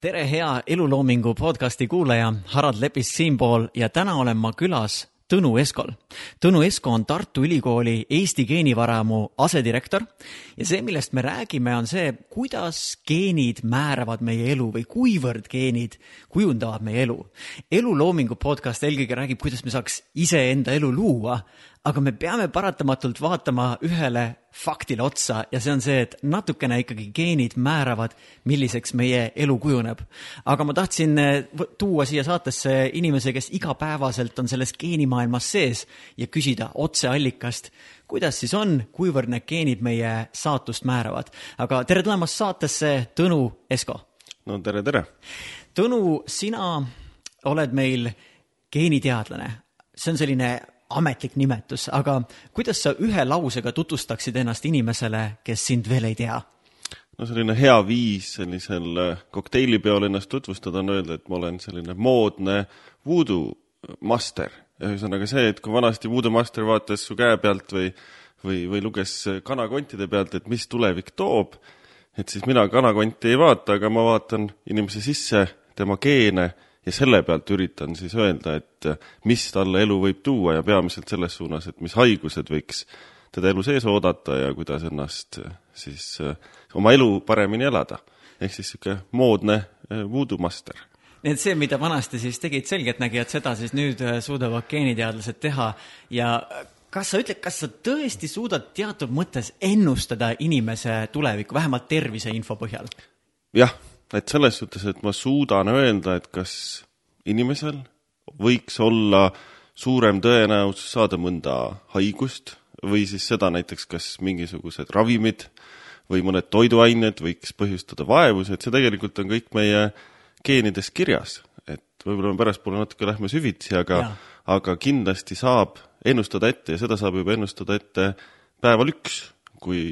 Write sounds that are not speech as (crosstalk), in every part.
tere, hea eluloomingu podcasti kuulaja, Harald Lepis siinpool ja täna olen ma külas Tõnu Eskol. Tõnu Esko on Tartu Ülikooli Eesti geenivaramu asedirektor ja see, millest me räägime, on see, kuidas geenid määravad meie elu või kuivõrd geenid kujundavad meie elu. eluloomingu podcast eelkõige räägib, kuidas me saaks iseenda elu luua, aga me peame paratamatult vaatama ühele faktile otsa ja see on see, et natukene ikkagi geenid määravad, milliseks meie elu kujuneb. aga ma tahtsin eh, tuua siia saatesse inimese, kes igapäevaselt on selles geenimaailmas sees ja küsida otseallikast, kuidas siis on, kuivõrd need geenid meie saatust määravad. aga tere tulemast saatesse, Tõnu Esko! no tere, tere! Tõnu, sina oled meil geeniteadlane, see on selline ametlik nimetus, aga kuidas sa ühe lausega tutvustaksid ennast inimesele, kes sind veel ei tea? no selline hea viis sellisel äh, kokteilipeol ennast tutvustada on öelda, et ma olen selline moodne voodoo master. ühesõnaga see, et kui vanasti voodoo master vaatas su käe pealt või, või, või luges kanakontide pealt, et mis tulevik toob, et siis mina kanakonti ei vaata, aga ma vaatan inimese sisse, tema geene ja selle pealt üritan siis öelda, et mis talle elu võib tuua ja peamiselt selles suunas, et mis haigused võiks teda elu sees oodata ja kuidas ennast siis oma elu paremini elada. ehk siis niisugune moodne eh, voodoo master nii et see, mida vanasti siis tegid selgeltnägijad, seda siis nüüd eh, suudavad geeniteadlased teha ja kas sa ütled, kas sa tõesti suudad teatud mõttes ennustada inimese tulevikku, vähemalt terviseinfo põhjal? jah et selles suhtes, et ma suudan öelda, et kas inimesel võiks olla suurem tõenäosus saada mõnda haigust või siis seda näiteks, kas mingisugused ravimid või mõned toiduained võiks põhjustada vaevusi, et see tegelikult on kõik meie geenides kirjas. et võib-olla me pärastpoole natuke lähme süvitsi, aga, aga kindlasti saab ennustada ette ja seda saab juba ennustada ette päeval üks, kui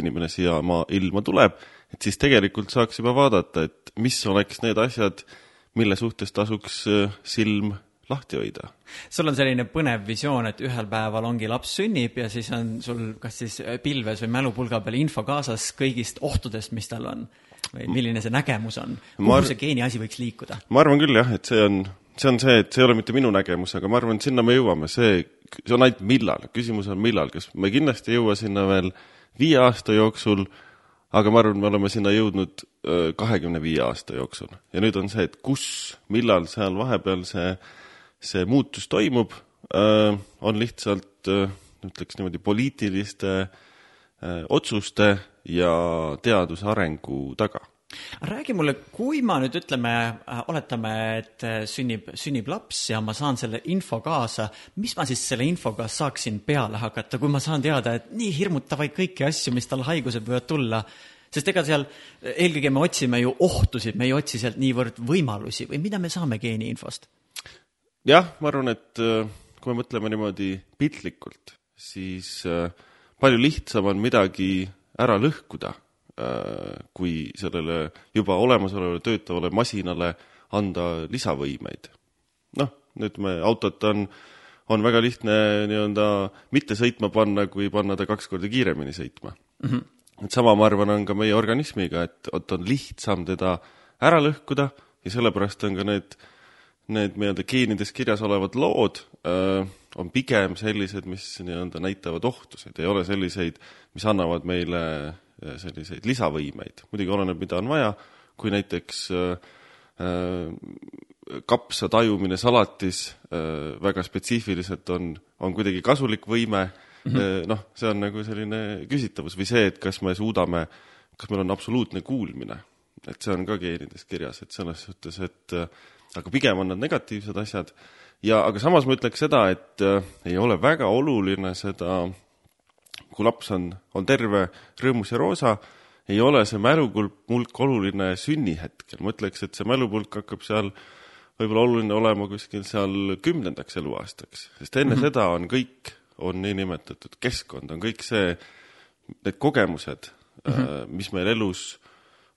inimene siia maa ilma tuleb et siis tegelikult saaks juba vaadata, et mis oleks need asjad, mille suhtes tasuks äh, silm lahti hoida. sul on selline põnev visioon, et ühel päeval ongi laps sünnib ja siis on sul kas siis pilves või mälupulga peal info kaasas kõigist ohtudest, mis tal on? või milline see nägemus on? kuhu see geeni asi võiks liikuda? ma arvan küll jah, et see on, see on see, et see ei ole mitte minu nägemus, aga ma arvan, et sinna me jõuame, see, see on ainult millal, küsimus on millal, kas me kindlasti ei jõua sinna veel viie aasta jooksul aga ma arvan, me oleme sinna jõudnud kahekümne viie aasta jooksul. Ja nüüd on see, et kus, millal seal vahepeal see, see muutus toimub, on lihtsalt ütleks niimoodi poliitiliste otsuste ja teaduse arengu taga räägi mulle, kui ma nüüd ütleme, oletame, et sünnib, sünnib laps ja ma saan selle info kaasa, mis ma siis selle infoga saaksin peale hakata, kui ma saan teada, et nii hirmutavaid kõiki asju, mis tal haigused võivad tulla, sest ega seal eelkõige me otsime ju ohtusid, me ei otsi sealt niivõrd võimalusi või mida me saame geeniinfost? jah, ma arvan, et äh, kui me mõtleme niimoodi piltlikult, siis äh, palju lihtsam on midagi ära lõhkuda Äh, kui sellele juba olemasolevale töötavale masinale anda lisavõimeid. noh, ütleme, autot on, on väga lihtne nii-öelda mitte sõitma panna, kui panna ta kaks korda kiiremini sõitma mm. -hmm. et sama, ma arvan, on ka meie organismiga, et, et on lihtsam teda ära lõhkuda ja sellepärast on ka need, need nii-öelda geenides kirjas olevad lood öö, äh, on pigem sellised, mis nii-öelda näitavad ohtusid, ei ole selliseid, mis annavad meile selliseid lisavõimeid, muidugi oleneb, mida on vaja, kui näiteks äh, äh, kapsa tajumine salatis äh, väga spetsiifiliselt on, on kuidagi kasulik võime mm -hmm., noh, see on nagu selline küsitavus või see, et kas me suudame, kas meil on absoluutne kuulmine, et see on ka geenides kirjas, et selles suhtes, et aga pigem on nad negatiivsed asjad. Ja, aga samas ma ütleks seda, et äh, ei ole väga oluline seda äh, kui laps on, on terve, rõõmus ja roosa, ei ole see mälupulk oluline sünnihetkel, ma ütleks, et see mälupulk hakkab seal võib-olla oluline olema kuskil seal kümnendaks eluaastaks, sest enne mm -hmm. seda on kõik, on niinimetatud keskkond, on kõik see, need kogemused mm, -hmm. mis meil elus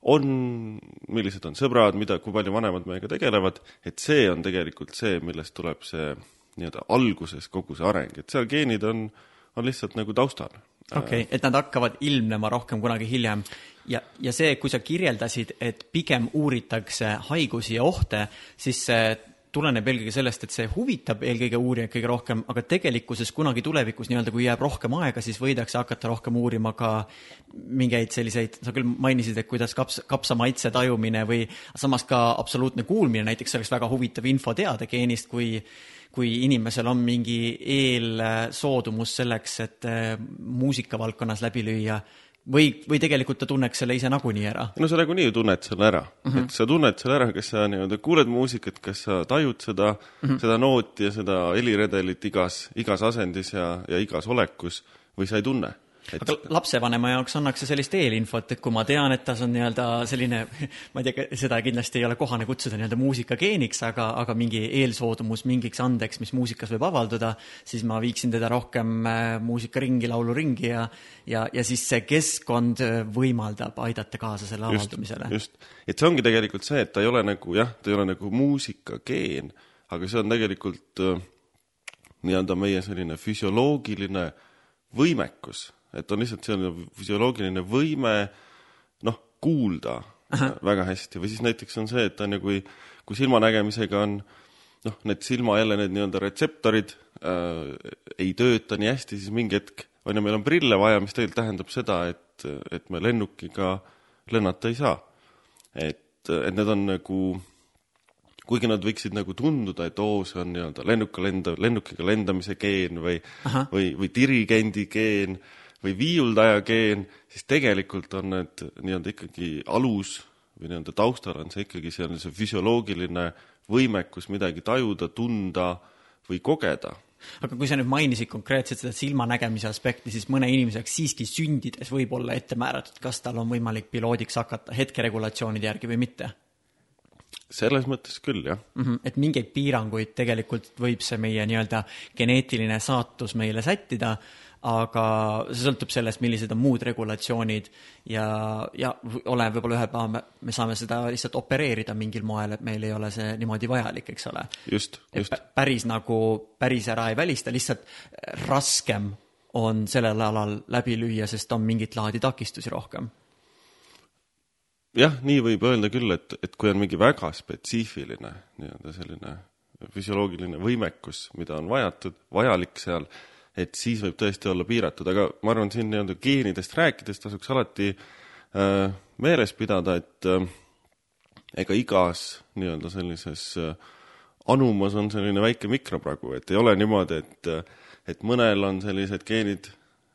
on, millised on sõbrad, mida, kui palju vanemad meiega tegelevad, et see on tegelikult see, millest tuleb see nii-öelda alguses kogu see areng, et seal geenid on äh, on lihtsalt nagu taustal. okei okay,, et nad hakkavad ilmnema rohkem kunagi hiljem ja, ja see, kui sa kirjeldasid, et pigem uuritakse haigusi ja ohte, siis see tuleneb eelkõige sellest, et see huvitab eelkõige uurijaid kõige rohkem, aga tegelikkuses kunagi tulevikus nii-öelda, kui jääb rohkem aega, siis võidakse hakata rohkem uurima ka mingeid selliseid, sa küll mainisid, et kuidas kaps, kapsa maitse tajumine või samas ka absoluutne kuulmine näiteks oleks väga huvitav info teada geenist, kui kui inimesel on mingi eelsoodumus selleks, et äh, muusikavaldkonnas läbi lüüa või, või tegelikult ta tunneks selle ise nagunii ära? no sa nagunii ju tunned selle ära mm, -hmm. et sa tunned selle ära, kas sa nii-öelda kuuled muusikat, kas sa tajud seda mm, -hmm. seda nooti ja seda heliredelit igas, igas asendis ja, ja igas olekus või sa ei tunne et... aga lapsevanema jaoks annaks see sellist eelinfot, et kui ma tean, et tas on nii-öelda selline, ma ei tea, seda kindlasti ei ole kohane kutsuda nii-öelda muusikageeniks, aga, aga mingi eelsoodumus mingiks andeks, mis muusikas võib avalduda, siis ma viiksin teda rohkem äh, muusikaringi, lauluringi ja ja, ja siis see keskkond äh, võimaldab aidata kaasa selle avaldumisele. just, et see ongi tegelikult see, et ta ei ole nagu jah, ta ei ole nagu muusikageen, aga see on tegelikult äh, nii-öelda meie selline füsioloogiline võimekus et on lihtsalt selline füsioloogiline võime noh, kuulda Aha. väga hästi või siis näiteks on see, et on ju, kui, kui silmanägemisega on noh, need silma jälle need nii-öelda retseptorid äh, ei tööta nii hästi, siis mingi hetk on ju, meil on prille vaja, mis tegelikult tähendab seda, et, et me lennukiga lennata ei saa. et, et need on nagu kuigi nad võiksid nagu tunduda, et oo, see on nii-öelda lennuka lenda, lennukiga lendamise geen või, või, või dirigendi geen või viiuldaja geen, siis tegelikult on need nii-öelda ikkagi alus või nii-öelda taustal on see ikkagi selline füsioloogiline võimekus midagi tajuda, tunda või kogeda aga kui sa nüüd mainisid konkreetselt seda silmanägemise aspekti, siis mõne inimese jaoks siiski sündides võib olla ette määratud, kas tal on võimalik piloodiks hakata hetkeregulatsioonide järgi või mitte? selles mõttes küll, jah mm. -hmm. et mingeid piiranguid tegelikult võib see meie nii-öelda geneetiline saatus meile sättida, aga see sõltub sellest, millised on muud regulatsioonid ja, ja oleneb võib-olla ühel päeval me, me saame seda lihtsalt opereerida mingil moel, et meil ei ole see niimoodi vajalik, eks ole. just, just. päris nagu, päris ära ei välista, lihtsalt raskem on sellel alal läbi lüüa, sest on mingit laadi takistusi rohkem. jah, nii võib öelda küll, et, et kui on mingi väga spetsiifiline nii-öelda selline füsioloogiline võimekus, mida on vajatud, vajalik seal et siis võib tõesti olla piiratud, aga ma arvan, siin nii-öelda geenidest rääkides tasuks alati äh, meeles pidada, et äh, ega igas nii-öelda sellises äh, anumas on selline väike mikropragu, et ei ole niimoodi, et, äh, et mõnel on sellised geenid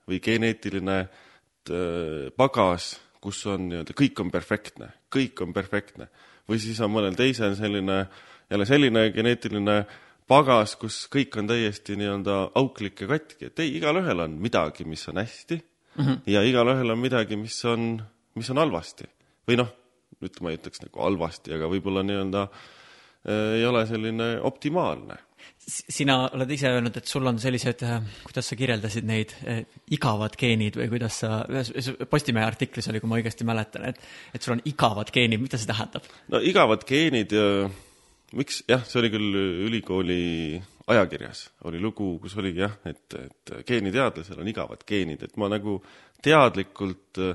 või geneetiline äh, pagas, kus on nii-öelda kõik on perfektne, kõik on perfektne. või siis on mõnel teisel selline, jälle selline geneetiline äh, pagas, kus kõik on täiesti nii-öelda auklik ja katki, et ei, igalühel on midagi, mis on hästi mm -hmm. ja igalühel on midagi, mis on, mis on halvasti. või noh, ütleme, ma ei ütleks nagu halvasti, aga võib-olla nii-öelda äh, ei ole selline optimaalne. sina oled ise öelnud, et sul on sellised, äh, kuidas sa kirjeldasid neid äh, igavad geenid või kuidas sa, ühes Postimehe artiklis oli, kui ma õigesti mäletan, et, et sul on igavad geenid, mida see tähendab? no igavad geenid miks, jah, see oli küll ülikooli ajakirjas, oli lugu, kus oligi jah, et, et geeniteadlasel on igavad geenid, et ma nagu teadlikult äh,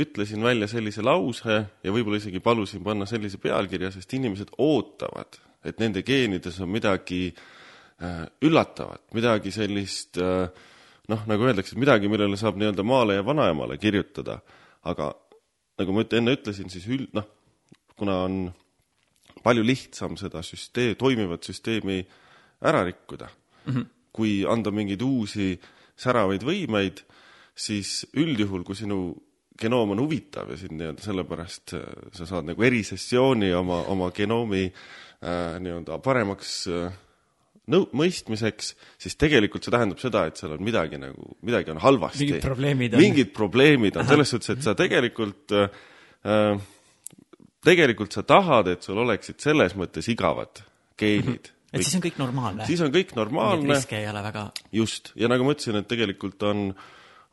ütlesin välja sellise lause ja võib-olla isegi palusin panna sellise pealkirja, sest inimesed ootavad, et nende geenides on midagi äh, üllatavat, midagi sellist äh, noh, nagu öeldakse, midagi, millele saab nii-öelda maale ja vanaemale kirjutada. aga nagu ma enne ütlesin, siis üld-, noh, kuna on palju lihtsam seda süsteem, toimivat süsteemi ära rikkuda mm. -hmm. kui anda mingeid uusi säravaid võimeid, siis üldjuhul, kui sinu genoom on huvitav ja sind nii-öelda sellepärast äh, sa saad nagu erisessiooni oma, oma genoomi äh, nii-öelda paremaks äh, nõu-, mõistmiseks, siis tegelikult see tähendab seda, et seal on midagi nagu, midagi on halvasti. mingid probleemid on. mingid probleemid on, selles suhtes, et sa tegelikult äh, äh tegelikult sa tahad, et sul oleksid selles mõttes igavad geenid. et siis on kõik normaalne? siis on kõik normaalne. riske ei ole väga. just, ja nagu ma ütlesin, et tegelikult on,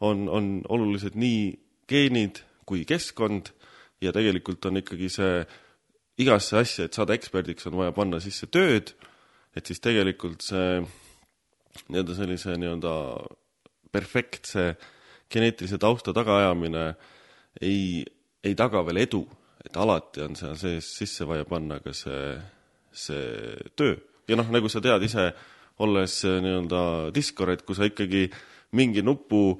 on, on olulised nii geenid kui keskkond ja tegelikult on ikkagi see, igasse asja, et saada eksperdiks, on vaja panna sisse tööd, et siis tegelikult see nii-öelda sellise nii-öelda perfektse geneetilise tausta tagaajamine ei ei taga veel edu, et alati on seal sees sisse vaja panna ka see, see töö. ja noh, nagu sa tead ise, olles äh, nii-öelda diskor, et kui sa ikkagi mingi nupu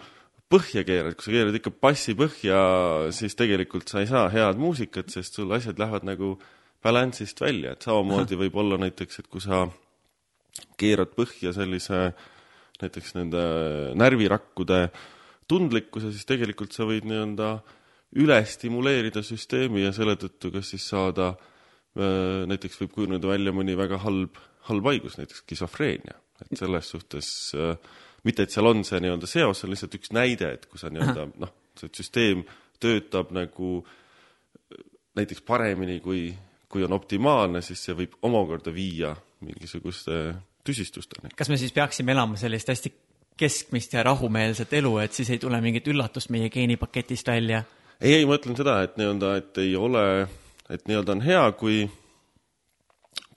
põhja keerad, kui sa keerad ikka bassi põhja, siis tegelikult sa ei saa head muusikat, sest sul asjad lähevad nagu balance'ist välja, et samamoodi (laughs) võib olla näiteks, et kui sa keerad põhja sellise näiteks nende närvirakkude tundlikkuse, siis tegelikult sa võid nii-öelda üle stimuleerida süsteemi ja selle tõttu kas siis saada äh, näiteks võib kujuneda välja mõni väga halb, halb haigus, näiteks skisofreenia. et selles suhtes äh, mitte, et seal on see nii-öelda seos, see on lihtsalt üks näide, et kui sa nii-öelda noh, see süsteem töötab nagu näiteks paremini, kui, kui on optimaalne, siis see võib omakorda viia mingisuguste tüsistusteni. kas me siis peaksime elama sellist hästi keskmist ja rahumeelset elu, et siis ei tule mingit üllatust meie geenipaketist välja? Ei, ei, ma ütlen seda, et nii-öelda, et ei ole, et nii-öelda on hea, kui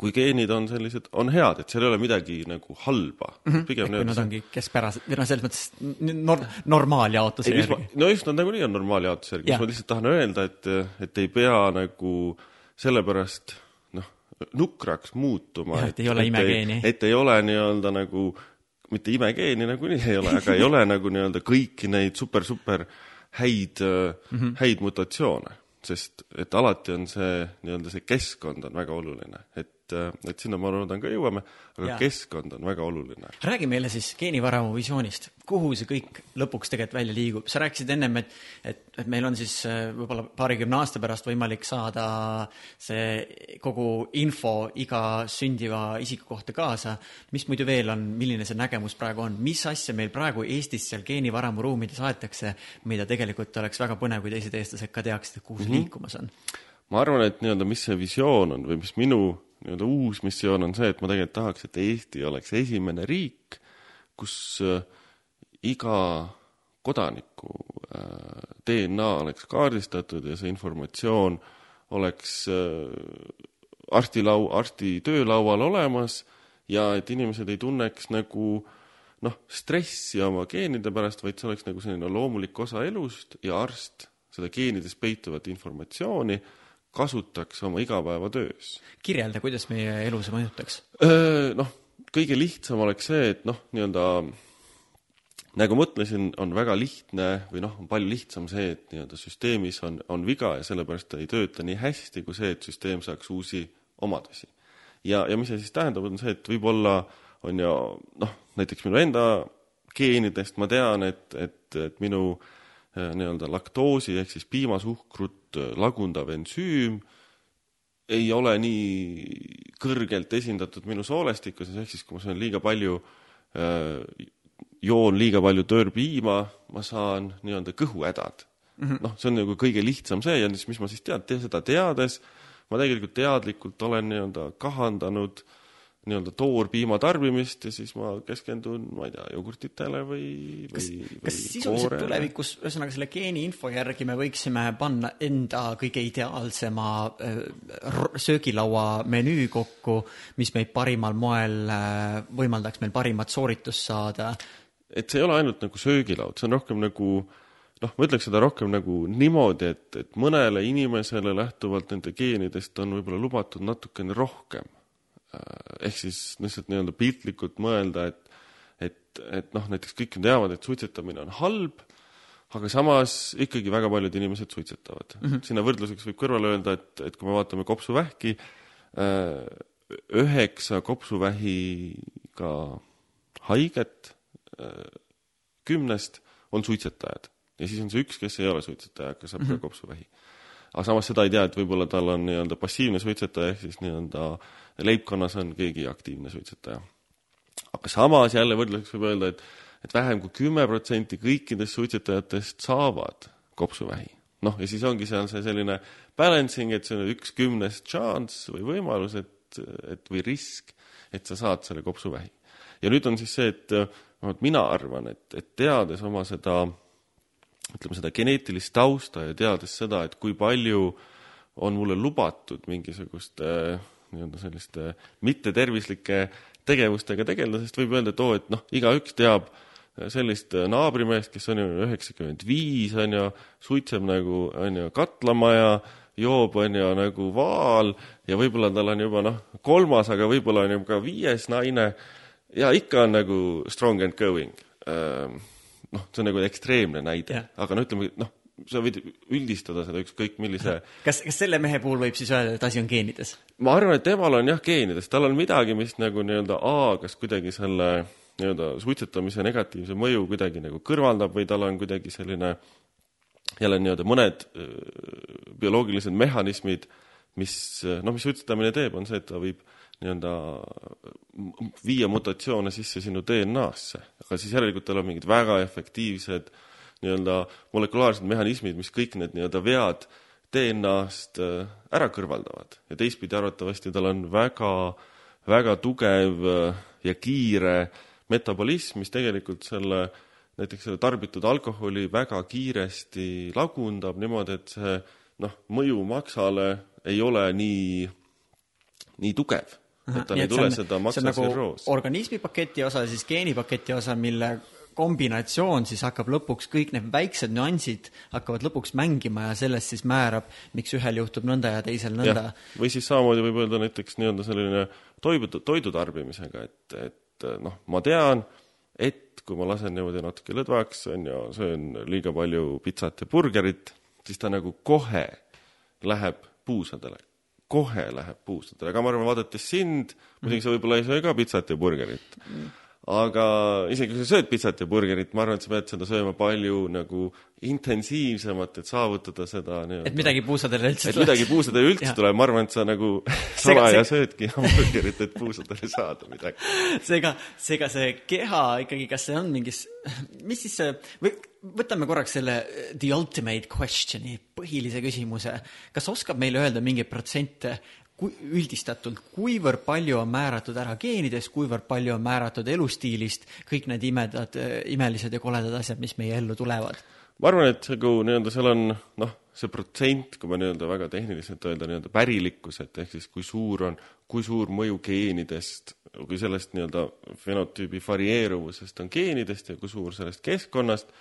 kui geenid on sellised, on head, et seal ei ole midagi nagu halba mm. -hmm. pigem kui nad ongi keskpärased, või noh, selles mõttes nor-, normaaljaotuse järgi. no just, nad nagunii on normaaljaotuse järgi, mis ma lihtsalt tahan öelda, et, et ei pea nagu sellepärast noh, nukraks muutuma. et ei ole imegeeni. et ei ole nii-öelda nagu, mitte imegeeni nagunii ei ole, aga ei ole nagu nii-öelda kõiki neid super-super häid mm, -hmm. häid mutatsioone, sest et alati on see nii-öelda see keskkond on väga oluline, et et, et sinna ma loodan ka jõuame, aga ja. keskkond on väga oluline. räägi meile siis geenivaramu visioonist, kuhu see kõik lõpuks tegelikult välja liigub, sa rääkisid ennem, et, et, et meil on siis äh, võib-olla paarikümne aasta pärast võimalik saada see kogu info iga sündiva isiku kohta kaasa. mis muidu veel on, milline see nägemus praegu on, mis asja meil praegu Eestis seal geenivaramu ruumides aetakse, mida tegelikult oleks väga põnev, kui teised eestlased ka teaksid, et kuhu see mm -hmm. liikumas on? ma arvan, et nii-öelda, mis see visioon on või mis minu nii-öelda uus missioon on see, et ma tegelikult tahaks, et Eesti oleks esimene riik, kus äh, iga kodaniku äh, DNA oleks kaardistatud ja see informatsioon oleks äh, arstilau-, arsti töölaual olemas ja et inimesed ei tunneks nagu noh, stressi oma geenide pärast, vaid see oleks nagu selline loomulik osa elust ja arst seda geenides peituvat informatsiooni kasutaks oma igapäevatöös. kirjelda, kuidas meie elu see mõjutaks? Noh, kõige lihtsam oleks see, et noh, nii-öelda nagu ma ütlesin, on väga lihtne või noh, on palju lihtsam see, et nii-öelda süsteemis on, on viga ja sellepärast ta ei tööta nii hästi kui see, et süsteem saaks uusi omadusi. ja, ja mis see siis tähendab, on see, et võib-olla on ju noh, näiteks minu enda geenidest ma tean, et, et, et minu äh, nii-öelda laktoosi ehk siis piimasuhkrut äh, lagundav ensüüm ei ole nii kõrgelt esindatud minu soolestikus, ehk siis kui ma söön liiga palju, äh, joon liiga palju törpiima, ma saan nii-öelda kõhuhädad. Mm -hmm.. noh, see on nagu kõige lihtsam see ja siis mis ma siis tean, seda teades ma tegelikult teadlikult olen nii-öelda kahandanud äh, nii-öelda toorpiima tarbimist ja siis ma keskendun, ma ei tea, jogurtitele või, või kas, kas sisuliselt tulevikus, ühesõnaga selle geeniinfo järgi me võiksime panna enda kõige ideaalsema äh, söögilaua menüü kokku, mis meid parimal moel äh, võimaldaks meil parimat sooritust saada? et see ei ole ainult nagu söögilaud, see on rohkem nagu noh, ma ütleks seda rohkem nagu niimoodi, et, et mõnele inimesele lähtuvalt nende geenidest on võib-olla lubatud natukene rohkem ehk siis lihtsalt nii-öelda piltlikult mõelda, et et, et noh, näiteks kõik ju teavad, et suitsetamine on halb, aga samas ikkagi väga paljud inimesed suitsetavad mm. -hmm. sinna võrdluseks võib kõrvale öelda, et, et kui me vaatame kopsuvähki, äh, üheksa kopsuvähiga haiget äh, kümnest on suitsetajad ja siis on see üks, kes ei ole suitsetaja, aga saab mm -hmm. ka mhm. kopsuvähi aga samas seda ei tea, et võib-olla tal on nii-öelda passiivne suitsetaja, ehk siis nii-öelda leibkonnas on keegi aktiivne suitsetaja. aga samas jälle võrdluseks võib öelda, et, et vähem kui kümme protsenti kõikidest suitsetajatest saavad kopsuvähi. noh, ja siis ongi seal see selline balancing, et see on üks kümnest chance või võimalus, et, et või risk, et sa saad selle kopsuvähi. ja nüüd on siis see, et vähemalt mina arvan, et, et teades oma seda ütleme, seda geneetilist tausta ja teades seda, et kui palju on mulle lubatud mingisuguste nii-öelda selliste mittetervislike tegevustega tegeleda, sest võib öelda, et oo, et noh, igaüks teab sellist naabrimeest, kes on ju üheksakümmend viis, on ju, suitseb nagu, on ju, katlamaja, joob, on ju, nagu vaal ja võib-olla tal on juba noh, kolmas, aga võib-olla on juba ka viies naine ja ikka on nagu strong and going. noh, see on nagu ekstreemne näide, aga no ütleme, noh, sa võid üldistada seda ükskõik millise (laughs) kas, kas selle mehe puhul võib siis öelda, et asi on geenides? ma arvan, et temal on jah geenides, tal on midagi, mis nagu nii-öelda A, kas kuidagi selle nii-öelda suitsetamise negatiivse mõju kuidagi nagu kõrvaldab või tal on kuidagi selline jälle nii-öelda mõned bioloogilised mehhanismid, mis noh, mis suitsetamine teeb, on see, et ta võib nii-öelda viia mutatsioone sisse sinu DNA-sse, aga siis järelikult tal on mingid väga efektiivsed nii-öelda molekulaarsed mehhanismid, mis kõik need nii-öelda vead DNA-st ära kõrvaldavad ja teistpidi arvatavasti tal on väga, väga tugev ja kiire metabolism, mis tegelikult selle näiteks selle tarbitud alkoholi väga kiiresti lagundab niimoodi, et see noh, mõju maksale ei ole nii, nii tugev. et tal ei tule on, seda maksasirroos nagu. organismipaketi osa, siis geenipaketi osa, mille kombinatsioon siis hakkab lõpuks, kõik need väiksed nüansid hakkavad lõpuks mängima ja sellest siis määrab, miks ühel juhtub nõnda ja teisel nõnda. või siis samamoodi võib öelda näiteks nii-öelda selline toidu, toidu tarbimisega, et, et noh, ma tean, et kui ma lasen niimoodi natuke lõdvaks, on ju, söön liiga palju pitsat ja burgerit, siis ta nagu kohe läheb puusadele. kohe läheb puusadele, aga ma arvan, vaadates sind, muidugi sa võib-olla ei söö ka pitsat ja burgerit mm aga isegi kui sa sööd pitsat ja burgerit, ma arvan, et sa pead seda sööma palju nagu intensiivsemalt, et saavutada seda nii-öelda et midagi puusadele üldse et midagi puusadele üldse tuleb, ma arvan, et sa nagu (laughs) salaja (laughs) söödki hamburgerit, et puusadele saada midagi. (laughs) seega, seega see keha ikkagi, kas see on mingis, mis siis see, või võtame korraks selle the ultimate question'i, põhilise küsimuse, kas oskab meile öelda mingeid protsente, kui üldistatult, kuivõrd palju on määratud ära geenidest, kuivõrd palju on määratud elustiilist, kõik need imedad, imelised ja koledad asjad, mis meie ellu tulevad? ma arvan, et nagu nii-öelda seal on noh, see protsent, kui ma nii-öelda väga tehniliselt öelda, nii-öelda pärilikkus, et ehk siis kui suur on, kui suur mõju geenidest, kui sellest nii-öelda fenotüübi varieeruvusest on geenidest ja kui suur sellest keskkonnast,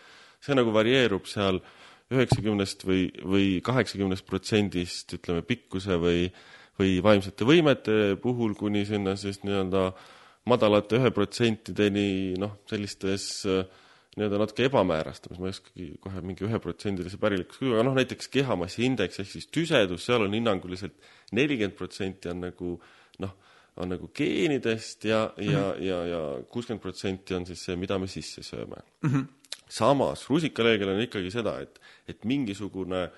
see nagu varieerub seal üheksakümnest või, või kaheksakümnest protsendist, ütleme, pikkuse või või vaimsete võimete puhul kuni sinna siis nii-öelda madalate ühe protsentideni, noh, sellistes nii-öelda natuke ebamäärastamisel, ma ei oskagi kohe mingi üheprotsendilise pärilikkuse kujuga, noh näiteks kehamassi indeks ehk siis tüsedus, seal on hinnanguliselt nelikümmend protsenti on nagu noh, on nagu geenidest ja mm, -hmm. ja, ja, ja kuuskümmend protsenti on siis see, mida me sisse sööme mm. -hmm. samas rusikaleegel on ikkagi seda, et, et mingisugune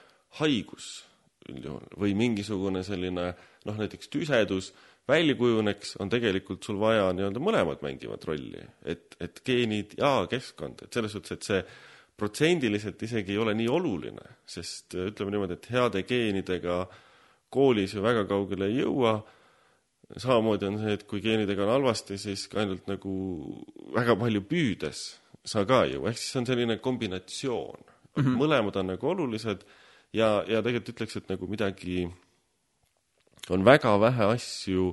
haigus üldjuhul või mingisugune selline noh, näiteks tüsedus välja kujuneks, on tegelikult sul vaja nii-öelda mõlemad mängivad rolli, et, et geenid ja keskkond, et selles suhtes, et see protsendiliselt isegi ei ole nii oluline, sest ütleme niimoodi, et heade geenidega koolis ju väga kaugele ei jõua, samamoodi on see, et kui geenidega on halvasti, siis ka ainult nagu väga palju püüdes sa ka jõua, ehk siis see on selline kombinatsioon mm. -hmm. mõlemad on nagu olulised ja, ja tegelikult ütleks, et nagu midagi, on väga vähe asju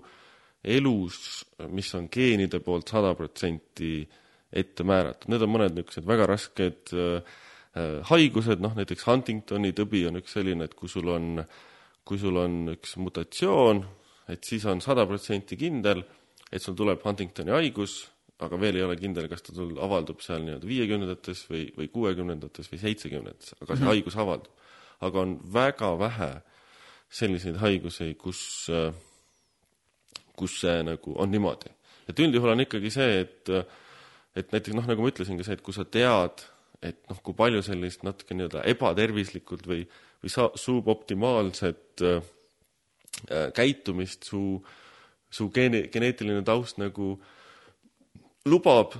elus, mis on geenide poolt sada protsenti ette määratud, need on mõned niisugused väga rasked äh, haigused, noh näiteks Huntingtoni tõbi on üks selline, et kui sul on, kui sul on üks mutatsioon, et siis on sada protsenti kindel, et sul tuleb Huntingtoni haigus, aga veel ei ole kindel, kas ta sul avaldub seal nii-öelda viiekümnendates või, või kuuekümnendates või seitsmekümnendates, aga see mm -hmm. haigus avaldub aga on väga vähe selliseid haigusi, kus, kus see nagu on niimoodi. et üldjuhul on ikkagi see, et, et näiteks noh, nagu ma ütlesingi, see, et kui sa tead, et noh, kui palju sellist natuke nii-öelda ebatervislikult või, või sa-, suboptimaalset äh, käitumist su, su geene, geneetiline taust nagu lubab,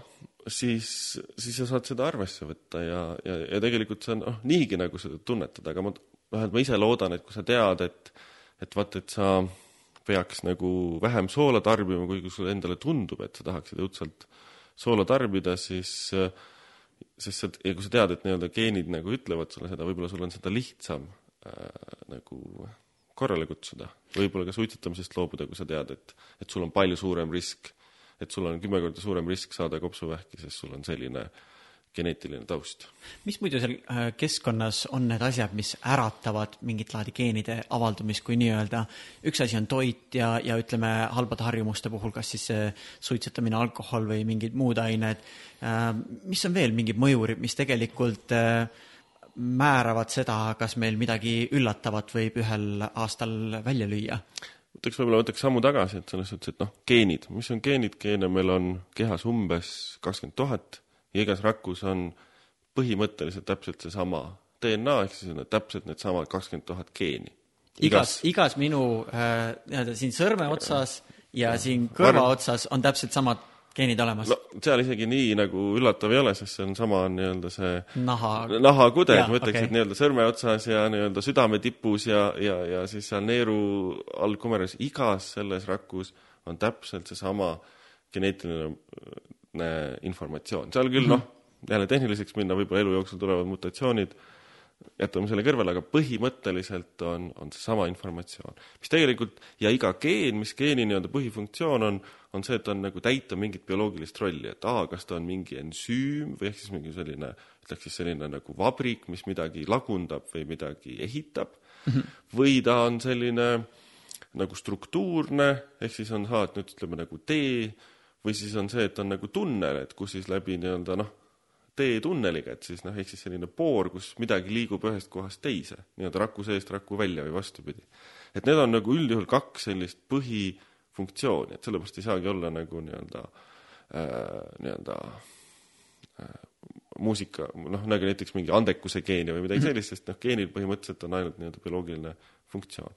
siis, siis sa saad seda arvesse võtta ja, ja, ja tegelikult on noh, niigi nagu seda tunnetada, aga ma, vähemalt ma ise loodan, et kui sa tead, et, et vaata, et sa peaks nagu vähem soola tarbima, kuigi sulle endale tundub, et sa tahaksid õudselt soola tarbida, siis sest sa, ja kui sa tead, et nii-öelda geenid nagu ütlevad sulle seda, võib-olla sul on seda lihtsam äh, nagu korrale kutsuda. võib-olla ka suitsetamisest loobuda, kui sa tead, et, et sul on palju suurem risk et sul on kümme korda suurem risk saada kopsuvähki, sest sul on selline geneetiline taust. mis muidu seal äh, keskkonnas on need asjad, mis äratavad mingit laadi geenide avaldumist, kui nii-öelda üks asi on toit ja, ja ütleme, halbade harjumuste puhul, kas siis see suitsetamine, alkohol või mingid muud ained, äh, mis on veel mingid mõjurid, mis tegelikult äh, määravad seda, kas meil midagi üllatavat võib ühel aastal välja lüüa? võtaks võib-olla, võtaks sammu tagasi, et selles suhtes, et noh, geenid, mis on geenid, geene meil on kehas umbes kakskümmend tuhat ja igas rakus on põhimõtteliselt täpselt seesama DNA, ehk siis on täpselt needsamad kakskümmend tuhat geeni. igas, igas minu äh, nii-öelda siin sõrme otsas ja siin kõrva otsas on täpselt samad geenid olemas? no seal isegi nii nagu üllatav ei ole, sest see on sama nii-öelda see naha, nahakude, ma ütleks okay., et nii-öelda sõrme otsas ja nii-öelda südame tipus ja, ja, ja siis seal neeru all kumeras, igas selles rakus on täpselt seesama geneetiline informatsioon, seal küll mm -hmm. noh, jälle tehniliseks minna, võib-olla elu jooksul tulevad mutatsioonid, jätame selle kõrvale, aga põhimõtteliselt on, on seesama informatsioon. mis tegelikult, ja iga geen, mis geeni nii-öelda põhifunktsioon on, on see, et on nagu täita mingit bioloogilist rolli, et aa, kas ta on mingi ensüüm või ehk siis mingi selline, ütleks siis selline nagu vabrik, mis midagi lagundab või midagi ehitab mm, -hmm. või ta on selline nagu struktuurne, ehk siis on, saad nüüd ütleme nagu tee, või siis on see, et on nagu tunnel, et kus siis läbi nii-öelda noh, teetunneliga, et siis noh, ehk siis selline poor, kus midagi liigub ühest kohast teise, nii-öelda raku seest raku välja või vastupidi. et need on nagu üldjuhul kaks sellist põhifunktsiooni, et sellepärast ei saagi olla nagu nii-öelda äh,, nii-öelda äh, muusika, noh, nagu näiteks mingi andekuse geeni või midagi mhm. sellist, sest noh, geenil põhimõtteliselt on ainult nii-öelda bioloogiline funktsioon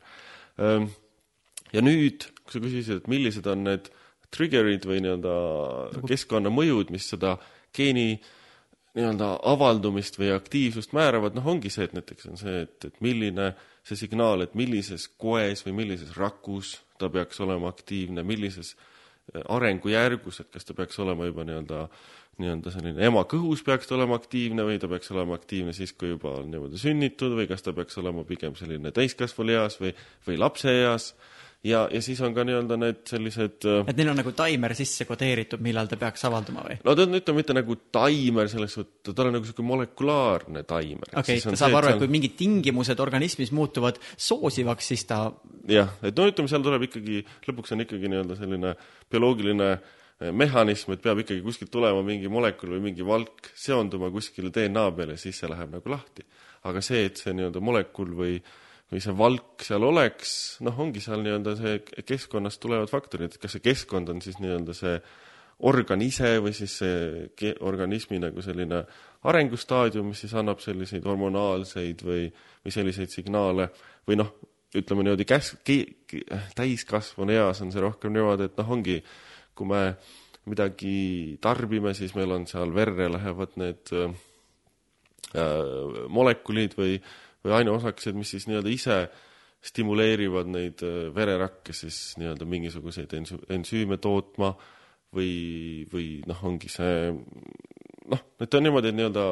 ja nüüd, kui sa küsisid, et millised on need trigger'id või nii-öelda nagu... keskkonnamõjud, mis seda geeni nii-öelda avaldumist või aktiivsust määravad, noh, ongi see, et näiteks on see, et, et milline see signaal, et millises koes või millises rakus ta peaks olema aktiivne, millises äh, arengujärgus, et kas ta peaks olema juba nii-öelda nii-öelda selline ema kõhus peaks ta olema aktiivne või ta peaks olema aktiivne siis, kui juba on niimoodi sünnitud või kas ta peaks olema pigem selline täiskasvanueas või, või lapseeas ja, ja siis on ka nii-öelda need sellised äh, et neil on nagu taimer sisse kodeeritud, millal ta peaks avalduma või? no ta on, ütleme mitte nagu taimer selles suhtes, tal on nagu niisugune molekulaarne taimer. okei okay,, ta saab aru, et seal... kui mingid tingimused organismis muutuvad soosivaks, siis ta jah, et no ütleme, seal tuleb ikkagi, lõpuks on ikkagi nii-öelda selline bioloogiline äh, mehhanism, et peab ikkagi kuskilt tulema mingi molekul või mingi valk seonduma kuskile DNA peale, siis see läheb nagu lahti. aga see, et see nii-öelda molekul või äh, või see valk seal oleks, noh, ongi seal nii-öelda see keskkonnast tulevad faktorid, et kas see keskkond on siis nii-öelda see organ ise või siis see organismi nagu selline arengustaadium, mis siis annab selliseid hormonaalseid või, või selliseid signaale või noh, ütleme niimoodi käs-, täiskasvanu eas on see rohkem niimoodi, et noh, ongi, kui me midagi tarbime, siis meil on seal verre lähevad need äh, molekulid või või aineosakesed, mis siis nii-öelda ise stimuleerivad neid äh, vererakke siis nii-öelda mingisuguseid ensü-, ensüüme tootma või, või noh, ongi see noh, et on niimoodi, et nii-öelda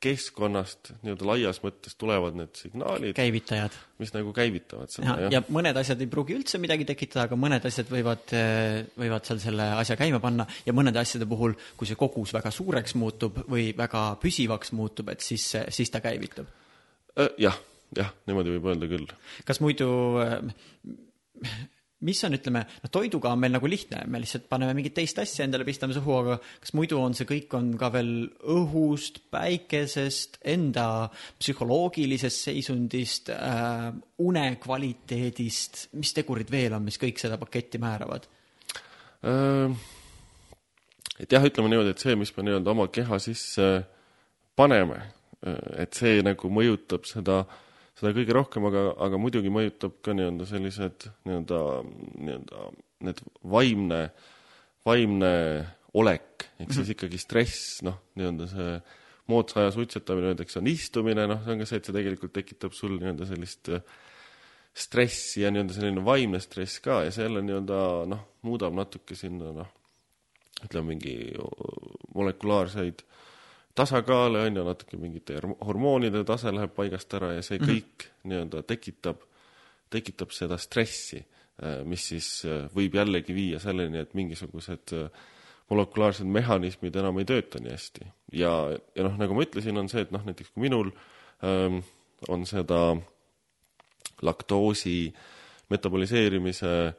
keskkonnast nii-öelda laias mõttes tulevad need signaalid. käivitajad. mis nagu käivitavad seda, jah. ja mõned asjad ei pruugi üldse midagi tekitada, aga mõned asjad võivad, äh, võivad seal selle asja käima panna ja mõnede asjade puhul, kui see kogus väga suureks muutub või väga püsivaks muutub, et siis, siis ta käivitub jah, jah, niimoodi võib öelda küll. kas muidu, äh, mis on, ütleme, noh, toiduga on meil nagu lihtne, me lihtsalt paneme mingit teist asja endale, pistame suhu, aga kas muidu on see kõik, on ka veel õhust, päikesest, enda psühholoogilisest seisundist äh,, une kvaliteedist, mis tegurid veel on, mis kõik seda paketti määravad äh,? et jah, ütleme niimoodi, et see, mis me nii-öelda oma keha sisse paneme et see nagu mõjutab seda, seda kõige rohkem, aga, aga muidugi mõjutab ka nii-öelda sellised nii-öelda, nii-öelda need vaimne, vaimne olek, ehk siis mhm. ikkagi stress, noh, nii-öelda see moodsa aja suitsetamine näiteks on istumine, noh, see on ka see, et see tegelikult tekitab sul nii-öelda sellist äh, stressi ja nii-öelda selline vaimne stress ka ja see jälle nii-öelda noh, muudab natuke sinna noh, ütleme mingi molekulaarseid tasakaale, on ju, natuke mingite hormoonide tase läheb paigast ära ja see mhm. kõik mm -hmm. nii-öelda tekitab, tekitab seda stressi, äh, mis siis äh, võib jällegi viia selleni, et mingisugused äh, molekulaarsed mehhanismid enam ei tööta nii hästi. ja, ja noh, nagu ma ütlesin, on see, et noh, näiteks kui minul ähm, on seda laktoosi metaboliseerimise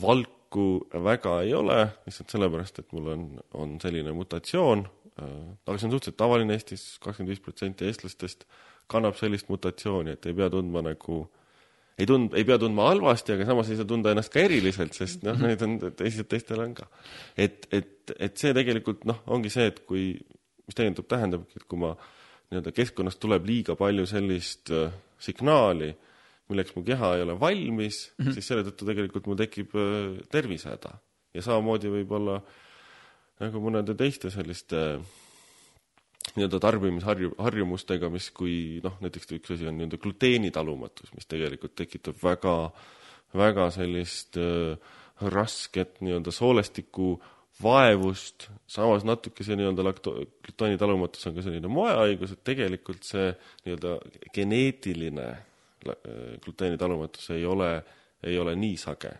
valku väga ei ole, lihtsalt sellepärast, et mul on, on selline mutatsioon aga see on suhteliselt tavaline Eestis, kakskümmend viis protsenti eestlastest kannab sellist mutatsiooni, et ei pea tundma nagu äh, ei tund-, ei pea tundma halvasti, aga samas ei saa tunda ennast ka eriliselt, sest noh, neid on teised, teistel on ka. et, et, et see tegelikult noh, ongi see, et kui, mis tegelikult tähendabki, et kui ma nii-öelda keskkonnast tuleb liiga palju sellist äh, signaali, milleks mu keha ei ole valmis mm, -hmm. siis selle tõttu tegelikult mul tekib äh, tervisehäda. ja samamoodi võib-olla nagu mõnede teiste selliste äh, nii-öelda tarbimisharju-, harjumustega, mis kui noh, näiteks üks asi on nii-öelda gluteenitalumatus, mis tegelikult tekitab väga, väga sellist äh, rasket nii-öelda soolestiku vaevust, samas natuke see nii-öelda lakto-, gluteenitalumatus on ka selline moehaigus, et tegelikult see nii-öelda geneetiline äh, gluteenitalumatus ei ole, ei ole nii sage.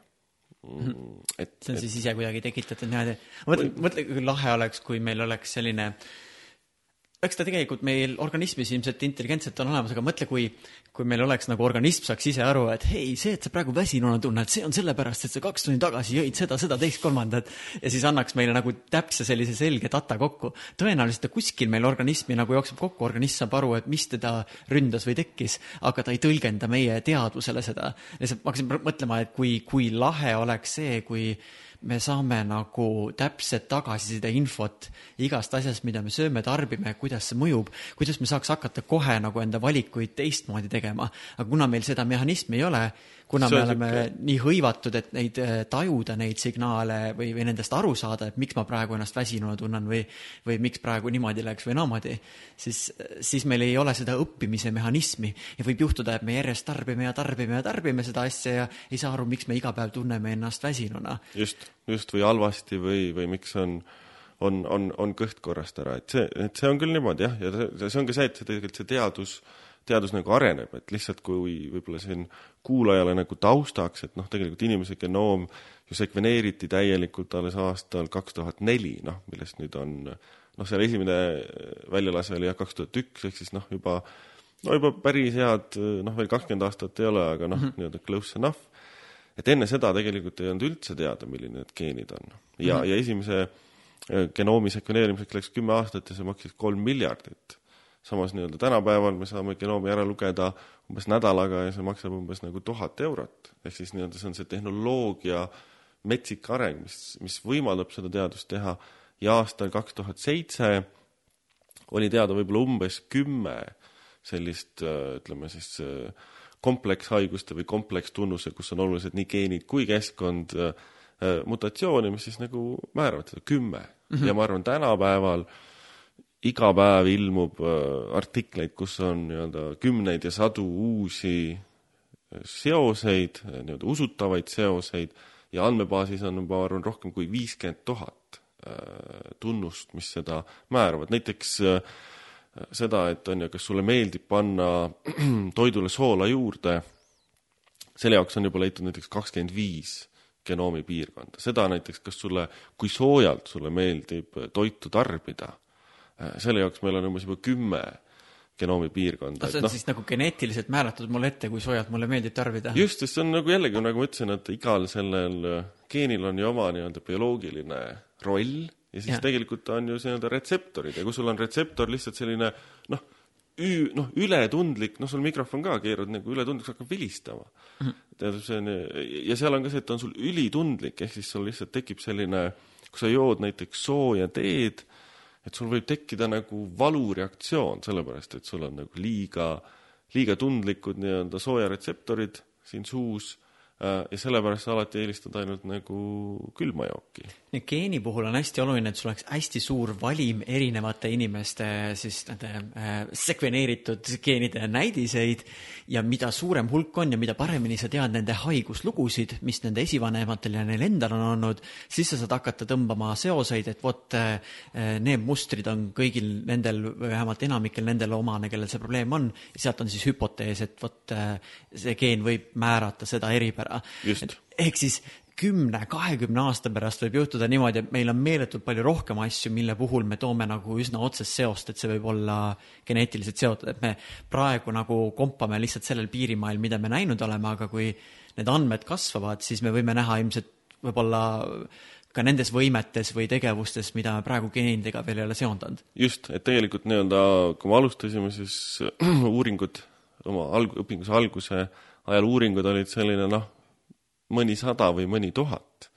Et see on et, siis ise kuidagi tekitatud niimoodi, mõtle, mõtle, kui lahe oleks, kui meil oleks selline äh, eks ta tegelikult meil organismis ilmselt intelligentselt on olemas, aga mõtle, kui, kui meil oleks nagu organism saaks ise aru, et hei, see, et sa praegu väsinuna tunned, see on sellepärast, et sa kaks tundi tagasi jõid seda, seda, teist, kolmandat. ja siis annaks meile nagu täpse sellise selge data kokku. tõenäoliselt ta kuskil meil organismi nagu jookseb kokku, organism saab aru, et mis teda ründas või tekkis, aga ta ei tõlgenda meie teadvusele seda. lihtsalt ma hakkasin mõtlema, et kui, kui lahe oleks see, kui me saame nagu täpset tagasiside infot igast asjast, mida me sööme, tarbime, kuidas see mõjub, kuidas me saaks hakata kohe nagu enda valikuid teistmoodi tegema. aga kuna meil seda mehhanismi ei ole, kuna me oleme siuke... nii hõivatud, et neid äh, tajuda, neid signaale või, või nendest aru saada, et miks ma praegu ennast väsinuna tunnen või, või miks praegu niimoodi läks või naamadi, siis, siis meil ei ole seda õppimise mehhanismi. Ja võib juhtuda, et me järjest tarbime ja tarbime ja tarbime seda asja ja ei saa aru, miks me iga päev tunneme ennast väsinuna. just, just või halvasti või, või miks on on, on, on kõht korrast ära, et see, et see on küll niimoodi jah, ja see, see on ka see, et see tegelikult see teadus äh, teadus nagu areneb, et lihtsalt kui võib-olla siin kuulajale nagu taustaks, et noh, tegelikult inimese genoom ju sekveneeriti täielikult alles aastal kaks tuhat neli, noh, millest nüüd on noh, seal esimene väljalase oli jah, kaks tuhat üks, ehk siis noh, juba no juba päris head, noh, veel kakskümmend aastat ei ole, aga noh mm -hmm., nii-öelda close enough. et enne seda tegelikult ei olnud üldse teada, milline need geenid on. ja mm, -hmm. ja esimese äh, genoomi sekveneerimiseks läks kümme aastat ja see maksis kolm miljardit samas nii-öelda tänapäeval me saame genoomi ära lugeda umbes nädalaga ja see maksab umbes nagu tuhat eurot. ehk siis nii-öelda see on see tehnoloogia metsik areng, mis, mis võimaldab seda teadust teha ja aastal kaks tuhat seitse oli teada võib-olla umbes kümme sellist, ütleme siis komplekshaiguste või komplekstunnuse, kus on olulised nii geenid kui keskkond, mutatsioone, mis siis nagu määravad seda kümme mm. -hmm. ja ma arvan, tänapäeval äh, iga päev ilmub äh, artikleid, kus on nii-öelda kümneid ja sadu uusi äh, seoseid, äh, nii-öelda usutavaid seoseid ja andmebaasis on, ma arvan, rohkem kui viiskümmend tuhat tunnust, mis seda määravad, näiteks seda, et on ju, kas sulle meeldib panna (clears throat) toidule soola juurde, selle jaoks on juba leitud näiteks kakskümmend viis genoomi piirkonda, seda näiteks, kas sulle, kui soojalt sulle meeldib toitu tarbida selle jaoks meil on umbes juba kümme genoomi piirkonda. see on no, siis nagu geneetiliselt määratud mulle ette, kui soojalt mulle meeldib tarbida? just, sest see on nagu jällegi, nagu ma ütlesin, et igal sellel äh, geenil on ju oma nii-öelda bioloogiline roll ja siis ja. tegelikult on ju nii-öelda retseptorid ja kui sul on retseptor lihtsalt selline noh, ü-, noh, ületundlik, noh, sul mikrofon ka keerad nagu ületundlik, see hakkab vilistama mm. -hmm. tead, see on, ja seal on ka see, et on sul ülitundlik, ehk siis sul lihtsalt tekib selline, kui sa jood näiteks sooja teed, et sul võib tekkida nagu valureaktsioon, sellepärast et sul on nagu liiga, liiga tundlikud nii-öelda soojaretseptorid siin suus ja sellepärast sa alati eelistad ainult nagu külma jooki. geeni puhul on hästi oluline, et sul oleks hästi suur valim erinevate inimeste siis nende äh, sekveneeritud geenide näidiseid ja mida suurem hulk on ja mida paremini sa tead nende haiguslugusid, mis nende esivanematel ja neil endal on olnud, siis sa saad hakata tõmbama seoseid, et vot äh, need mustrid on kõigil nendel vähemalt enamikel nendel omane, kellel see probleem on, sealt on siis hüpotees, et vot äh, see geen võib määrata seda eripära ära. ehk siis kümne, kahekümne aasta pärast võib juhtuda niimoodi, et meil on meeletult palju rohkem asju, mille puhul me toome nagu üsna otsest seost, et see võib olla geneetiliselt seotud, et me praegu nagu kompame lihtsalt sellel piirimail, mida me näinud oleme, aga kui need andmed kasvavad, siis me võime näha ilmselt võib-olla ka nendes võimetes või tegevustes, mida me praegu geenidega veel ei ole seondanud. just, et tegelikult nii-öelda, kui me alustasime, siis (clears throat) uuringud oma alg-, õpinguse alguse ajal uuringud olid selline noh, mõnisada või mõni tuhat.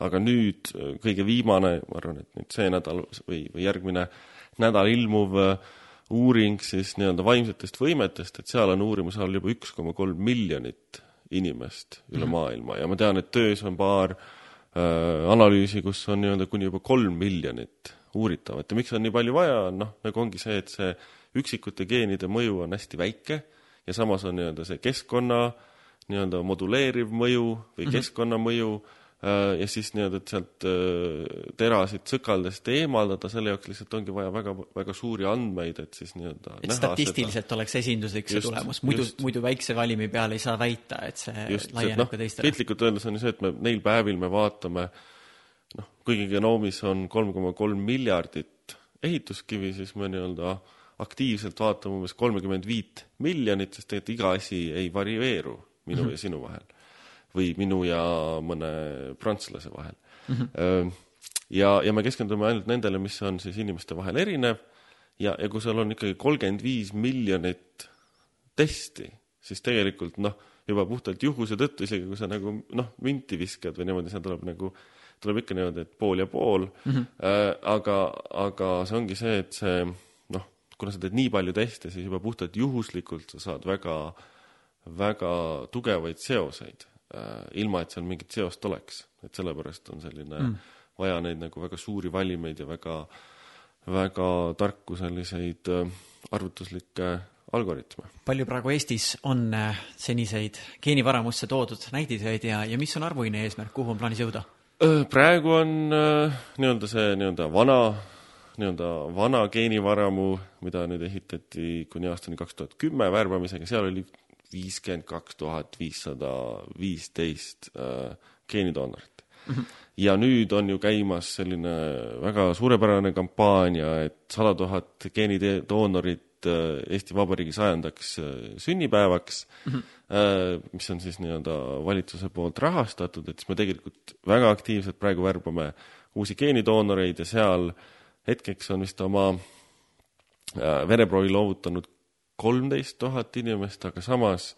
aga nüüd kõige viimane, ma arvan, et nüüd see nädal või, või järgmine nädal ilmuv äh, uuring siis nii-öelda vaimsetest võimetest, et seal on uurimuse all juba üks koma kolm miljonit inimest üle mm -hmm. maailma ja ma tean, et töös on paar äh, analüüsi, kus on nii-öelda kuni juba kolm miljonit uuritavat ja miks on nii palju vaja, noh, nagu ongi see, et see üksikute geenide mõju on hästi väike ja samas on nii-öelda see keskkonna äh, nii-öelda moduleeriv mõju või -hmm. keskkonnamõju äh, ja siis nii-öelda, et sealt äh, terasid sõkaldest eemaldada, selle jaoks lihtsalt ongi vaja väga, väga suuri andmeid, et siis nii-öelda et statistiliselt seda. oleks esinduslik see just, tulemus, muidu, muidu väikse valimi peale ei saa väita, et see just, laieneb no, ka teistele. piltlikult öeldes on ju see, et me neil päevil me vaatame noh, kuigi genoomis on kolm koma kolm miljardit ehituskivi, siis me nii-öelda aktiivselt vaatame umbes kolmekümmend viit miljonit, sest tegelikult iga asi ei varieeru minu mm -hmm. ja sinu vahel või minu ja mõne prantslase vahel mm. -hmm. ja, ja me keskendume ainult nendele, mis on siis inimeste vahel erinev ja, ja kui seal on ikkagi kolmkümmend viis miljonit testi, siis tegelikult noh, juba puhtalt juhuse tõttu, isegi kui sa nagu noh, minti viskad või niimoodi, seal tuleb nagu, tuleb ikka niimoodi, et pool ja pool mm. -hmm. Äh, aga, aga see ongi see, et see noh, kuna sa teed nii palju teste, siis juba puhtalt juhuslikult sa saad väga äh, väga tugevaid seoseid, äh, ilma et seal mingit seost oleks. et sellepärast on selline mm., vaja neid nagu väga suuri valimeid ja väga, väga tarku selliseid äh, arvutuslikke algoritme. palju praegu Eestis on äh, seniseid geenivaramusse toodud näidiseid ja, ja mis on arvuline eesmärk, kuhu on plaanis jõuda? praegu on nii-öelda see nii-öelda vana nii-öelda vana geenivaramu, mida nüüd ehitati kuni aastani kaks tuhat kümme värbamisega, seal oli viiskümmend kaks tuhat viissada viisteist äh, geenidoonorit mm. -hmm. ja nüüd on ju käimas selline väga suurepärane kampaania, et sada tuhat geenidoonorit äh, Eesti Vabariigi sajandaks äh, sünnipäevaks mm, -hmm. mis on siis nii-öelda valitsuse poolt rahastatud, et siis me tegelikult väga aktiivselt praegu värbame uusi geenidoonoreid ja seal hetkeks on vist oma vereproovi loovutanud kolmteist tuhat inimest, aga samas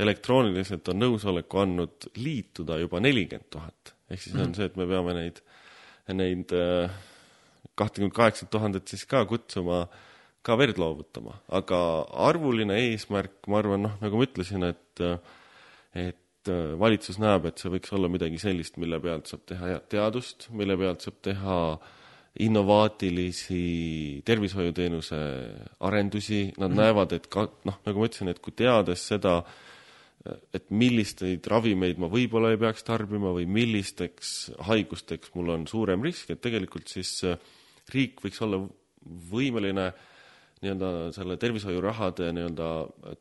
elektrooniliselt on nõusoleku andnud liituda juba nelikümmend tuhat. ehk siis on mm -hmm. see, et me peame neid, neid äh, kahtekümmet kaheksat tuhandet siis ka kutsuma ka verd loovutama, aga arvuline eesmärk, ma arvan, noh, nagu ma ütlesin, et et äh, valitsus näeb, et see võiks olla midagi sellist, mille pealt saab teha head teadust, mille pealt saab teha äh, innovaatilisi tervishoiuteenuse arendusi, nad mm -hmm. näevad, et ka noh, nagu ma ütlesin, et kui teades seda, et millisteid ravimeid ma võib-olla ei peaks tarbima või millisteks haigusteks mul on suurem risk, et tegelikult siis riik võiks olla võimeline äh, nii-öelda selle tervishoiurahade nii-öelda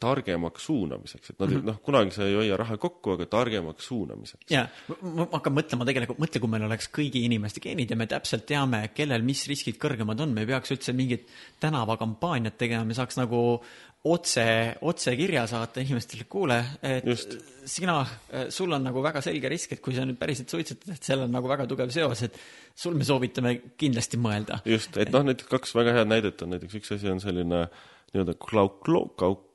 targemaks suunamiseks, et nad mm -hmm. noh, kunagi sa ei hoia raha kokku, aga targemaks suunamiseks. jaa, ma hakkan mõtlema tegelikult, mõtle, kui meil oleks kõigi inimeste geenid ja me täpselt teame, kellel mis riskid kõrgemad on, me ei peaks üldse mingit tänavakampaaniat tegema, me saaks nagu otse, otsekirja saata inimestele, kuule, et Just. sina, sul on nagu väga selge risk, et kui sa nüüd päriselt suitsetad, et seal on nagu väga tugev seos, et sul me soovitame kindlasti mõelda. just, et noh, näiteks kaks väga head näidet on, näiteks üks asi on selline nii-öelda glauklo-, glauk-,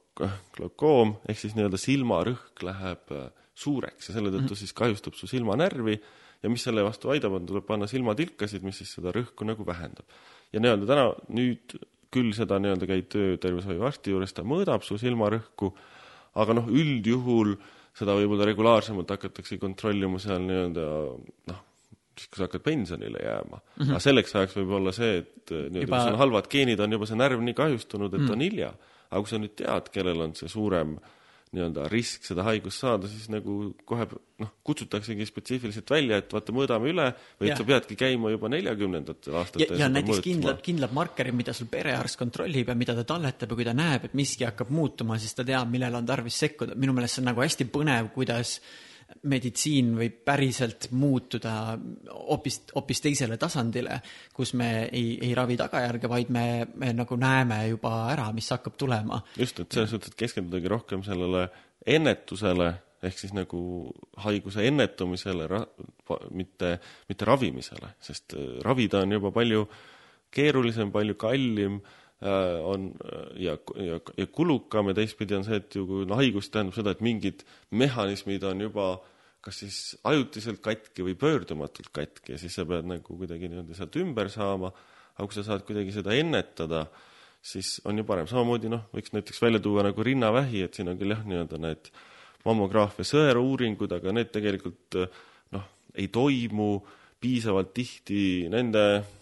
glaukoom, ehk siis nii-öelda silmarõhk läheb äh, suureks ja selle tõttu mm -hmm. siis kahjustub su silmanärvi ja mis selle vastu aidab, on, tuleb panna silmatilkasid, mis siis seda rõhku nagu vähendab. ja nii-öelda täna, nüüd küll seda nii-öelda käid töötervishoiuarsti juures, ta mõõdab su silmarõhku, aga noh, üldjuhul seda võib-olla regulaarsemalt hakatakse kontrollima seal nii-öelda noh, siis kui sa hakkad pensionile jääma mm. -hmm. aga selleks ajaks võib olla see, et äh, nii-öelda juba... kui sul on halvad geenid, on juba see närv nii kahjustunud, et mm -hmm. on hilja. aga kui sa nüüd tead, kellel on see suurem nii-öelda risk seda haigust saada, siis nagu kohe noh, kutsutaksegi spetsiifiliselt välja, et vaata, mõõdame üle või et sa peadki käima juba neljakümnendatel aastatel. ja, ja näiteks mõõtma. kindlad, kindlad markerid, mida sul perearst kontrollib ja mida ta talletab ja kui ta näeb, et miski hakkab muutuma, siis ta teab, millal on tarvis sekkuda. minu meelest see on nagu hästi põnev, kuidas meditsiin võib päriselt muutuda hoopis, hoopis teisele tasandile, kus me ei, ei ravi tagajärge, vaid me, me nagu näeme juba ära, mis hakkab tulema. just, et selles suhtes, et keskendudagi rohkem sellele ennetusele, ehk siis nagu haiguse ennetamisele, mitte, mitte ravimisele, sest äh, ravida on juba palju keerulisem, palju kallim on äh, ja, ja, ja kulukam ja teistpidi on see, et ju kui no, haigus tähendab seda, et mingid mehhanismid on juba kas siis ajutiselt katki või pöördumatult katki ja siis sa pead nagu kuidagi nii-öelda sealt ümber saama, aga kui sa saad kuidagi seda ennetada, siis on ju parem, samamoodi noh, võiks näiteks välja tuua nagu rinnavähi, et siin on küll jah, nii-öelda need mammograafia sõeruuringud, aga need tegelikult noh, ei toimu piisavalt tihti nende äh,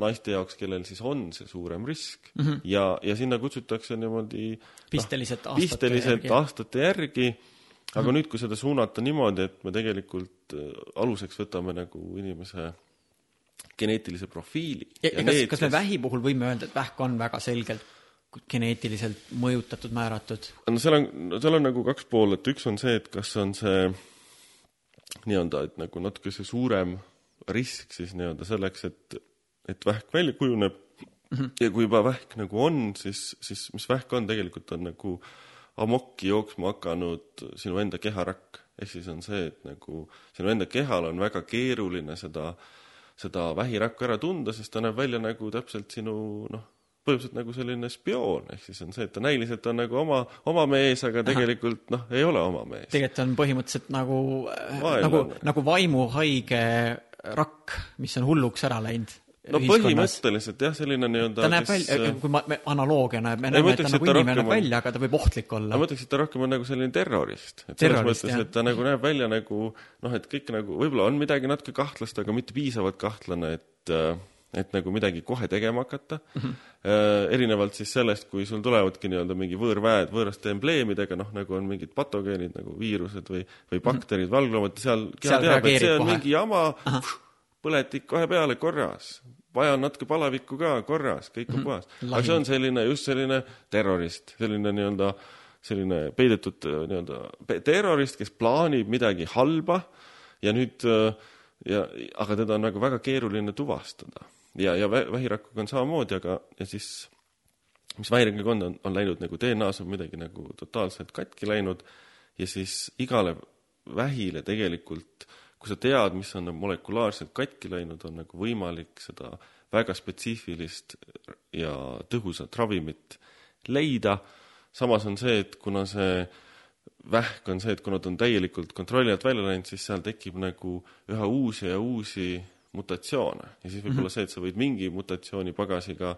naiste jaoks, kellel siis on see suurem risk mm -hmm. ja, ja sinna kutsutakse niimoodi pisteliselt noh, aastate pisteliselt järgi. aastate järgi, aga mm -hmm. nüüd, kui seda suunata niimoodi, et me tegelikult äh, aluseks võtame nagu inimese geneetilise profiili. ja, ja kas, need, kas me vähi puhul võime öelda, et vähk on väga selgelt geneetiliselt mõjutatud, määratud? no seal on, seal on nagu kaks poolt, üks on see, et kas on see nii-öelda, et nagu natuke see suurem risk siis nii-öelda selleks, et, et vähk välja kujuneb mm -hmm. ja kui juba vähk nagu on, siis, siis mis vähk on, tegelikult on nagu amokki jooksma hakanud sinu enda keharakk. ehk siis on see, et nagu sinu enda kehal on väga keeruline seda, seda vähirakku ära tunda, sest ta näeb välja nagu täpselt sinu noh, põhimõtteliselt nagu selline spioon, ehk siis on see, et ta näiliselt on nagu oma, oma mees, aga tegelikult noh, ei ole oma mees. tegelikult on põhimõtteliselt nagu, nagu, nagu vaimuhaige rakk, mis on hulluks ära läinud no põhimõtteliselt jah, selline nii-öelda ta näeb kes... välja, kui ma, me analoogia näeb, me näeme, et ta nagu inimene näeb välja, aga ta võib ohtlik olla. ma ütleks, et ta rohkem on nagu selline terrorist. et selles mõttes, et ta nagu näeb välja nagu noh, et kõik nagu, võib-olla on midagi natuke kahtlast, aga mitte piisavalt kahtlane, et äh, et nagu midagi kohe tegema hakata mm. -hmm. Äh, erinevalt siis sellest, kui sul tulevadki nii-öelda mingi võõrväed võõraste embleemidega, noh, nagu on mingid patogeenid nagu viirused või, või bakterid mm, -hmm. valgloomad, seal keha teab, et see on kohe. mingi jama, põletik kohe peale, korras. vajan natuke palavikku ka, korras, kõik on -hmm. puhas. aga see on selline, just selline terrorist, selline nii-öelda selline peidetud nii-öelda terrorist, kes plaanib midagi halba ja nüüd ja aga teda on nagu väga keeruline tuvastada ja, ja vähirakuga on samamoodi, aga ja siis mis vähirakuga on, on, on läinud nagu DNA-s on midagi nagu totaalselt katki läinud ja siis igale vähile tegelikult, kui sa tead, mis on molekulaarselt katki läinud, on nagu võimalik seda väga spetsiifilist ja tõhusat ravimit leida. samas on see, et kuna see vähk on see, et kuna ta on täielikult kontrolli alt välja läinud, siis seal tekib nagu üha uusi ja uusi mutatsioone ja siis võib mm -hmm. olla see, et sa võid mingi mutatsiooni pagasiga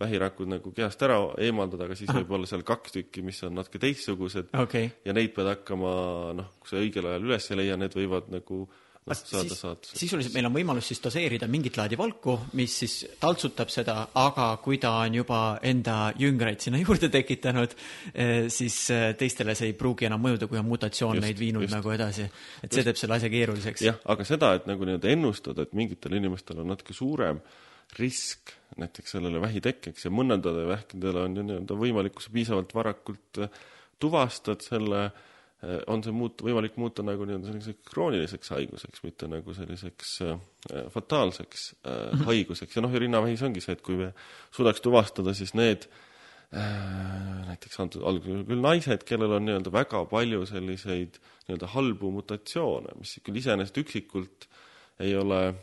vähirakud nagu kehast ära eemaldada, aga siis Aha. võib olla seal kaks tükki, mis on natuke teistsugused okay. ja neid pead hakkama noh, kui sa õigel ajal üles ei leia, need võivad nagu noh, saada saatuseks. sisuliselt meil on võimalus siis doseerida mingit laadi valku, mis siis taltsutab seda, aga kui ta on juba enda jüngreid sinna (laughs) juurde tekitanud, eh, siis eh, teistele see ei pruugi enam mõjuda, kui on mutatsioon just, neid viinud just. nagu edasi. et see just. teeb selle asja keeruliseks. jah, aga seda, et nagu nii-öelda ennustada, et mingitel inimestel on natuke suurem risk näiteks sellele vähi tekkeks ja mõnedele vähkidele on ju nii-öelda võimalik, kui sa piisavalt varakult eh, tuvastad selle Äh, on see muut-, võimalik muuta nagu nii-öelda selliseks krooniliseks haiguseks, mitte nagu selliseks äh, fataalseks äh, -hmm. haiguseks ja noh, ja rinnavähis ongi see, et kui me suudaks tuvastada siis need äh, näiteks antud algul küll naised, kellel on nii-öelda väga palju selliseid nii-öelda halbu mutatsioone, mis küll iseenesest üksikult ei ole,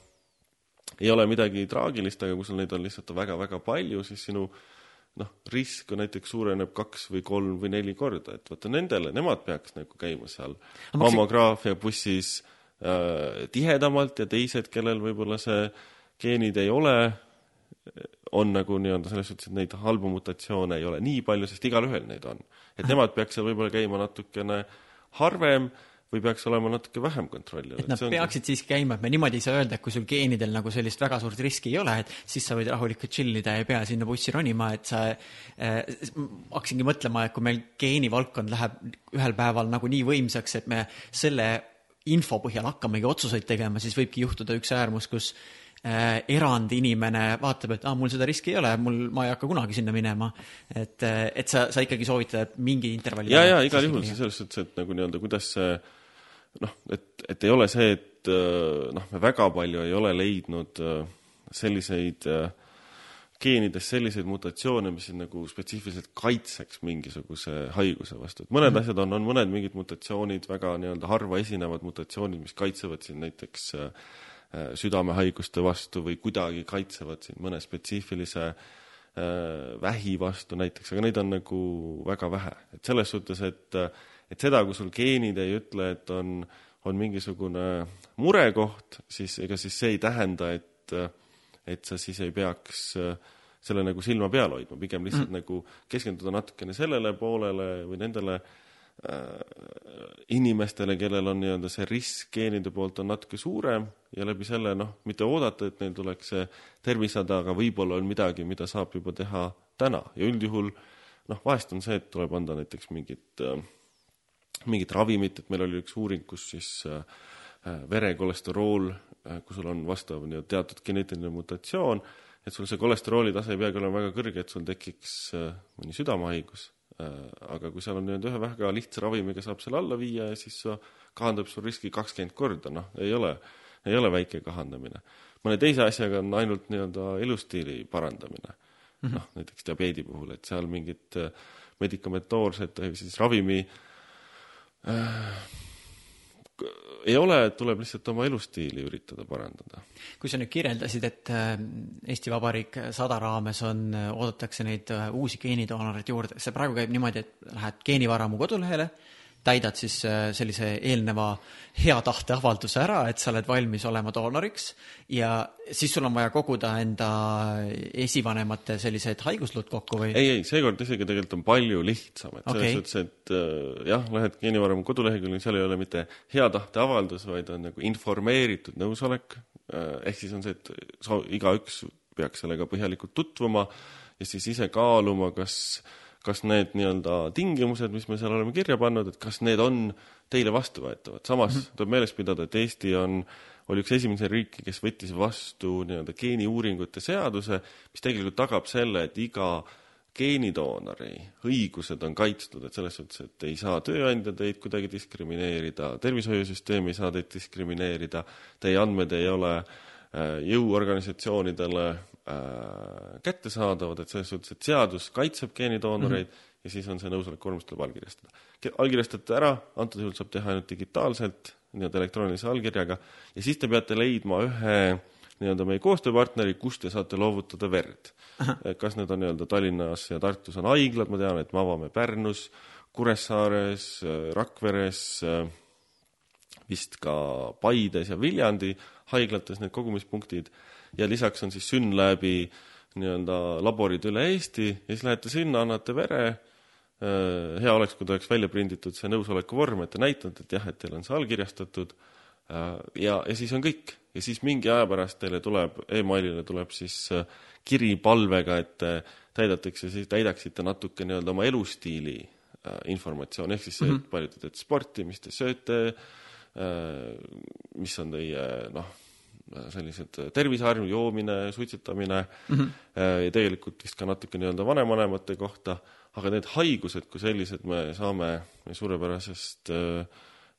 ei ole midagi traagilist, aga kui sul neid on lihtsalt väga-väga palju, siis sinu äh, noh, risk näiteks suureneb kaks või kolm või neli korda, et vaata nendele, nemad peaks nagu käima seal mammograafia bussis äh, tihedamalt ja teised, kellel võib-olla see geenid ei ole, on nagu nii-öelda selles suhtes, et neid halbu mutatsioone ei ole nii palju, sest igalühel neid on. et nemad peaks seal võib-olla käima natukene harvem või peaks olema natuke vähem kontrolli all? et nad peaksid siiski käima, et me niimoodi ei saa öelda, et kui sul geenidel nagu sellist väga suurt riski ei ole, et siis sa võid rahulikult chill ida ja ei pea sinna bussi ronima, et sa äh,, hakkasingi mõtlema, et kui meil geenivaldkond läheb ühel päeval nagu nii võimsaks, et me selle info põhjal hakkamegi otsuseid tegema, siis võibki juhtuda üks äärmus, kus äh, erandinimene vaatab, et aa ah,, mul seda riski ei ole, mul, ma ei hakka kunagi sinna minema. et, äh, et sa, sa ikkagi soovitad mingi intervalli. ja, ja igal juhul selles suhtes, et nagu nii-öelda, kuidas see noh, et, et ei ole see, et noh, me väga palju ei ole leidnud selliseid geenides selliseid mutatsioone, mis nagu spetsiifiliselt kaitseks mingisuguse haiguse vastu, et mõned mm -hmm. asjad on, on mõned mingid mutatsioonid, väga nii-öelda harva esinevad mutatsioonid, mis kaitsevad siin näiteks äh, südamehaiguste vastu või kuidagi kaitsevad siin mõne spetsiifilise äh, vähi vastu näiteks, aga neid on nagu väga vähe. et selles suhtes, et, et seda, kui sul geenid ei ütle, et on, on mingisugune murekoht, siis ega siis see ei tähenda, et, et sa siis ei peaks selle nagu silma peal hoidma, pigem lihtsalt mm. nagu keskenduda natukene sellele poolele või nendele äh, inimestele, kellel on nii-öelda see risk geenide poolt on natuke suurem ja läbi selle noh, mitte oodata, et neil tuleks see tervisehäda, aga võib-olla on midagi, mida saab juba teha täna ja üldjuhul noh, vahest on see, et tuleb anda näiteks mingit äh,, mingit ravimit, et meil oli üks uuring, kus siis äh, verekolesterool äh,, kui sul on vastav nii-öelda teatud geneetiline mutatsioon, et sul see kolesterooli tase ei peagi olema väga kõrge, et sul tekiks äh, mõni südamehaigus. Äh,, aga kui seal on nii-öelda ühe väga lihtsa ravimiga saab selle alla viia ja siis kahandab sul riski kakskümmend korda, noh, ei ole äh, ei ole väike kahandamine. mõne teise asjaga on ainult nii-öelda elustiili parandamine. -hmm.. noh, näiteks diabeedi puhul, et seal mingit äh, medikamentoorset ehk siis ravimi äh, ei ole, tuleb lihtsalt oma elustiili üritada parandada. kui sa nüüd kirjeldasid, et äh, Eesti Vabariik sada raames on, äh, oodatakse neid uusi geenidoonoreid juurde, see praegu käib niimoodi, et lähed geenivaramu kodulehele, täidad siis äh, sellise eelneva hea tahte avalduse ära, et sa oled valmis olema doonoriks ja siis sul on vaja koguda enda esivanemate sellised haigusluud kokku või? ei, ei, seekord isegi tegelikult on palju lihtsam, et selles okay. suhtes, et äh, jah, lähed geenivaramu koduleheküljele, seal ei ole mitte hea tahte avaldus, vaid on nagu informeeritud nõusolek äh,, ehk siis on see, et igaüks peaks sellega põhjalikult tutvuma ja siis ise kaaluma, kas äh, kas need nii-öelda tingimused, mis me seal oleme kirja pannud, et kas need on teile vastuvõetavad. samas mm -hmm. tuleb meeles pidada, et Eesti on, oli üks esimesi riike, kes võttis vastu nii-öelda geeniuuringute seaduse, mis tegelikult tagab selle, et iga geenidoonori õigused on kaitstud, et selles suhtes, et ei saa tööandja teid kuidagi diskrimineerida, tervishoiusüsteem ei saa teid diskrimineerida, teie andmed ei ole äh, jõuorganisatsioonidele kättesaadavad, et selles suhtes, et seadus kaitseb geenidoonoreid mm -hmm. ja siis on see nõusoleku vormis tuleb allkirjastada. allkirjastate ära, antud juhul saab teha ainult digitaalselt, nii-öelda elektroonilise allkirjaga, ja siis te peate leidma ühe nii-öelda meie koostööpartneri, kus te saate loovutada verd. kas need on nii-öelda Tallinnas ja Tartus on haiglad, ma tean, et me avame Pärnus, Kuressaares, Rakveres, vist ka Paides ja Viljandi haiglates need kogumispunktid ja lisaks on siis Synlabi nii-öelda laborid üle Eesti ja siis lähete sinna, annate vere, äh, hea oleks, kui ta oleks välja prinditud see nõusoleku vorm, et te näitate, et jah, et teil on see allkirjastatud äh, ja, ja siis on kõik. ja siis mingi aja pärast teile tuleb e, emailile tuleb siis äh, kiri palvega, et täidatakse, siis täidaksite natuke nii-öelda oma elustiili informatsiooni, ehk siis see, et mhm. palju te teete sporti, mis te sööte, mis on teie noh, sellised terviseharjum, joomine, suitsetamine mm -hmm. ja tegelikult vist ka natuke nii-öelda vanavanemate kohta, aga need haigused kui sellised me saame suurepärasest äh,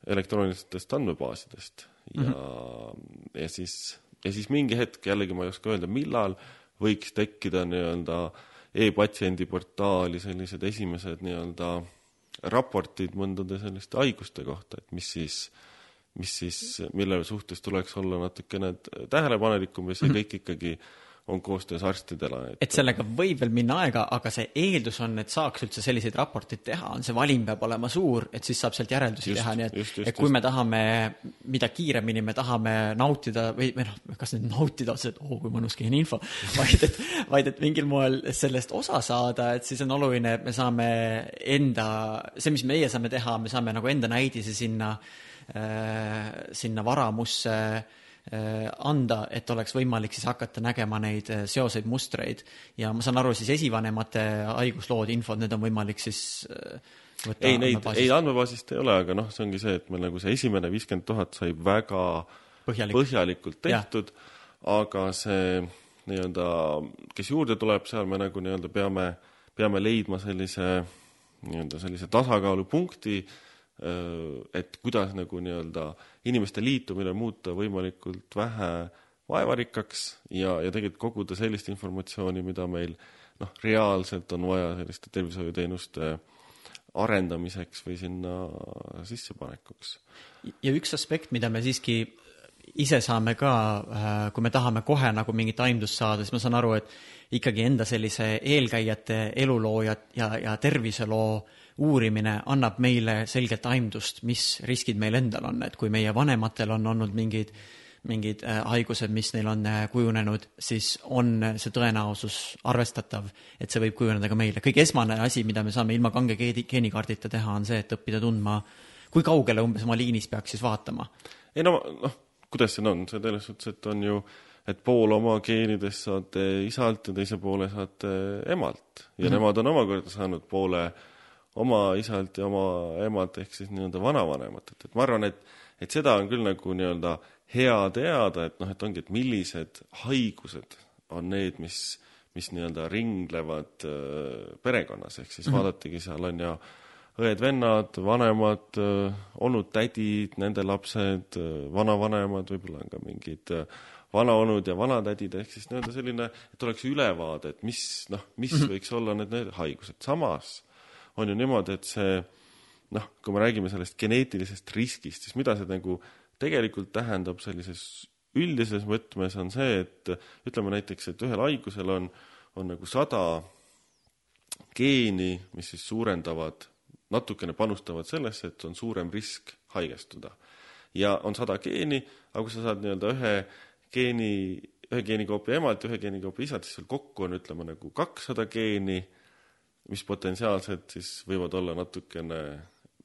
elektroonilistest andmebaasidest ja mm, -hmm. ja siis, ja siis mingi hetk, jällegi ma ei oska öelda, millal võiks tekkida nii-öelda e-patsiendi portaali sellised esimesed nii-öelda raportid mõndade selliste haiguste kohta, et mis siis äh, mis siis, mille suhtes tuleks olla natukene tähelepanelikum ja see mhm. kõik ikkagi on koostöös arstidele. et sellega võib veel minna aega, aga see eeldus on, et saaks üldse selliseid raporteid teha, on see valim peab olema suur, et siis saab sealt järeldusi just, teha, nii et, et kui just. me tahame, mida kiiremini me tahame nautida või, või noh, kas nüüd nautida otseselt, oo kui mõnus geeniinfo, (laughs) vaid et, vaid et mingil moel sellest osa saada, et siis on oluline, et me saame enda, see, mis meie saame teha, me saame nagu enda näidise sinna Äh, sinna varamusse äh, anda, et oleks võimalik siis hakata nägema neid äh, seoseid, mustreid. ja ma saan aru, siis esivanemate haiguslood, infod, need on võimalik siis võtta ei, neid, ei andmebaasist ei ole, aga noh, see ongi see, et meil nagu see esimene viiskümmend tuhat sai väga Põhjalik. põhjalikult tehtud, aga see nii-öelda, kes juurde tuleb, seal me nagu nii-öelda peame, peame leidma sellise nii-öelda sellise tasakaalupunkti et kuidas nagu nii-öelda inimeste liitumine muuta võimalikult vähe vaevarikkaks ja, ja tegelikult koguda sellist informatsiooni, mida meil noh, reaalselt on vaja selliste tervishoiuteenuste arendamiseks või sinna sissepanekuks. ja üks aspekt, mida me siiski ise saame ka, äh, kui me tahame kohe nagu mingit aimdust saada, siis ma saan aru, et ikkagi enda sellise eelkäijate eluloo ja, ja, ja terviseloo uurimine annab meile selgelt aimdust, mis riskid meil endal on, et kui meie vanematel on olnud mingid mingid äh, haigused, mis neil on äh, kujunenud, siis on see tõenäosus arvestatav, et see võib kujuneda ka meile. kõige esmane asi, mida me saame ilma kange geeni, geenikaardita teha, on see, et õppida tundma, kui kaugele umbes oma liinis peaks siis vaatama. ei no noh, kuidas see on, see selles suhtes, et on ju, et pool oma geenidest saate isalt ja teise poole saate emalt ja mm -hmm. nemad on omakorda saanud poole oma isalt ja oma emalt ehk siis nii-öelda vanavanematelt, et ma arvan, et, et seda on küll nagu nii-öelda hea teada, et noh, et ongi, et millised haigused on need, mis, mis nii-öelda ringlevad äh, perekonnas, ehk siis mm -hmm. vaadatagi, seal on ja õed-vennad, vanemad, onud-tädid, nende lapsed, vanavanemad, võib-olla on ka mingid vanaonud ja vanatädid, ehk siis nii-öelda selline, et oleks ülevaade, et mis, noh, mis mm -hmm. võiks olla need, need haigused. samas on ju niimoodi, et see noh, kui me räägime sellest geneetilisest riskist, siis mida see nagu tegelikult tähendab sellises üldises mõtmes, on see, et ütleme näiteks, et ühel haigusel on, on nagu sada geeni, mis siis suurendavad natukene panustavad sellesse, et on suurem risk haigestuda. ja on sada geeni, aga kui sa saad nii-öelda ühe geeni, ühe geenikoopi emalt ja ühe geenikoopi isalt, siis sul kokku on, ütleme nagu kakssada geeni, mis potentsiaalselt siis võivad olla natukene,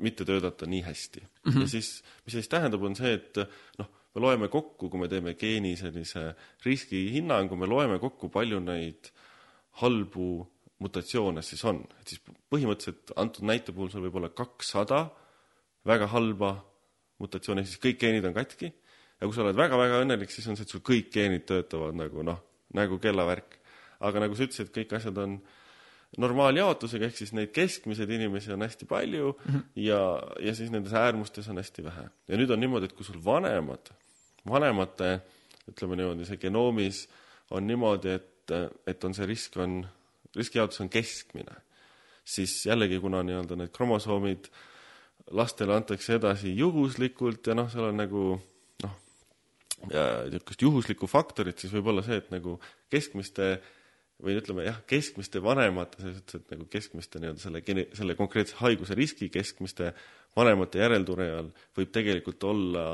mitte töötada nii hästi mm. -hmm. ja siis, mis siis tähendab, on see, et noh, me loeme kokku, kui me teeme geeni sellise riskihinnangu, me loeme kokku, palju neid halbu mutatsioone siis on, et siis põhimõtteliselt antud näite puhul sul võib olla kakssada väga halba mutatsiooni, ehk siis kõik geenid on katki ja kui sa oled väga-väga õnnelik, siis on see, et sul kõik geenid töötavad nagu noh, nagu kellavärk. aga nagu sa ütlesid, kõik asjad on normaaljaotusega, ehk siis neid keskmiseid inimesi on hästi palju mm -hmm. ja, ja siis nendes äärmustes on hästi vähe. ja nüüd on niimoodi, et kui sul vanemad, vanemate ütleme niimoodi, see genoomis on niimoodi, et, et on see risk on riskijaotus on keskmine, siis jällegi, kuna nii-öelda need kromosoomid lastele antakse edasi juhuslikult ja noh, seal on nagu noh, niisugust juhuslikku faktorit, siis võib olla see, et nagu keskmiste või ütleme jah, keskmiste vanemate, selles mõttes, et nagu keskmiste nii-öelda selle gene-, selle konkreetse haiguse riski keskmiste vanemate järeltulijal võib tegelikult olla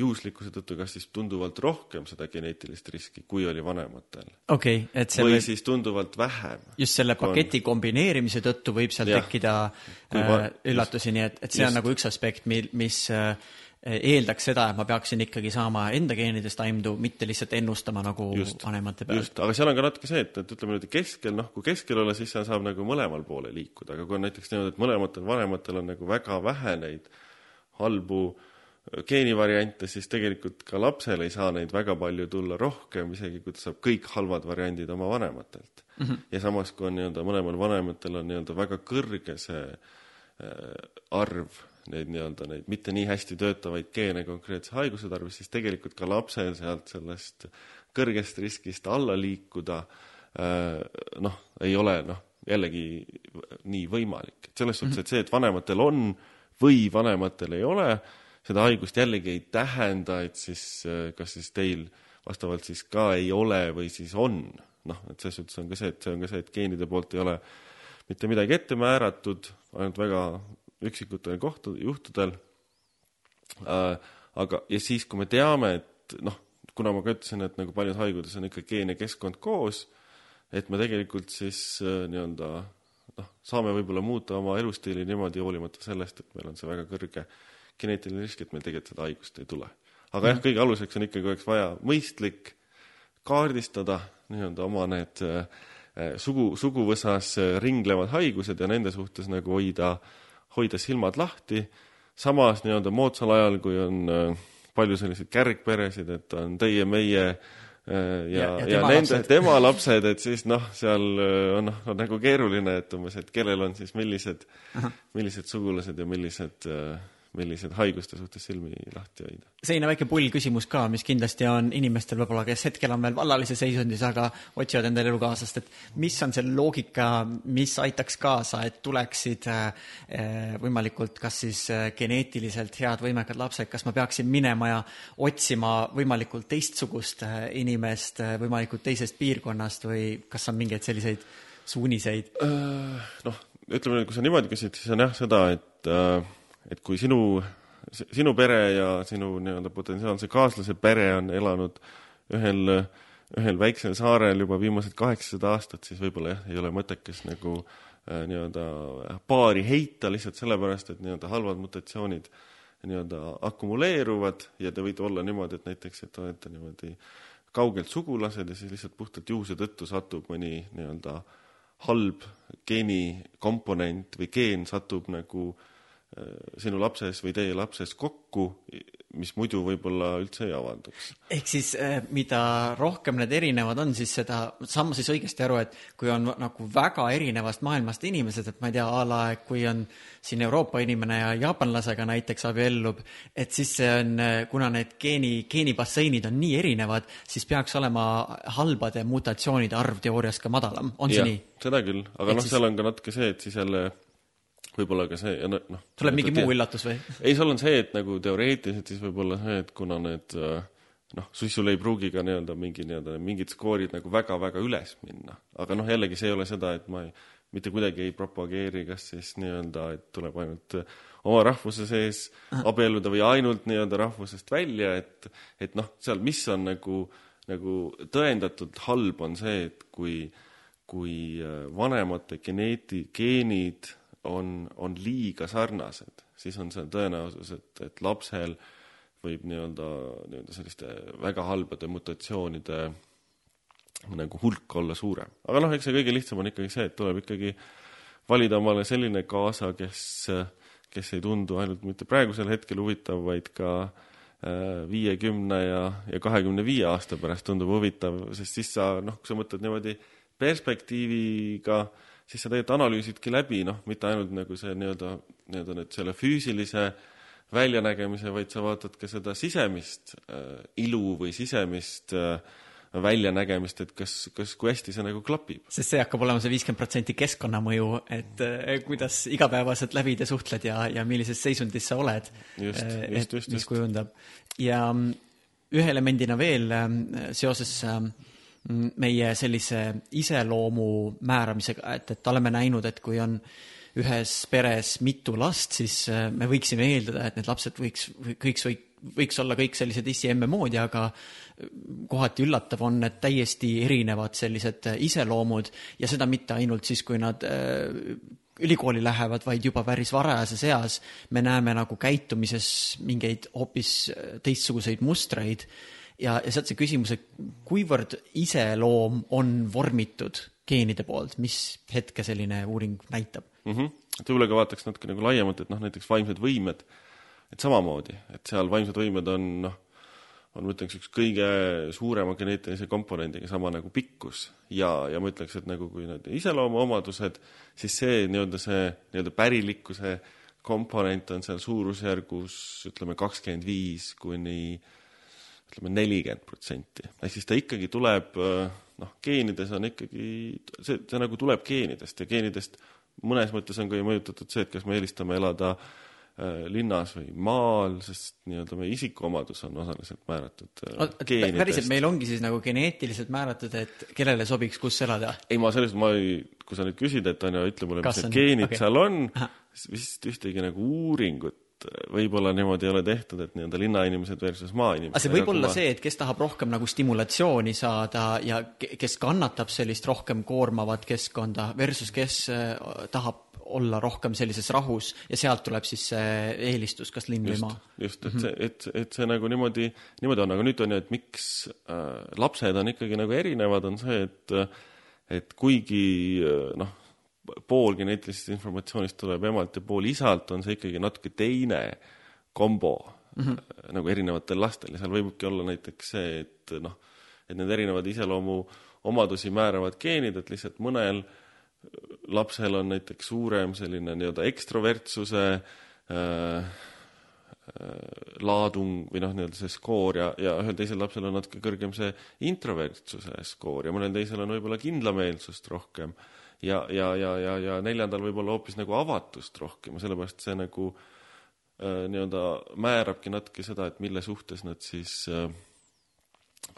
juhuslikkuse tõttu kas siis tunduvalt rohkem seda geneetilist riski, kui oli vanematel. okei okay,, et selle või siis tunduvalt vähem. just selle paketi on... kombineerimise tõttu võib seal ja, tekkida va... äh, üllatusi, nii et, et see just. on nagu üks aspekt, mil, mis äh, eeldaks seda, et ma peaksin ikkagi saama enda geenidest aimdu, mitte lihtsalt ennustama nagu just, vanemate pealt. just, aga seal on ka natuke see, et, et ütleme niimoodi keskel, noh, kui keskel olla, siis seal saab nagu mõlemal poole liikuda, aga kui on näiteks niimoodi, et mõlematel vanematel on nagu väga vähe neid halbu äh, geenivariante, siis tegelikult ka lapsel ei saa neid väga palju tulla rohkem, isegi kui ta saab kõik halvad variandid oma vanematelt mm. -hmm. ja samas, kui on nii-öelda mõlemal vanematel on nii-öelda väga kõrge see äh, arv neid nii-öelda neid mitte nii hästi töötavaid geene konkreetse haiguse tarvis, siis tegelikult ka lapsel sealt sellest kõrgest riskist alla liikuda äh, noh, ei ole noh, jällegi nii võimalik. et selles suhtes, et see, et vanematel on või vanematel ei ole, seda haigust jällegi ei tähenda, et siis äh, kas siis teil vastavalt siis ka ei ole või siis on. noh, et selles suhtes on ka see, et see on ka see, et geenide poolt ei ole mitte midagi ette määratud, ainult väga üksikutel kohtu-, juhtudel äh,. aga, ja siis, kui me teame, et noh, kuna ma ka ütlesin, et nagu paljud haigustes on ikka geen ja keskkond koos, et me tegelikult siis äh, nii-öelda noh, saame võib-olla muuta oma elustiili niimoodi, hoolimata sellest, et meil on see väga kõrge äh, geneetiline risk, et meil tegelikult seda haigust ei tule. aga jah, kõige aluseks on ikkagi, oleks vaja mõistlik kaardistada nii-öelda oma need äh, sugu, suguvõsas äh, ringlevad haigused ja nende suhtes nagu hoida, hoida silmad lahti, samas nii-öelda moodsal ajal, kui on äh, palju selliseid kärgperesid, et on teie-meie ja, Ja- ja, ja ja, nende (laughs) tema lapsed, et siis noh, seal äh, on noh, on nagu keeruline, et umbes, et kellel on siis millised, millised sugulased ja millised, millised haiguste suhtes silmi lahti hoida. selline väike pull küsimus ka, mis kindlasti on inimestel võib-olla, kes hetkel on veel vallalises seisundis, aga otsivad endale elukaaslast, et mis on see loogika, mis aitaks kaasa, et tuleksid äh, äh, võimalikult kas siis äh, geneetiliselt head võimekad lapsed, kas ma peaksin minema ja otsima võimalikult teistsugust äh, inimest äh, võimalikult teisest piirkonnast või kas on mingeid selliseid suuniseid? noh, ütleme, kui sa niimoodi küsid, siis on jah seda, et, et kui sinu, sinu pere ja sinu nii-öelda potentsiaalse kaaslase pere on elanud ühel, ühel väiksel saarel juba viimased kaheksasada aastat, siis võib-olla jah, ei ole mõttekas nagu äh, nii-öelda paari heita lihtsalt sellepärast, et nii-öelda halvad mutatsioonid nii-öelda akumuleeruvad ja te võite olla niimoodi, et näiteks, et olete niimoodi kaugelt sugulased ja siis lihtsalt puhtalt juhuse tõttu satub mõni nii-öelda halb geenikomponent või geen satub nagu äh, sinu lapses või teie lapses kokku, mis muidu võib-olla üldse ei avalduks. ehk siis eh, mida rohkem need erinevad on, siis seda, saan ma siis õigesti aru, et kui on nagu väga erinevast maailmast inimesed, et ma ei tea, a la, et kui on siin Euroopa inimene ja jaapanlasega näiteks abiellub, et siis see on, kuna need geeni, geenibasseinid on nii erinevad, siis peaks olema halbade mutatsioonide arv teoorias ka madalam, on see jah nii?, seda küll, aga noh, siis- seal on ka natuke see, et siis jälle võib-olla ka see ja no- noh. tuleb mingi muu üllatus või? ei, seal on see, et nagu teoreetiliselt siis võib-olla see, et kuna need äh, noh, siis sul ei pruugi ka nii-öelda mingi nii-öelda mingid skoorid nagu väga-väga üles minna. aga noh, jällegi see ei ole seda, et ma ei, mitte kuidagi ei propageeri, kas siis nii-öelda, et tuleb ainult äh, oma rahvuse sees abielluda või ainult nii-öelda rahvusest välja, et et noh, seal, mis on nagu, nagu tõendatult halb, on see, et kui kui äh, vanemate geneeti, geenid on, on liiga sarnased, siis on seal tõenäosus, et, et lapsel võib nii-öelda, nii-öelda selliste väga halbade mutatsioonide nagu hulk olla suurem. aga noh, eks see kõige lihtsam on ikkagi see, et tuleb ikkagi valida omale selline kaasa, kes, kes ei tundu ainult mitte praegusel hetkel huvitav, vaid ka äh, viiekümne ja, ja kahekümne viie aasta pärast tundub huvitav, sest siis sa noh, kui sa mõtled niimoodi perspektiiviga, siis sa tegelikult analüüsidki läbi, noh, mitte ainult nagu see nii-öelda, nii-öelda nüüd selle füüsilise väljanägemise, vaid sa vaatad ka seda sisemist äh, ilu või sisemist äh, väljanägemist, et kas, kas, kui hästi see nagu klapib. sest see hakkab olema see viiskümmend protsenti keskkonnamõju, et eh, kuidas igapäevaselt läbi te suhtled ja, ja millises seisundis sa oled. Just, just, et just, mis just. kujundab. ja mm, ühe elemendina veel ähm, seoses ähm, meie sellise iseloomu määramisega, et, et oleme näinud, et kui on ühes peres mitu last, siis äh, me võiksime eeldada, et need lapsed võiks, võiks, võiks olla kõik sellised issi-emme moodi, aga kohati üllatav on need täiesti erinevad sellised äh, iseloomud ja seda mitte ainult siis, kui nad äh, ülikooli lähevad, vaid juba päris varajases eas. Me näeme nagu käitumises mingeid hoopis äh, teistsuguseid mustreid ja, ja sealt see küsimus, et kuivõrd iseloom on vormitud geenide poolt, mis hetke selline uuring näitab? mm. -hmm. võib-olla ka vaataks natuke nagu laiemalt, et noh, näiteks vaimsed võimed, et samamoodi, et seal vaimsed võimed on noh, on ma ütleks üks kõige suurema geneetilise komponendiga, sama nagu pikkus ja, ja ma ütleks, et nagu kui need iseloomuomadused, siis see nii-öelda see nii-öelda pärilikkuse komponent on seal suurusjärgus ütleme kakskümmend viis kuni ütleme nelikümmend protsenti, ehk siis ta ikkagi tuleb noh, geenides on ikkagi see, see nagu tuleb geenidest ja geenidest mõnes mõttes on ka ju mõjutatud see, et kas me eelistame elada äh, linnas või maal, sest nii-öelda meie isikuomadus on osaliselt määratud äh, päriselt meil ongi siis nagu geneetiliselt määratud, et kellele sobiks kus elada? ei, ma selles, ma ei, kui sa nüüd küsid, et on ju, ütle mulle, mis need geenid okay. seal on siis vist ühtegi nagu uuringut võib-olla niimoodi ei ole tehtud, et nii-öelda linnainimesed versus maainimesed. aga see võib olla see, et kes tahab rohkem nagu stimulatsiooni saada ja ke- kes kannatab sellist rohkem koormavat keskkonda versus kes äh, tahab olla rohkem sellises rahus ja sealt tuleb siis see eelistus, kas linn või maa., just, et see, et, et see nagu niimoodi, niimoodi on, aga nüüd on ju, et miks äh, lapsed on ikkagi nagu erinevad, on see, et et kuigi äh, noh, pool geneetilisest informatsioonist tuleb emalt ja pool isalt, on see ikkagi natuke teine kombo mm -hmm. nagu erinevatel lastel ja seal võibki olla näiteks see, et noh, et need erinevad iseloomu omadusi määravad geenid, et lihtsalt mõnel lapsel on näiteks suurem selline nii-öelda ekstrovertsuse äh, laadung või noh, nii-öelda see skoor ja, ja ühel teisel lapsel on natuke kõrgem see introvertsuse skoor ja mõnel teisel on võib-olla kindlameelsust rohkem ja, ja, ja, ja, ja neljandal võib-olla hoopis nagu avatust rohkem ja sellepärast see nagu äh, nii-öelda määrabki natuke seda, et mille suhtes nad siis äh,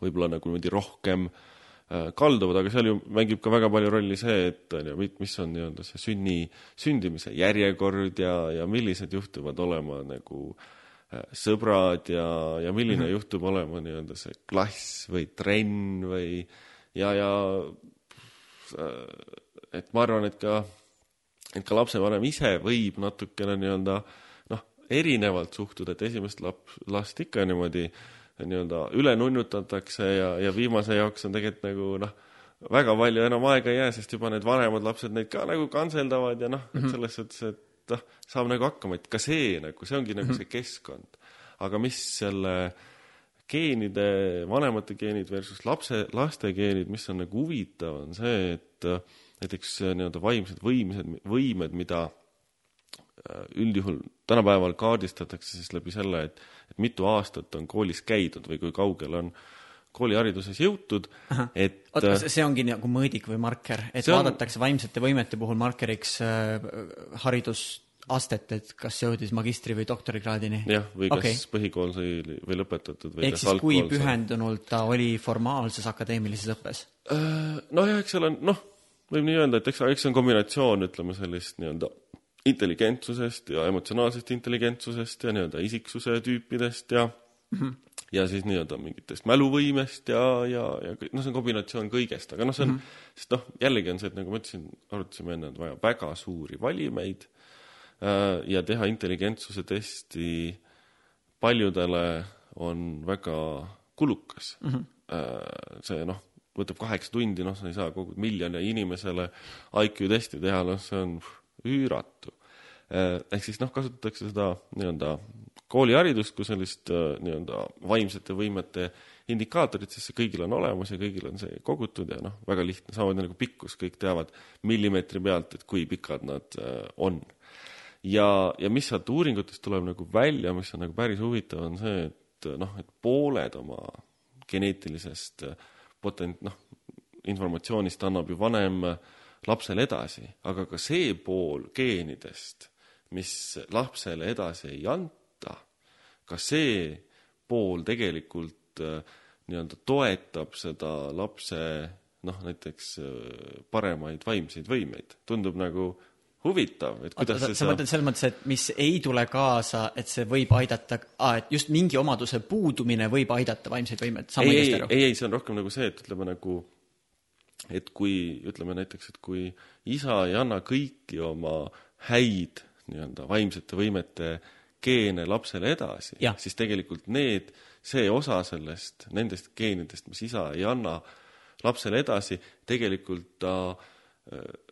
võib-olla nagu niimoodi rohkem äh, kalduvad, aga seal ju mängib ka väga palju rolli see, et on ju, mis on nii-öelda see sünni, sündimise järjekord ja, ja millised juhtuvad olema nagu äh, sõbrad ja, ja milline mm -hmm. juhtub olema nii-öelda see klass või trenn või ja, ja et ma arvan, et ka, et ka lapsevanem ise võib natukene nii-öelda noh, erinevalt suhtuda, et esimest laps, last ikka niimoodi nii-öelda üle nunnutatakse ja, ja viimase jaoks on tegelikult nagu noh, väga palju enam aega ei jää, sest juba need vanemad lapsed neid ka nagu kantseldavad ja noh mm -hmm., et selles suhtes, et noh, saab nagu hakkama, et ka see nagu, see ongi nagu mm -hmm. see keskkond. aga mis selle geenide, vanemate geenid versus lapse, laste geenid, mis on nagu huvitav, on see, et näiteks äh, nii-öelda vaimsed võimsed, võimed, mida äh, üldjuhul tänapäeval kaardistatakse siis läbi selle, et, et mitu aastat on koolis käidud või kui kaugel on äh, koolihariduses jõutud, et oota, kas see ongi nagu mõõdik või marker, et on... vaadatakse vaimsete võimete puhul markeriks äh, haridusastet, et kas jõudis magistri- või doktorikraadini? jah, või kas okay. põhikool sai või lõpetatud või ehk siis kui pühendunult ta oli formaalses akadeemilises õppes? Äh, nojah, eks seal on, noh, võib nii öelda, et eks, eks see on kombinatsioon, ütleme sellist nii-öelda intelligentsusest ja emotsionaalsest intelligentsusest ja nii-öelda isiksuse tüüpidest ja mm -hmm ja siis nii-öelda mingitest mäluvõimest ja, ja, ja noh, see on kombinatsioon kõigest, aga noh, see on mm, -hmm. sest noh, jällegi on see, et nagu ma ütlesin, arutasime enne, et vaja väga suuri valimeid äh, ja teha intelligentsuse testi paljudele on väga kulukas mm. -hmm. Äh, see noh, võtab kaheksa tundi, noh, sa ei saa kogu miljoni inimesele IQ testi teha, noh, see on üüratu äh,. ehk siis noh, kasutatakse seda nii-öelda kooliharidust kui sellist äh, nii-öelda vaimsete võimete indikaatorit, sest see kõigil on olemas ja kõigil on see kogutud ja noh, väga lihtne, samamoodi nagu pikkus, kõik teavad millimeetri pealt, et kui pikad nad äh, on. ja, ja mis sealt uuringutest tuleb nagu välja, mis on nagu päris huvitav, on see, et noh, et pooled oma geneetilisest äh, potent-, noh, informatsioonist annab ju vanem lapsele edasi, aga ka see pool geenidest, mis lapsele edasi ei anta, ka see pool tegelikult äh, nii-öelda toetab seda lapse noh, näiteks äh, paremaid vaimseid võimeid. tundub nagu huvitav, et kuidas Oota, see sa mõtled selles mõttes, et mis ei tule kaasa, et see võib aidata ah,, et just mingi omaduse puudumine võib aidata vaimseid võimeid, saan ma õigesti aru? ei, ei, see on rohkem nagu see, et ütleme nagu et kui, ütleme näiteks, et kui isa ei anna kõiki oma häid nii-öelda vaimsete võimete geene lapsele edasi, siis tegelikult need, see osa sellest, nendest geenidest, mis isa ei anna lapsele edasi, tegelikult ta äh,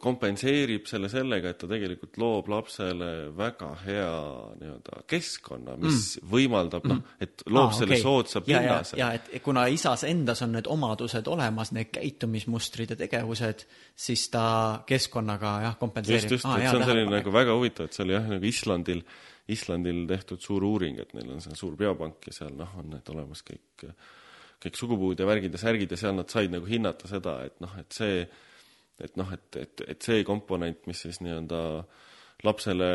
kompenseerib selle sellega, et ta tegelikult loob lapsele väga hea nii-öelda keskkonna, mis mm. võimaldab noh, mm. et loob ah, selle okay. soodsa pinnase. ja, et kuna isas endas on need omadused olemas, need käitumismustrid ja tegevused, siis ta keskkonnaga jah, kompenseerib. just, just ah,, et see on selline nagu väga huvitav, et see oli jah, nagu Islandil Islandil tehtud suur uuring, et neil on seal suur biopank ja seal noh, on need olemas kõik, kõik sugupuud ja värgid ja särgid ja seal nad said nagu hinnata seda, et noh, et see, et noh, et, et, et see komponent, mis siis nii-öelda lapsele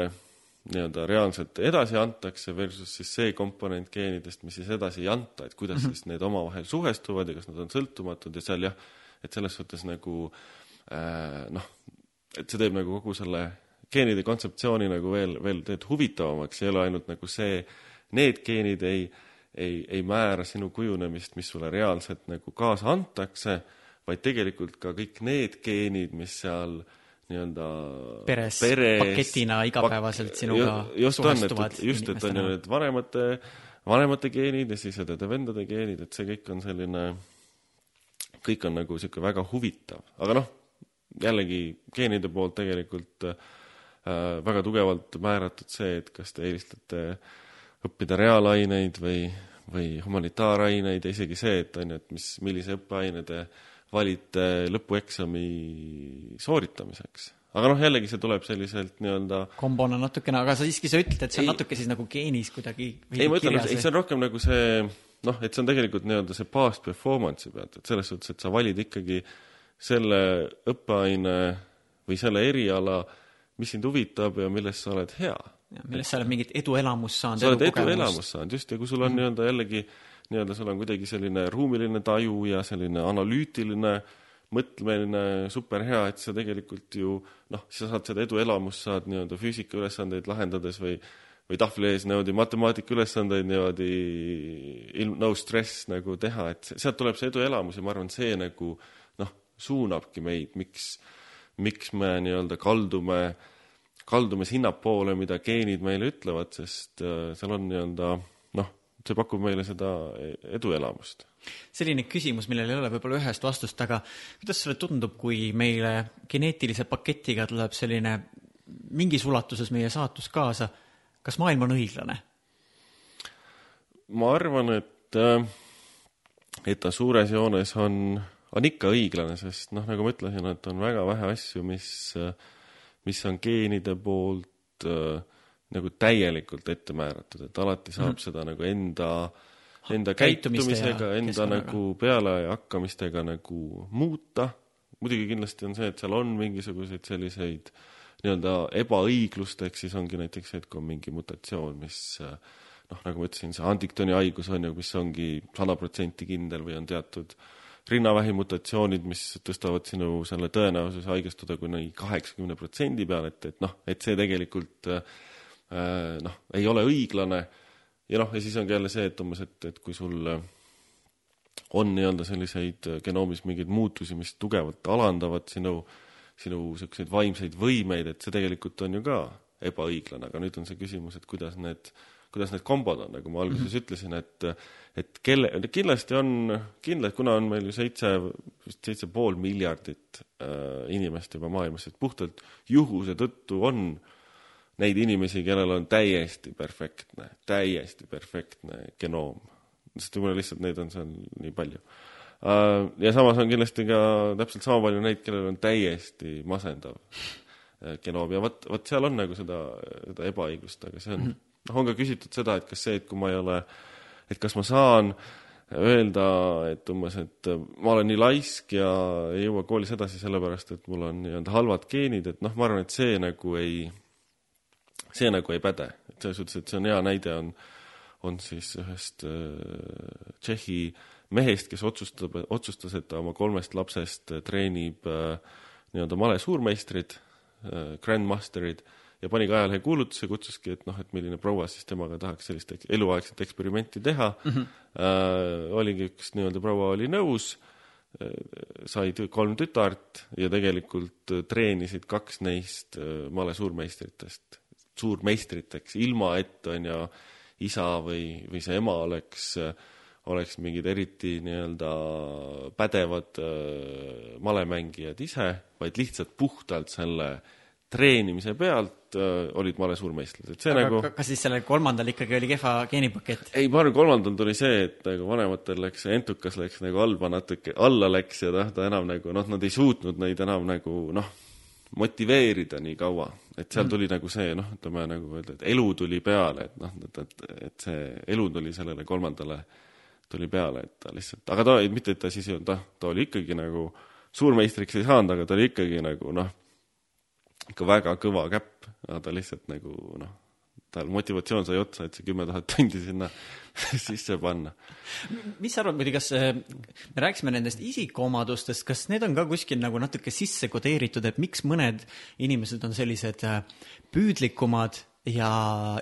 nii-öelda reaalselt edasi antakse versus siis see komponent geenidest, mis siis edasi ei anta, et kuidas mm -hmm. siis need omavahel suhestuvad ja kas nad on sõltumatud ja seal jah, et selles suhtes nagu äh, noh, et see teeb nagu kogu selle geenide kontseptsiooni nagu veel, veel teed huvitavamaks, ei ole ainult nagu see, need geenid ei, ei, ei määra sinu kujunemist, mis sulle reaalselt nagu kaasa antakse, vaid tegelikult ka kõik need geenid, mis seal nii-öelda peres, peres paketina igapäevaselt pak sinuga just suhestuvad. just, et on ju need vanemate, vanemate geenid ja siis õdede-vendade geenid, et see kõik on selline, kõik on nagu niisugune väga huvitav, aga noh, jällegi geenide poolt tegelikult äh, Äh, väga tugevalt määratud see, et kas te eelistate õppida reaalaineid või, või humanitaaraineid ja isegi see, et on ju, et mis, millise õppeaine te valite lõpueksami sooritamiseks aga noh, jällegi see tuleb selliselt nii-öelda kombona natukene, aga sa siiski, sa ütled, et see on ei, natuke siis nagu geenis kuidagi ei, ma ütlen, ei see on rohkem nagu see noh, et see on tegelikult nii-öelda see past performance'i pealt, et selles suhtes, et sa valid ikkagi selle õppeaine või selle eriala, mis sind huvitab ja milles sa oled hea. milles sa oled mingit eduelamust saanud. sa oled eduelamust saanud, just, ja kui sul on mm -hmm. nii-öelda jällegi nii-öelda sul on kuidagi selline ruumiline taju ja selline analüütiline äh, mõtlemine superhea, et sa tegelikult ju noh, sa saad seda eduelamust, saad nii-öelda füüsikaülesandeid lahendades või või tahvli ees niimoodi matemaatika ülesandeid niimoodi ilm, no stress nagu teha, et sealt tuleb see eduelamus ja ma arvan, see nagu noh, suunabki meid, miks, miks me nii-öelda kaldume, kaldume sinnapoole, mida geenid meile ütlevad, sest äh, seal on nii-öelda noh, see pakub meile seda eduelamust selline küsimus, millel ei ole võib-olla ühest vastust, aga kuidas sulle tundub, kui meile geneetilise paketiga tuleb selline mingis ulatuses meie saatus kaasa, kas maailm on õiglane? ma arvan, et, äh, et ta suures joones on, on ikka õiglane, sest noh, nagu ma ütlesin, et on väga vähe asju, mis, mis on geenide poolt äh, nagu täielikult ette määratud, et alati saab mm. seda nagu enda enda käitumisega, enda nagu pealehakkamistega nagu muuta. muidugi kindlasti on see, et seal on mingisuguseid selliseid nii-öelda ebaõiglust, ehk siis ongi näiteks see, et kui on mingi mutatsioon, mis noh, nagu ma ütlesin, see Huntingtoni haigus on ju, mis ongi sada protsenti kindel või on teatud rinnavähi mutatsioonid, mis tõstavad sinu selle tõenäosuse haigestuda kuni kaheksakümne protsendi peale, et, et noh, et see tegelikult äh, noh, ei ole õiglane. Ja noh, ja siis ongi jälle see, et umbes, et, et kui sul äh, on nii-öelda selliseid äh, genoomis mingeid muutusi, mis tugevalt alandavad sinu, sinu niisuguseid vaimseid võimeid, et see tegelikult on ju ka ebaõiglane, aga nüüd on see küsimus, et kuidas need, kuidas need kombod on, nagu ma alguses mm -hmm. ütlesin, et et kelle, kindlasti on, kindlasti, kuna on meil ju seitse, vist seitse pool miljardit äh, inimest juba maailmas, et puhtalt juhuse tõttu on äh, neid inimesi, kellel on täiesti perfektne, täiesti perfektne genoom. sest võib-olla lihtsalt neid on seal nii palju. Äh, ja samas on kindlasti ka täpselt sama palju neid, kellel on täiesti masendav äh, genoom ja vot, vot seal on nagu seda, seda ebaõiglust, aga see on mm, -hmm. noh, on ka küsitud seda, et kas see, et kui ma ei ole, et kas ma saan öelda, et umbes, et ma olen nii laisk ja ei jõua koolis edasi sellepärast, et mul on nii-öelda halvad geenid, et noh, ma arvan, et see nagu ei see nagu ei päde, et selles suhtes, et see on hea näide, on, on siis ühest äh, Tšehhi mehest, kes otsustab, otsustas, et ta oma kolmest lapsest treenib äh, nii-öelda male suurmeistrid äh,, grandmasterid, ja pani ka ajalehe kuulutuse, kutsuski, et noh, et milline proua siis temaga tahaks sellist eluaegset eksperimenti teha mm. -hmm. Äh, oligi üks nii-öelda proua oli nõus äh,, said kolm tütart ja tegelikult treenisid kaks neist äh, male suurmeistritest suurmeistriteks, ilma et on ju isa või, või see ema oleks, oleks mingid eriti nii-öelda pädevad äh, malemängijad ise, vaid lihtsalt puhtalt selle treenimise pealt äh, olid male suurmeistrid, et see aga nagu kas siis sellel kolmandal ikkagi oli kehva geenipakett? ei, ma arvan, kolmandal tuli see, et nagu vanematel läks entukas läks nagu halba natuke, alla läks ja noh, ta enam nagu noh, nad ei suutnud neid enam nagu noh, motiveerida nii kaua, et seal mm. tuli mm. nagu see noh, ütleme nagu öelda, et elu tuli peale, et noh, et, et, et see elu tuli sellele kolmandale, tuli peale, et ta lihtsalt, aga ta, mitte et ta siis ei olnud, ta, ta oli ikkagi nagu suurmeistriks ei saanud, aga ta oli ikkagi nagu noh, ikka väga kõva käpp, aga ta lihtsalt nagu noh, tal motivatsioon sai otsa, et see kümme tuhat tundi sinna (laughs) sisse panna. mis sa arvad muidu, kas äh, me rääkisime nendest isikuomadustest, kas need on ka kuskil nagu natuke sisse kodeeritud, et miks mõned inimesed on sellised äh, püüdlikumad ja,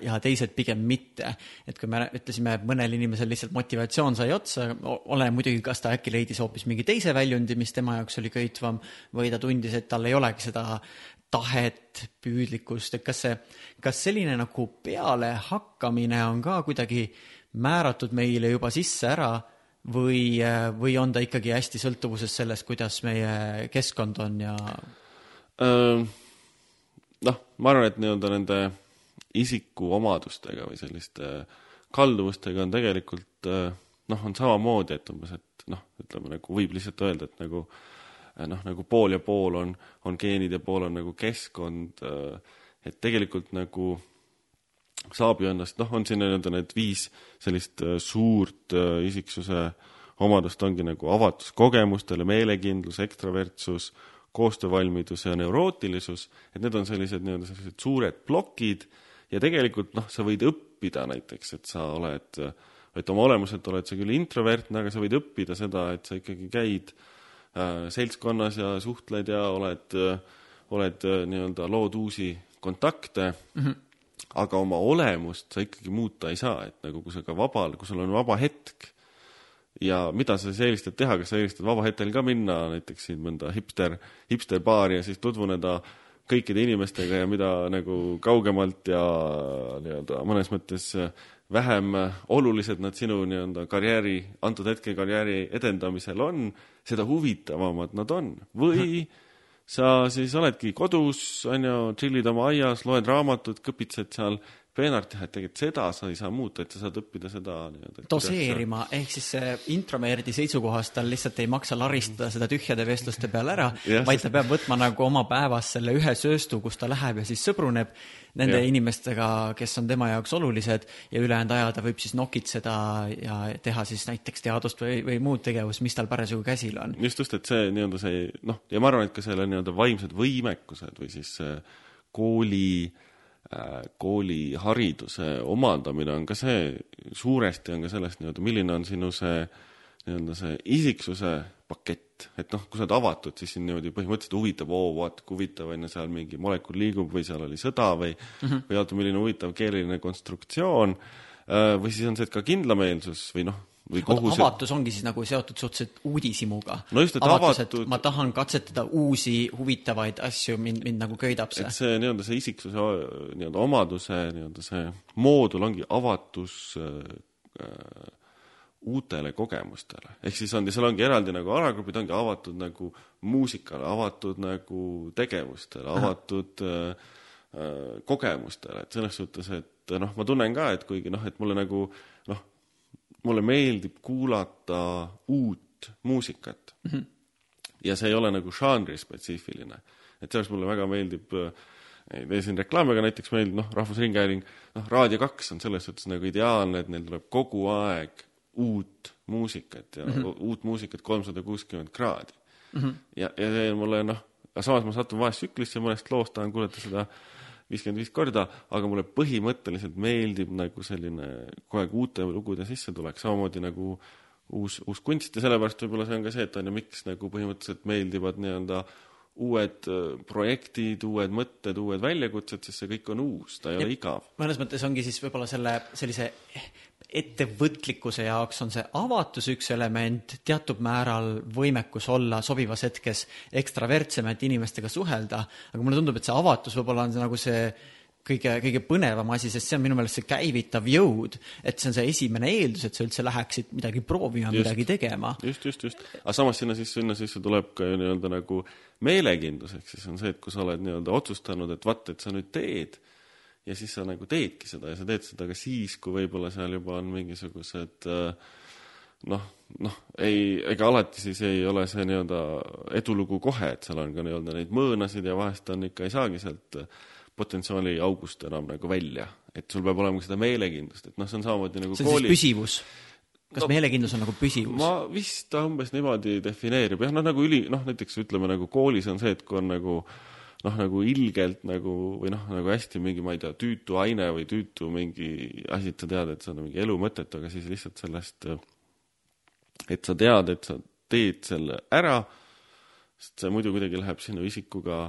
ja teised pigem mitte. et kui me ütlesime, et mõnel inimesel lihtsalt motivatsioon sai otsa, ole muidugi, kas ta äkki leidis hoopis mingi teise väljundi, mis tema jaoks oli köitvam, või ta tundis, et tal ei olegi seda tahet, püüdlikkust, et kas see, kas selline nagu pealehakkamine on ka kuidagi määratud meile juba sisse ära või, või on ta ikkagi hästi sõltuvuses sellest, kuidas meie keskkond on ja? noh, ma arvan, et nii-öelda nende isikuomadustega või selliste kalduvustega on tegelikult äh, noh, on samamoodi, et umbes, et noh, ütleme nagu võib lihtsalt öelda, et nagu äh, noh, nagu pool ja pool on, on geenid ja pool on nagu keskkond, et tegelikult nagu saab ju ennast, noh, on siin nii-öelda need viis sellist suurt isiksuse omadust ongi nagu avatus kogemustele, meelekindlus, ekstravertsus, koostöövalmidus ja neurootilisus, et need on sellised nii-öelda sellised suured plokid ja tegelikult noh, sa võid õppida näiteks, et sa oled, et oma olemuselt oled sa küll introvertne, aga sa võid õppida seda, et sa ikkagi käid äh, seltskonnas ja suhtled ja oled äh,, oled äh, nii-öelda, lood uusi kontakte. Mm, -hmm. aga oma olemust sa ikkagi muuta ei saa, et nagu kui sa ka vabal, kui sul on vaba hetk. Ja mida sa siis eelistad teha, kas sa eelistad vaba hetkel ka minna näiteks siin mõnda hipster, hipsterbaari ja siis tutvuneda kõikide inimestega ja mida nagu kaugemalt ja nii-öelda mõnes mõttes vähem olulised nad sinu nii-öelda karjääri, antud hetkel karjääri edendamisel on, seda huvitavamad nad on. või sa siis oledki kodus, on ju, tšillid oma aias, loed raamatut, kõpitsed seal peenart teha, et tegelikult seda sa ei saa muuta, et sa saad õppida seda nii-öelda. doseerima, ehk siis introverdi seisukohast tal lihtsalt ei maksa laristada seda tühjade vestluste peale ära vaid ta peab võtma nagu oma päevas selle ühe sööstu, kus ta läheb ja siis sõbruneb nende ja. inimestega, kes on tema jaoks olulised ja ülejäänud aja ta võib siis nokitseda ja teha siis näiteks teadust või, või muud tegevust, mis tal parasjagu käsil on. just, just, et see nii-öelda see noh, ja ma arvan, et ka selle nii-öelda vaimsed võimekused või siis kooli äh, Äh, koolihariduse omandamine on ka see, suuresti on ka sellest nii-öelda, milline on sinu see nii-öelda see isiksuse pakett, et noh, kui sa oled avatud, siis sind niimoodi põhimõtteliselt huvitab, oo, vaata kui huvitav on ju, seal mingi molekul liigub või seal oli sõda või mm, -hmm. või oota, milline huvitav keeleline konstruktsioon, äh, või siis on see, et ka kindlameelsus või noh, või kogu see avatus ongi siis nagu seotud suhteliselt uudishimuga. no just, et avatus, avatud ma tahan katsetada uusi huvitavaid asju, mind, mind nagu köidab see. et see nii-öelda see isiksuse nii-öelda omaduse nii-öelda see moodul ongi avatus äh, uutele kogemustele. ehk siis on, seal ongi eraldi nagu alagrupid ongi avatud nagu muusikale, avatud nagu tegevustele, avatud äh, äh, kogemustele, et selles suhtes, et noh, ma tunnen ka, et kuigi noh, et mulle nagu noh, mulle meeldib kuulata uut muusikat mm. -hmm. ja see ei ole nagu žanrispetsiifiline. et sellest mulle väga meeldib ei tee siin reklaami, aga näiteks meil noh, Rahvusringhääling, noh, Raadio kaks on selles suhtes nagu ideaalne, et neil tuleb kogu aeg uut muusikat ja mm -hmm. uut muusikat kolmsada kuuskümmend kraadi mm. -hmm. ja, ja see mulle noh, aga samas ma satun vahest tsüklisse, mõnest loost tahan kuulata seda viiskümmend viis korda, aga mulle põhimõtteliselt meeldib nagu selline kogu aeg uute lugude sissetulek, samamoodi nagu uus, uus kunst ja sellepärast võib-olla see on ka see, et on ju, miks nagu põhimõtteliselt meeldivad nii-öelda uued äh, projektid, uued mõtted, uued väljakutsed, sest see kõik on uus, ta ei ja ole igav. mõnes mõttes ongi siis võib-olla selle sellise ettevõtlikkuse jaoks on see avatus üks element, teatud määral võimekus olla sobivas hetkes ekstravertsem, et inimestega suhelda, aga mulle tundub, et see avatus võib-olla on see nagu see kõige, kõige põnevam asi, sest see on minu meelest see käivitav jõud, et see on see esimene eeldus, et sa üldse läheksid midagi proovima, midagi tegema. just, just, just. aga samas sinna sisse, sinna sisse tuleb ka ju nii-öelda nagu meelekindlus, ehk siis on see, et kui sa oled nii-öelda otsustanud, et vaat, et sa nüüd teed ja siis sa nagu teedki seda ja sa teed seda ka siis, kui võib-olla seal juba on mingisugused äh, noh, noh, ei, ega alati siis ei ole see nii-öelda edulugu kohe, et seal on ka nii-öelda neid mõõnasid ja vahest on ikka, ei saagi sealt potentsiaali august enam nagu välja. et sul peab olema seda meelekindlust, et noh, see on samamoodi nagu see on kooli... siis püsivus? kas no, meelekindlus on nagu püsivus? ma vist umbes niimoodi defineerib, jah, noh nagu üli, noh näiteks ütleme nagu koolis on see, et kui on nagu äh, noh, nagu ilgelt nagu või noh, nagu hästi mingi, ma ei tea, tüütu aine või tüütu mingi asi, et sa tead, et see on mingi elu mõttetu, aga siis lihtsalt sellest, et sa tead, et sa teed selle ära, sest see muidu kuidagi läheb sinu isikuga,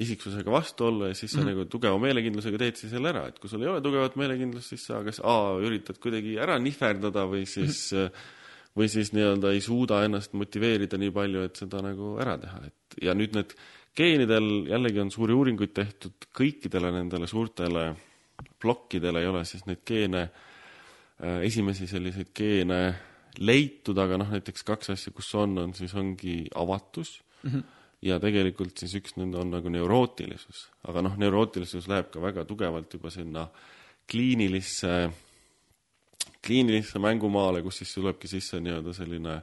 isiksusega vastuollu ja siis sa mm -hmm. nagu tugeva meelekindlusega teed siis selle ära, et kui sul ei ole tugevat meelekindlust, siis sa kas A üritad kuidagi ära nihverdada või siis mm (laughs) -hmm või siis nii-öelda ei suuda ennast motiveerida nii palju, et seda nagu ära teha, et ja nüüd need geenidel jällegi on suuri uuringuid tehtud, kõikidele nendele suurtele plokkidele ei ole siis neid geene, äh, esimesi selliseid geene leitud, aga noh, näiteks kaks asja, kus on, on siis ongi avatus mm -hmm. ja tegelikult siis üks nende on nagu neurootilisus, aga noh, neurootilisus läheb ka väga tugevalt juba sinna kliinilisse kliinilisse mängumaale, kus siis tulebki sisse nii-öelda selline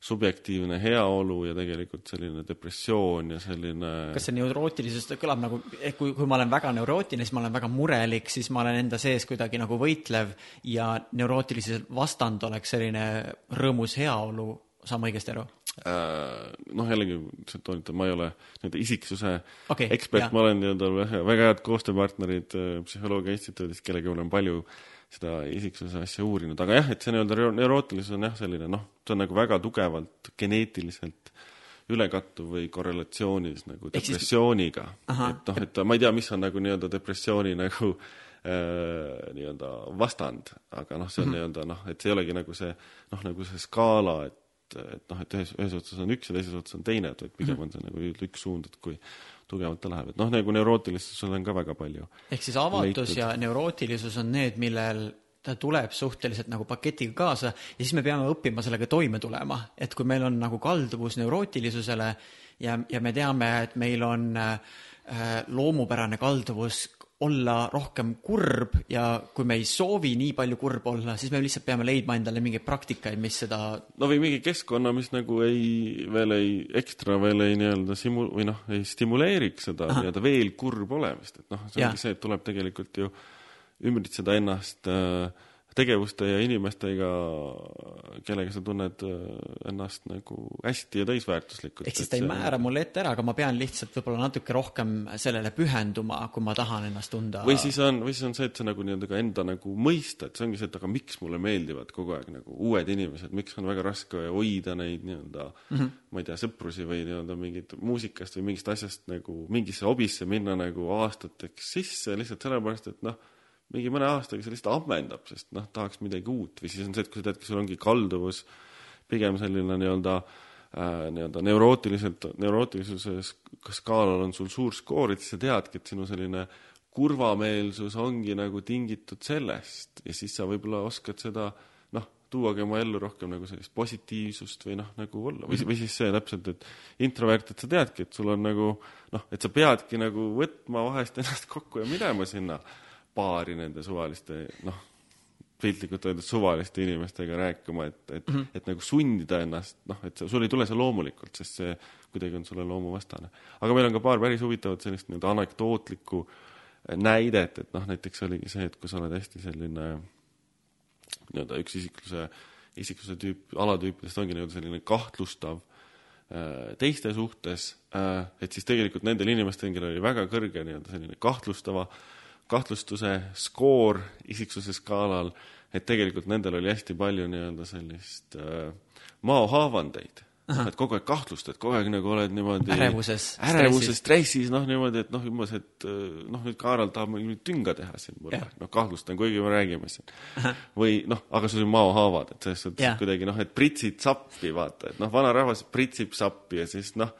subjektiivne heaolu ja tegelikult selline depressioon ja selline kas see neurootilisus kõlab nagu, et kui, kui ma olen väga neurootiline, siis ma olen väga murelik, siis ma olen enda sees kuidagi nagu võitlev ja neurootilisel vastand oleks selline rõõmus heaolu, saan ma õigesti aru? Äh, noh, jällegi toonitan, ma ei ole nii-öelda isiksuse Okei, ekspert, ma olen nii-öelda väga, head koostööpartnerid äh, Psühholoogia Instituudist, kellega olen palju seda isiksuse asja uurinud, aga jah, et see nii-öelda neuro- neurootilisus on jah, selline noh, see on nagu väga tugevalt geneetiliselt ülekattuv või korrelatsioonis nagu depressiooniga. Et noh, et ma ei tea, mis on nagu nii-öelda depressiooni nagu äh, nii-öelda vastand, aga noh, see on mm -hmm. nii-öelda noh, et see ei olegi nagu see noh, nagu see skaala, et et noh, et ühes, ühes otsas on üks ja teises otsas on teine, et vaid pigem on see nagu üks suund, et kui tugevalt ta läheb, et noh, nagu neurootilistusel on ka väga palju. ehk siis avatus Leitud. ja neurootilisus on need, millel ta tuleb suhteliselt nagu paketiga kaasa ja siis me peame õppima sellega toime tulema, et kui meil on nagu kalduvus neurootilisusele ja, ja me teame, et meil on äh, loomupärane kalduvus olla rohkem kurb ja kui me ei soovi nii palju kurb olla, siis me lihtsalt peame leidma endale mingeid praktikaid, mis seda no või mingi keskkonna, mis nagu ei, veel ei, ekstra veel ei nii-öelda simu- või noh, ei stimuleeriks seda nii-öelda veel kurb olemist, et noh, see ongi see, et tuleb tegelikult ju ümbritseda ennast äh, tegevuste ja inimestega, kellega sa tunned äh, ennast nagu hästi ja täisväärtuslikult. ehk siis ta ei määra mulle ette ära, aga ma pean lihtsalt võib-olla natuke rohkem sellele pühenduma, kui ma tahan ennast tunda või siis on, või siis on see, et sa nagu nii-öelda ka enda nagu mõista, et see ongi see, et aga miks mulle meeldivad kogu aeg nagu uued inimesed, miks on väga raske hoida neid nii-öelda mm, -hmm. ma ei tea, sõprusi või nii-öelda mingit muusikast või mingist asjast nagu mingisse hobisse minna nagu aastateks sisse lihtsalt sellepärast, et noh, mingi mõne aastaga see lihtsalt ammendab, sest noh, tahaks midagi uut või siis on see, et kui sa teadki, sul ongi kalduvus pigem selline nii-öelda äh, nii-öelda neurootiliselt, neurootilisuse sk- skaalal on sul suur skoor, et siis sa teadki, et sinu selline kurvameelsus ongi nagu tingitud sellest ja siis sa võib-olla oskad seda noh, tuuagi oma ellu rohkem nagu sellist positiivsust või noh, nagu olla. Või, või siis see täpselt, et introvert, et sa teadki, et sul on nagu noh, et sa peadki nagu võtma vahest ennast kokku ja minema sinna baari nende suvaliste noh, piltlikult öeldes suvaliste inimestega rääkima, et, et mm, -hmm. et nagu sundida ennast, noh, et see- sul ei tule see loomulikult, sest see kuidagi on sulle loomuvastane. aga meil on ka paar päris huvitavat sellist nii-öelda anekdootlikku näidet, et noh, näiteks oligi see, et kui sa oled hästi selline nii-öelda üks isikluse, isikluse tüüp, alatüüpidest ongi nii-öelda selline kahtlustav äh, teiste suhtes, et siis tegelikult nendel inimestel, kellel oli väga kõrge nii-öelda selline kahtlustava, kahtlustuse skoor isiksuse skaalal, et tegelikult nendel oli hästi palju nii-öelda sellist äh, maohaavandeid. et kogu aeg kahtlustad, kogu aeg nagu oled niimoodi Ärevuses, ärevuses, stressis, noh niimoodi, et noh, umbes, et äh, noh, nüüd Kaarel tahab mul tünga teha siin mulle, noh kahtlustan, kuigi me räägime siin. või noh, aga sul on maohaavad, et selles suhtes kuidagi noh, et pritsid sappi, vaata, et noh, vanarahvas pritsib sappi ja siis noh,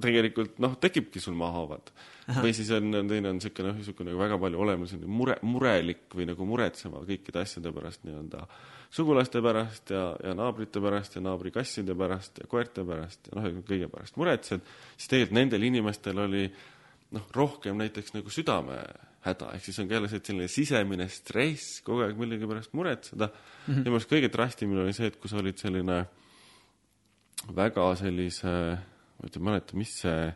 tegelikult noh, tekibki sul mahahaavad. või siis on, teine on niisugune noh, niisugune väga palju olema selline mure, murelik või nagu muretsema kõikide asjade pärast nii-öelda sugulaste pärast ja, ja naabrite pärast ja naabrikasside pärast ja koerte pärast ja noh, kõige pärast muretsed, siis tegelikult nendel inimestel oli noh, rohkem näiteks nagu südamehäda, ehk siis on ka jälle see, et selline sisemine stress, kogu aeg millegi pärast muretseda mm. -hmm. minu meelest kõige drastimine oli see, et kui sa olid selline väga sellise, ma nüüd ei mäleta, mis see,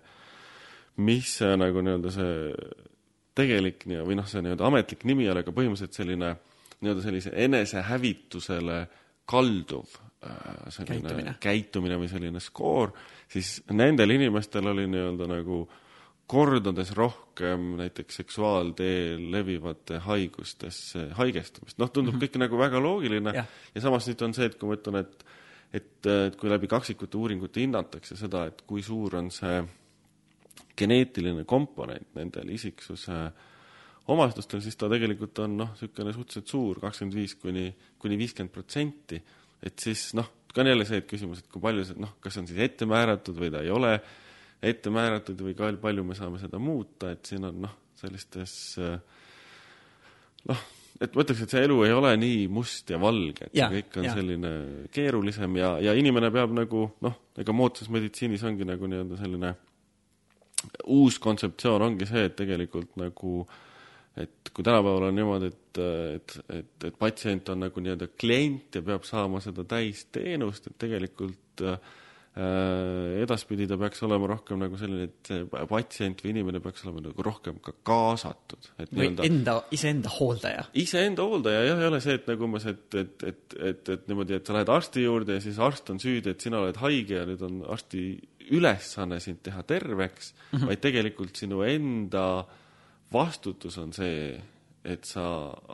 mis see nagu nii-öelda see tegelik nii- või noh, see nii-öelda ametlik nimi oli, aga põhimõtteliselt selline nii-öelda sellise enesehävitusele kalduv äh, selline Käitumine. käitumine või selline skoor, siis nendel inimestel oli nii-öelda nagu kordades rohkem näiteks seksuaalteel levivate haigustesse haigestumist. noh, tundub mm -hmm. kõik nagu väga loogiline Jah. ja samas nüüd on see, et kui ma ütlen, et et, et kui läbi kaksikute uuringute hinnatakse seda, et kui suur on see geneetiline komponent nendel isiksuse omadustel, siis ta tegelikult on noh, niisugune suhteliselt suur, kakskümmend viis kuni, kuni viiskümmend protsenti. et siis noh, ka on jälle see et küsimus, et kui palju see noh, kas on siis ette määratud või ta ei ole ette määratud või kui palju me saame seda muuta, et siin on noh, sellistes äh, noh, et ma ütleks, et see elu ei ole nii must ja valge, et see kõik on jaa. selline keerulisem ja, ja inimene peab nagu noh, ega moodsas meditsiinis ongi nagu nii-öelda selline uus kontseptsioon ongi see, et tegelikult nagu et kui tänapäeval on niimoodi, et, et, et, et patsient on nagu nii-öelda klient ja peab saama seda täisteenust, et tegelikult äh, edaspidi ta peaks olema rohkem nagu selline, et patsient või inimene peaks olema nagu rohkem ka kaasatud. või enda, iseenda hooldaja. iseenda hooldaja jah, ei ole see, et nagu umbes, et, et, et, et, et niimoodi, et sa lähed arsti juurde ja siis arst on süüdi, et sina oled haige ja nüüd on arsti ülesanne sind teha terveks mm, -hmm. vaid tegelikult sinu enda äh, vastutus on see, et sa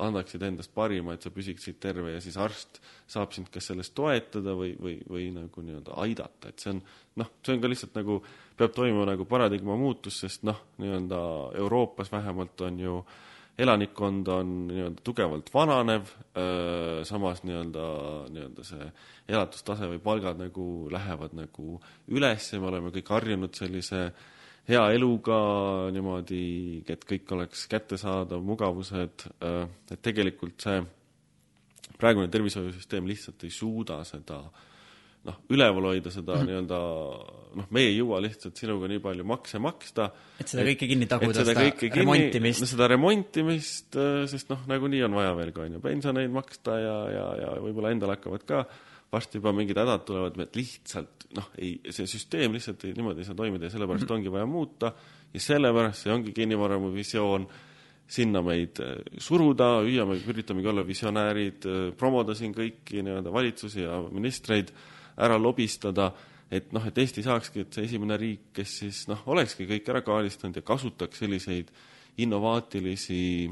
annaksid endast parima, et sa püsiksid terve ja siis arst saab sind kas selles toetada või, või, või nagu nii-öelda aidata, et see on noh, see on ka lihtsalt nagu, peab toimuma nagu paradigma muutus, sest noh, nii-öelda Euroopas vähemalt on ju elanikkond on nii-öelda tugevalt vananev, samas nii-öelda, nii-öelda see elatustase või palgad nagu lähevad nagu üles ja me oleme kõik harjunud sellise äh, hea eluga niimoodi, et kõik oleks kättesaadav, mugavused, äh, et tegelikult see praegune tervishoiusüsteem lihtsalt ei suuda seda noh, üleval hoida seda mm -hmm. nii-öelda noh, me ei jõua lihtsalt sinuga nii palju makse maksta. et seda kõike kinni taguda, seda, seda remontimist. no seda remontimist, äh, sest noh, nagunii on vaja veel ka, on ju, pensioneid maksta ja, ja, ja võib-olla endal hakkavad ka varsti juba mingid hädad tulevad, et lihtsalt noh, ei, see süsteem lihtsalt ei, niimoodi ei saa toimida ja sellepärast mm -hmm. ongi vaja muuta ja sellepärast see ongi kinnivaremu visioon, sinna meid äh, suruda, hüüame, üritamegi olla visionäärid, äh, promoda siin kõiki nii-öelda valitsusi ja ministreid, ära lobistada, et noh, et Eesti saakski, et see esimene riik, kes siis noh, olekski kõik ära kaardistanud ja kasutaks selliseid innovaatilisi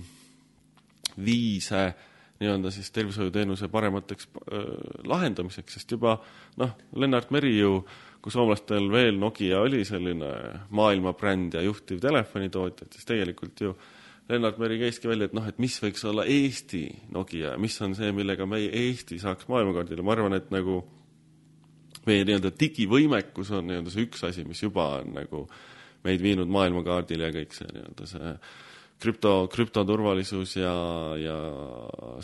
viise nii-öelda siis tervishoiuteenuse paremateks äh, lahendamiseks, sest juba noh, Lennart Meri ju, kui soomlastel veel Nokia oli selline maailmabränd ja juhtiv telefonitootja, siis tegelikult ju Lennart Meri käiski välja, et noh, et mis võiks olla Eesti Nokia mis on see, millega meie Eesti saaks maailmakaardile, ma arvan, et nagu meie nii-öelda digivõimekus on nii-öelda see üks asi, mis juba on nagu meid viinud maailmakaardile ja kõik see nii-öelda see krüpto, krüptoturvalisus ja, ja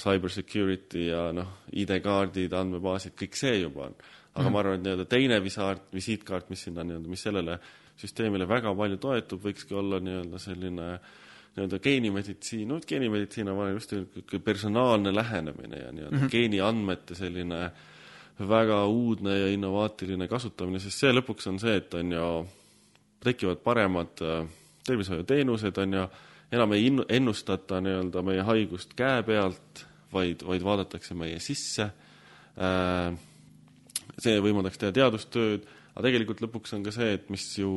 cyber security ja noh, ID-kaardid, andmebaasid, kõik see juba on. aga mm. ma arvan, et nii-öelda teine visaart, visiitkaart, mis sinna nii-öelda, mis sellele süsteemile väga palju toetub, võikski olla nii-öelda selline nii-öelda geenimeditsiin, no geenimeditsiin on just niisugune personaalne lähenemine ja nii-öelda mm -hmm. geeniandmete selline väga uudne ja innovaatiline kasutamine, sest see lõpuks on see, et on ju, tekivad paremad äh, tervishoiuteenused, on ju, enam ei ennustata nii-öelda meie haigust käe pealt, vaid, vaid vaadatakse meie sisse. Äh, see võimaldaks teha teadustööd, aga tegelikult lõpuks on ka see, et mis ju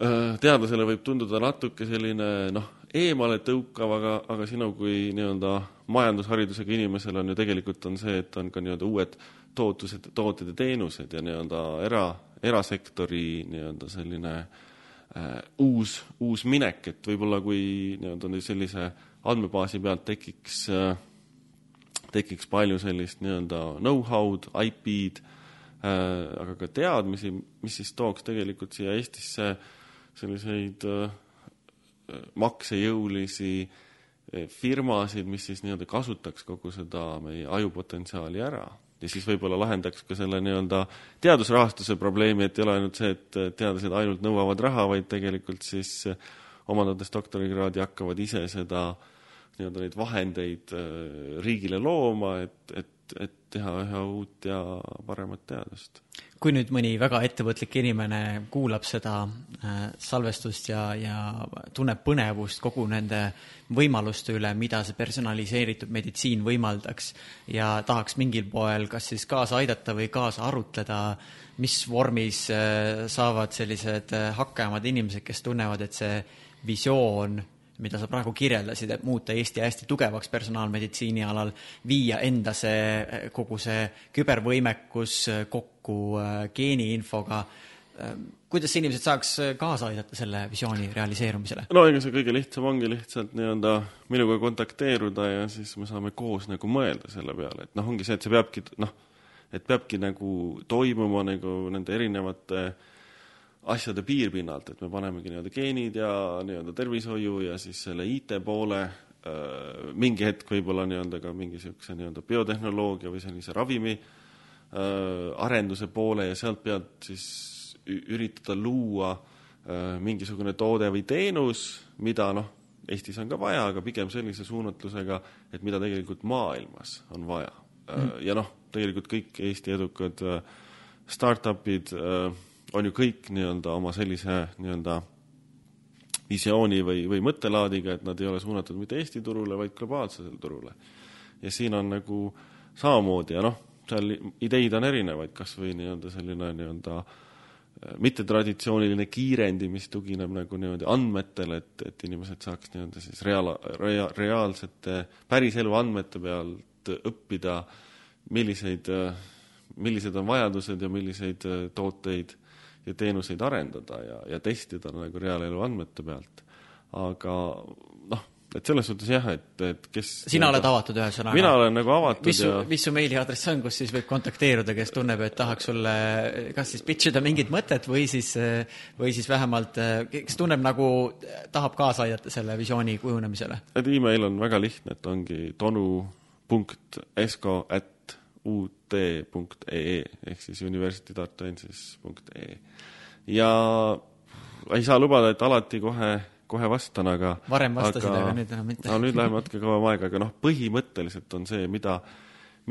äh, teadlasele võib tunduda natuke selline noh, eemale tõukav, aga, aga sinu kui nii-öelda majandusharidusega inimesel on ju tegelikult on see, et on ka nii-öelda uued tootused, tooted ja teenused ja nii-öelda era, erasektori nii-öelda selline äh, äh, uus, uus minek, et võib-olla kui nii-öelda sellise andmebaasi pealt tekiks äh,, tekiks palju sellist nii-öelda know-how'd, IP-d äh,, aga ka teadmisi, mis siis tooks tegelikult siia Eestisse selliseid äh, maksejõulisi äh, firmasid, mis siis nii-öelda kasutaks kogu seda meie ajupotentsiaali ära ja siis võib-olla lahendaks ka selle nii-öelda teadusrahastuse probleemi, et ei ole ainult see, et teadlased ainult nõuavad raha, vaid tegelikult siis omandades doktorikraadi hakkavad ise seda nii-öelda neid vahendeid äh, riigile looma, et, et, et teha üha uut ja paremat teadust. Kui nüüd mõni väga ettevõtlik inimene kuulab seda äh, salvestust ja, ja tunneb põnevust kogu nende võimaluste üle, mida see personaliseeritud meditsiin võimaldaks ja tahaks mingil poel kas siis kaasa aidata või kaasa arutleda, mis vormis äh, saavad sellised äh, hakkajamad inimesed, kes tunnevad, et see visioon mida sa praegu kirjeldasid, et muuta Eesti hästi tugevaks personaalmeditsiini alal, viia enda see, kogu see kübervõimekus kokku äh, geeniinfoga, ähm, kuidas inimesed saaks kaasa aidata selle visiooni realiseerumisele? no ega see kõige lihtsam ongi lihtsalt nii-öelda minuga kontakteeruda ja siis me saame koos nagu mõelda selle peale, et noh, ongi see, et see peabki noh, et peabki nagu toimuma nagu nende erinevate äh, asjade piirpinnalt, et me panemegi nii-öelda geenid ja nii-öelda tervishoiu ja siis selle IT poole äh,, mingi hetk võib-olla nii-öelda ka mingi niisuguse nii-öelda biotehnoloogia või sellise ravimi äh, arenduse poole ja sealt pealt siis üritada luua äh, mingisugune toode või teenus, mida noh, Eestis on ka vaja, aga pigem sellise suunatlusega, et mida tegelikult maailmas on vaja. Mm.. ja noh, tegelikult kõik Eesti edukad äh, startup'id äh, on ju kõik nii-öelda oma sellise nii-öelda visiooni või, või mõttelaadiga, et nad ei ole suunatud mitte Eesti turule, vaid globaalsele turule. ja siin on nagu samamoodi ja noh, seal ideid on erinevaid, kas või nii-öelda selline nii-öelda äh, mittetraditsiooniline kiirendi, mis tugineb nagu niimoodi andmetele, et, et inimesed saaks nii-öelda siis reaal, rea-, reaalsete päriselu andmete pealt õppida, milliseid, äh, millised on vajadused ja milliseid äh, tooteid ja teenuseid arendada ja, ja testida nagu reaalelu andmete pealt. aga noh, et selles suhtes jah, et, et kes sina oled avatud ühesõnaga? mina olen nagu avatud mis su, ja mis su meiliaadress on, kus siis võib kontakteeruda, kes tunneb, et tahaks sulle kas siis pitch ida mingit mõtet või siis, või siis vähemalt, kes tunneb nagu, tahab kaasa aidata selle visiooni kujunemisele? et email on väga lihtne, et ongi tonu.esko at ut.ee ehk siis universitytartuensis.ee. ja ei saa lubada, et alati kohe, kohe vastan, aga varem vastasid, aga nüüd enam mitte. no nüüd läheb natuke kauem aega, aga noh, põhimõtteliselt on see, mida,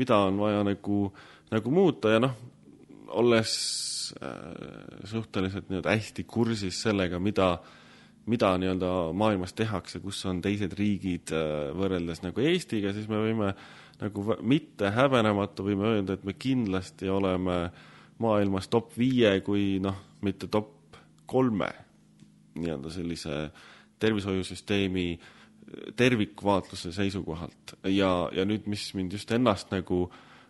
mida on vaja nagu, nagu muuta ja noh, olles äh, suhteliselt nii-öelda hästi kursis sellega, mida mida nii-öelda maailmas tehakse, kus on teised riigid äh, võrreldes nagu Eestiga, siis me võime äh, nagu mitte häbenematu võime öelda, et me kindlasti oleme maailmas top viie, kui noh, mitte top kolme nii-öelda sellise tervishoiusüsteemi tervikvaatluse seisukohalt. Ja, ja nüüd, mis mind just ennast nagu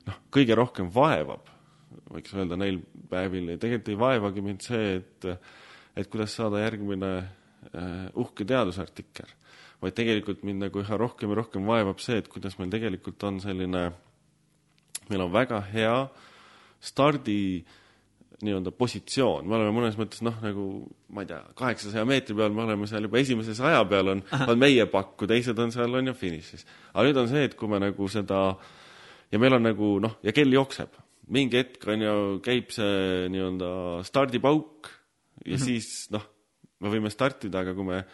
noh, kõige rohkem vaevab, võiks öelda neil päevil ja tegelikult ei vaevagi mind see, et et kuidas saada järgmine uh, uhke teadusartikkel vaid tegelikult mind nagu üha rohkem ja rohkem vaevab see, et kuidas meil tegelikult on selline, meil on väga hea stardi nii-öelda positsioon, me oleme mõnes mõttes noh, nagu ma ei tea, kaheksasaja meetri peal me oleme seal juba esimese saja peal on, on meie pakku, teised on seal on ju finišis. aga nüüd on see, et kui me nagu seda ja meil on nagu noh, ja kell jookseb, mingi hetk on ju, käib see nii-öelda stardipauk ja mm -hmm. siis noh, me võime startida, aga kui me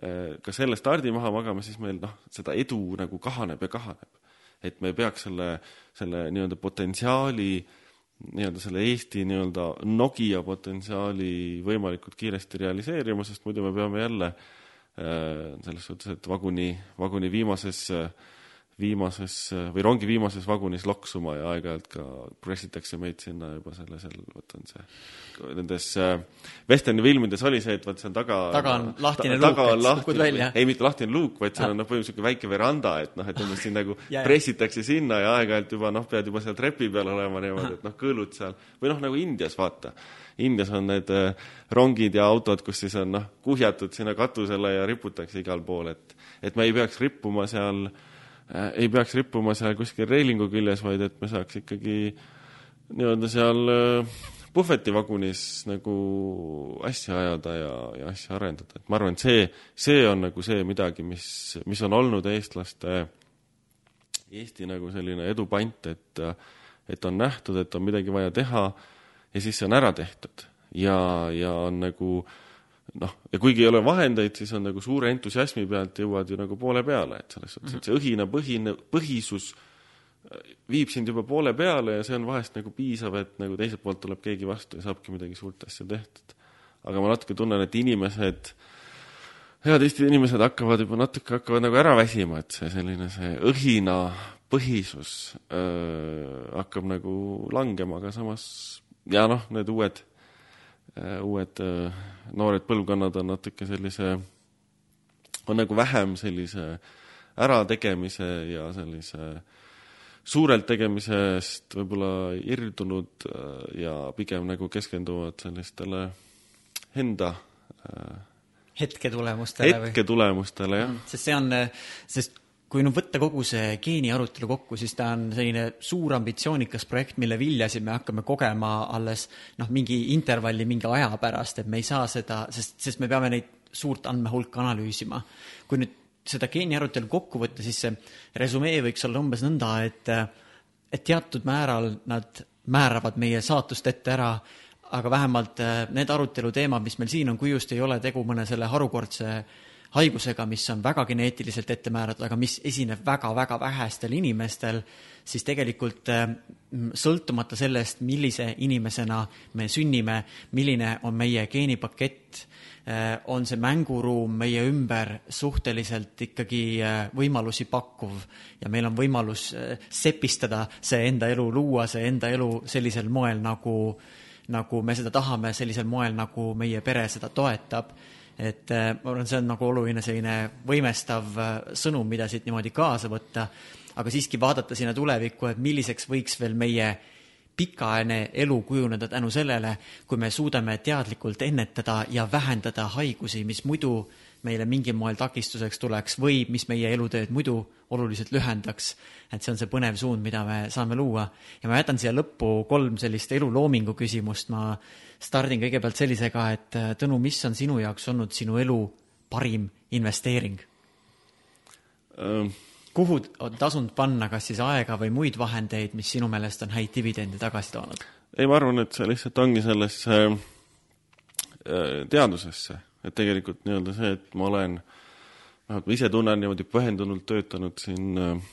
ka selle stardi maha magama, siis meil noh, seda edu nagu kahaneb ja kahaneb. et me peaks selle, selle nii-öelda potentsiaali, nii-öelda selle Eesti nii-öelda Nokia potentsiaali võimalikult kiiresti realiseerima, sest muidu me peame jälle äh, selles suhtes, et vaguni, vaguni viimases äh, viimases või rongi viimases vagunis loksuma ja aeg-ajalt ka pressitakse meid sinna juba selle, seal, vot on see, nendes äh, vesterni filmides oli see, et vot seal taga taga on lahtine ta, luuk, et lahti, kukud välja. ei, mitte lahtine luuk, vaid seal ah. on noh, põhimõtteliselt niisugune väike veranda, et noh, et umbes sind nagu (laughs) pressitakse sinna ja aeg-ajalt juba noh, pead juba seal trepi peal olema niimoodi, et noh, kõõlud seal, või noh, nagu Indias, vaata. Indias on need äh, rongid ja autod, kus siis on noh, kuhjatud sinna katusele ja riputakse igal pool, et et me ei peaks rippuma seal äh, Äh, ei peaks rippuma seal kuskil reilingu küljes, vaid et me saaks ikkagi nii-öelda seal äh, puhvetivagunis nagu asja ajada ja, ja asja arendada, et ma arvan, et see, see on nagu see midagi, mis, mis on olnud eestlaste, Eesti nagu selline edupant, et et on nähtud, et on midagi vaja teha ja siis see on ära tehtud. ja, ja on nagu äh, noh, ja kuigi ei ole vahendeid, siis on nagu suure entusiasmi pealt jõuad ju nagu poole peale, et selles suhtes, et see õhinapõhine, põhisus äh, viib sind juba poole peale ja see on vahest nagu piisav, et nagu teiselt poolt tuleb keegi vastu ja saabki midagi suurt asja tehtud. aga ma natuke tunnen, et inimesed, head Eesti inimesed hakkavad juba natuke, hakkavad nagu ära väsima, et see selline, see õhina põhisus öö, äh, hakkab nagu langema, aga samas ja noh, need uued uued äh, noored põlvkonnad on natuke sellise, on nagu vähem sellise ärategemise ja sellise suurelt tegemisest võib-olla irdunud äh, ja pigem nagu keskenduvad sellistele enda hetketulemustele hetketulemustele, jah. sest see on, sest kui nüüd võtta kogu see geeni arutelu kokku, siis ta on selline suur ambitsioonikas projekt, mille viljasid me hakkame kogema alles noh, mingi intervalli, mingi aja pärast, et me ei saa seda, sest, sest me peame neid suurt andmehulka analüüsima. kui nüüd seda geeni arutelu kokku võtta, siis see resümee võiks olla umbes nõnda, et et teatud määral nad määravad meie saatust ette ära, aga vähemalt need aruteluteemad, mis meil siin on, kui just ei ole tegu mõne selle harukordse haigusega, mis on väga geneetiliselt ette määratud, aga mis esineb väga-väga vähestel inimestel, siis tegelikult sõltumata sellest, millise inimesena me sünnime, milline on meie geenipakett, on see mänguruum meie ümber suhteliselt ikkagi võimalusi pakkuv. Ja meil on võimalus sepistada see enda elu, luua see enda elu sellisel moel, nagu, nagu me seda tahame, sellisel moel, nagu meie pere seda toetab et ma arvan, see on nagu oluline selline võimestav sõnum, mida siit niimoodi kaasa võtta. Aga siiski vaadata sinna tulevikku, et milliseks võiks veel meie pikaajaline elu kujuneda tänu sellele, kui me suudame teadlikult ennetada ja vähendada haigusi, mis muidu meile mingil moel takistuseks tuleks või mis meie eluteed muidu oluliselt lühendaks. et see on see põnev suund, mida me saame luua. ja ma jätan siia lõppu kolm sellist eluloomingu küsimust, ma stardin kõigepealt sellisega, et Tõnu, mis on sinu jaoks olnud sinu elu parim investeering um.? kuhu on tasunud panna kas siis aega või muid vahendeid, mis sinu meelest on häid dividende tagasi toonud? ei, ma arvan, et see lihtsalt ongi sellesse äh, teadusesse, et tegelikult nii-öelda see, et ma olen, vähemalt ma ise tunnen niimoodi pühendunult töötanud siin äh,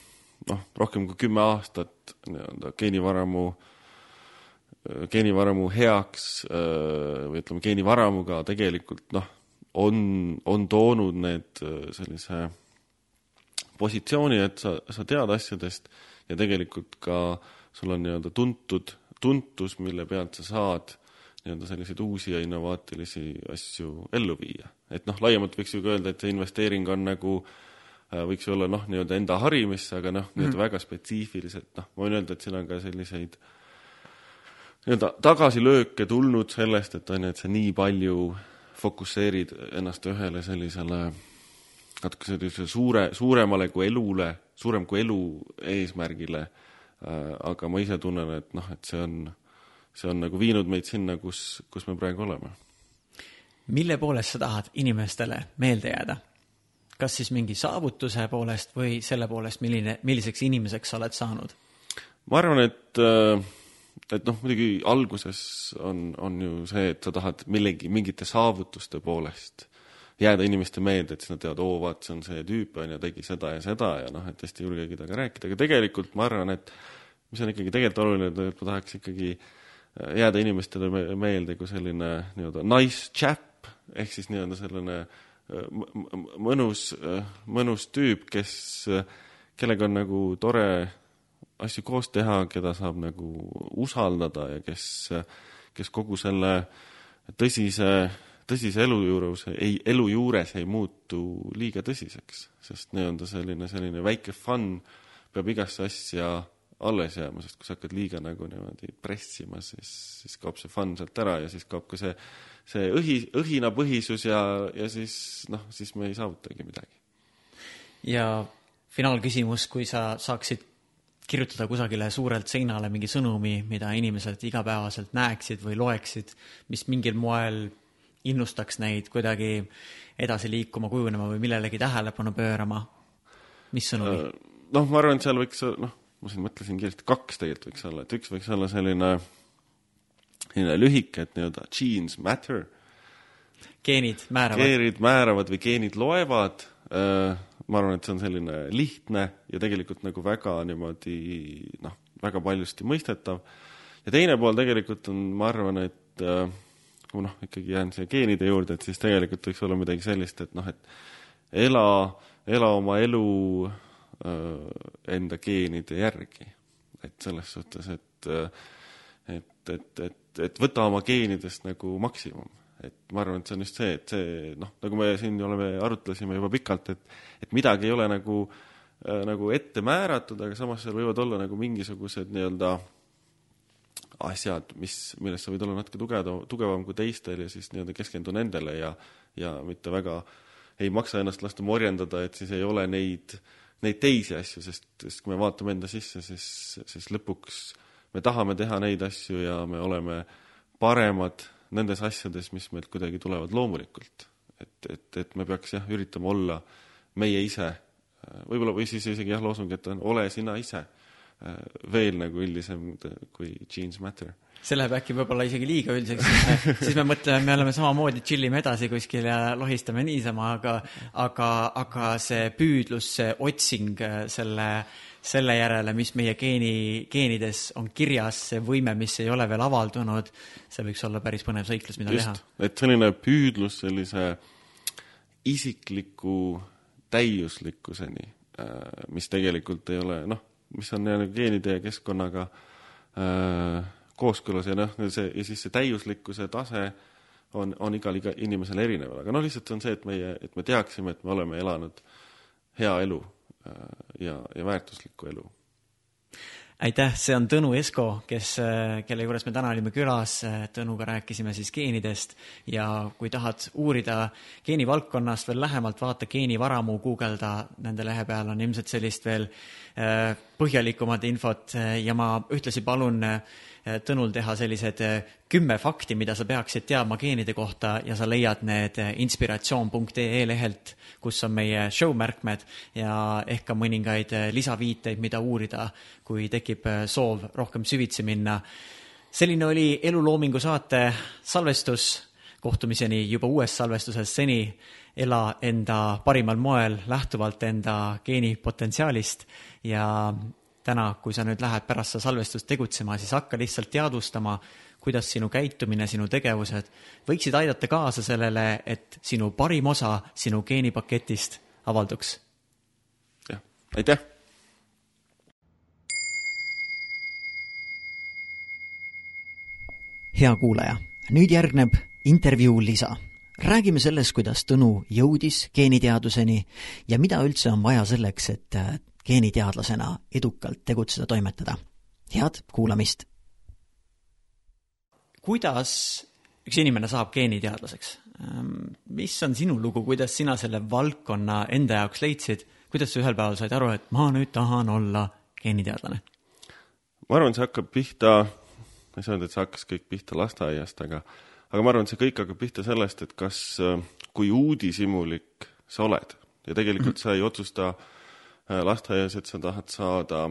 noh, rohkem kui kümme aastat nii-öelda geenivaramu, äh, geenivaramu heaks või ütleme, geenivaramuga tegelikult noh, on, on toonud need sellise positsiooni, et sa, sa tead asjadest ja tegelikult ka sul on nii-öelda tuntud, tuntus, mille pealt sa saad nii-öelda selliseid uusi ja innovaatilisi asju ellu viia. et noh, laiemalt võiks ju ka öelda, et see investeering on nagu äh, võiks ju olla noh, nii-öelda enda harimisse, aga noh, nii-öelda mm. väga spetsiifiliselt, noh, ma võin öelda, et siin on ka selliseid nii-öelda tagasilööke tulnud sellest, et on ju, et sa nii palju fokusseerid ennast ühele sellisele natuke sellise suure, suuremale kui elule, suurem kui elu eesmärgile äh,. aga ma ise tunnen, et noh, et see on, see on nagu viinud meid sinna, kus, kus me praegu oleme. mille poolest sa tahad inimestele meelde jääda? kas siis mingi saavutuse poolest või selle poolest, milline, milliseks inimeseks sa oled saanud? ma arvan, et äh, et noh, muidugi alguses on, on ju see, et sa tahad millegi, mingite saavutuste poolest jääda inimeste meelde, et siis nad teavad, oo, vaat see on see tüüp, on ju, tegi seda ja seda ja noh, et hästi ei julgegi temaga rääkida, aga tegelikult ma arvan, et mis on ikkagi tegelikult oluline, et ma tahaks ikkagi äh, jääda inimestele meelde kui selline nii-öelda nice chap, ehk siis nii-öelda selline äh, mõnus, äh, mõnus tüüp, kes, kellega on nagu tore asju koos teha, keda saab nagu usaldada ja kes, kes kogu selle tõsise tõsise elu juures ei, elu juures ei muutu liiga tõsiseks, sest nii-öelda selline, selline väike fun peab igasse asja alles jääma, sest kui sa hakkad liiga nagu niimoodi pressima, siis, siis kaob see fun sealt ära ja siis kaob ka see, see õhi, õhinapõhisus ja, ja siis noh, siis me ei saavutagi midagi. ja finaalküsimus, kui sa saaksid kirjutada kusagile suurelt seinale mingi sõnumi, mida inimesed igapäevaselt näeksid või loeksid, mis mingil moel innustaks neid kuidagi edasi liikuma, kujunema või millelegi tähelepanu pöörama? mis sõnumi? Äh, noh, ma arvan, et seal võiks, noh, ma siin mõtlesin kiiresti, kaks tegelikult võiks olla, et üks võiks olla selline, selline lühike, et nii-öelda genes matter. geenid määravad. geenid määravad või geenid loevad äh, ma arvan, et see on selline lihtne ja tegelikult nagu väga niimoodi noh, väga paljusti mõistetav. ja teine pool tegelikult on, ma arvan, et äh, kui noh, ikkagi jään siia geenide juurde, et siis tegelikult võiks olla midagi sellist, et noh, et ela, ela oma elu enda geenide järgi. et selles suhtes, et et, et, et, et võta oma geenidest nagu maksimum. et ma arvan, et see on just see, et see noh, nagu me siin oleme, arutlesime juba pikalt, et et midagi ei ole nagu äh, nagu ette määratud, aga samas seal võivad olla nagu mingisugused nii-öelda äh, asjad, mis, milles sa võid olla natuke tugevam, tugevam kui teistel ja siis nii-öelda keskendu nendele ja, ja mitte väga ei maksa ennast lasta morjendada, et siis ei ole neid, neid teisi asju, sest, sest kui me vaatame enda sisse, siis, siis lõpuks me tahame teha neid asju ja me oleme paremad nendes asjades, mis meilt kuidagi tulevad loomulikult. et, et, et me peaks jah, üritama olla meie ise, võib-olla, või siis isegi jah, loosung, et on ole sina ise veel nagu üldisem kui genes matter see läheb äkki võib-olla isegi liiga üldiseks, siis me, (laughs) mõtleme, me oleme samamoodi, tšillime edasi kuskil ja lohistame niisama, aga, aga, aga see püüdlus, see otsing selle, selle järele, mis meie geeni, geenides on kirjas, see võime, mis ei ole veel avaldunud, see võiks olla päris põnev sõiklus, mida Just, teha. et selline püüdlus sellise isikliku täiuslikkuseni, mis tegelikult ei ole, noh, mis on geenide ja keskkonnaga äh, kooskõlas ja noh, see ja siis see täiuslikkuse tase on, on igal iga inimesel erinev, aga noh, lihtsalt on see, et meie, et me teaksime, et me oleme elanud hea elu äh, ja, ja väärtuslikku elu aitäh, see on Tõnu Esko, kes, äh, kelle juures me täna olime külas. Tõnuga rääkisime siis geenidest ja kui tahad uurida geenivaldkonnast veel lähemalt, vaata geenivaramu, guugelda, nende lehe peal on ilmselt sellist veel äh, põhjalikumat infot ja ma ühtlasi palun Tõnul teha sellised eh, kümme fakti, mida sa peaksid teadma geenide kohta ja sa leiad need eh, inspiratsioon.ee lehelt, kus on meie show märkmed ja ehk ka mõningaid lisaviiteid, mida uurida, kui tekib soov rohkem süvitsi minna. selline oli Eluloomingu saate salvestus, kohtumiseni juba uues salvestuses, seni ela enda parimal moel lähtuvalt enda geenipotentsiaalist ja täna, kui sa nüüd lähed pärast seda salvestust tegutsema, siis hakka lihtsalt teadvustama, kuidas sinu käitumine, sinu tegevused võiksid aidata kaasa sellele, et sinu parim osa sinu geenipaketist avalduks. jah, aitäh! hea kuulaja, nüüd järgneb intervjuu lisa räägime sellest, kuidas Tõnu jõudis geeniteaduseni ja mida üldse on vaja selleks, et geeniteadlasena edukalt tegutseda, toimetada. head kuulamist! kuidas üks inimene saab geeniteadlaseks? Ehm, mis on sinu lugu, kuidas sina selle valdkonna enda jaoks leidsid, kuidas sa ühel päeval said aru, et ma nüüd tahan olla geeniteadlane? ma arvan, see hakkab pihta, ma ei saa öelda, et see hakkas kõik pihta lasteaiast, aga aga ma arvan, et see kõik hakkab pihta sellest, et kas, kui uudishimulik sa oled ja tegelikult sa ei otsusta Äh, lasteaias, et sa tahad saada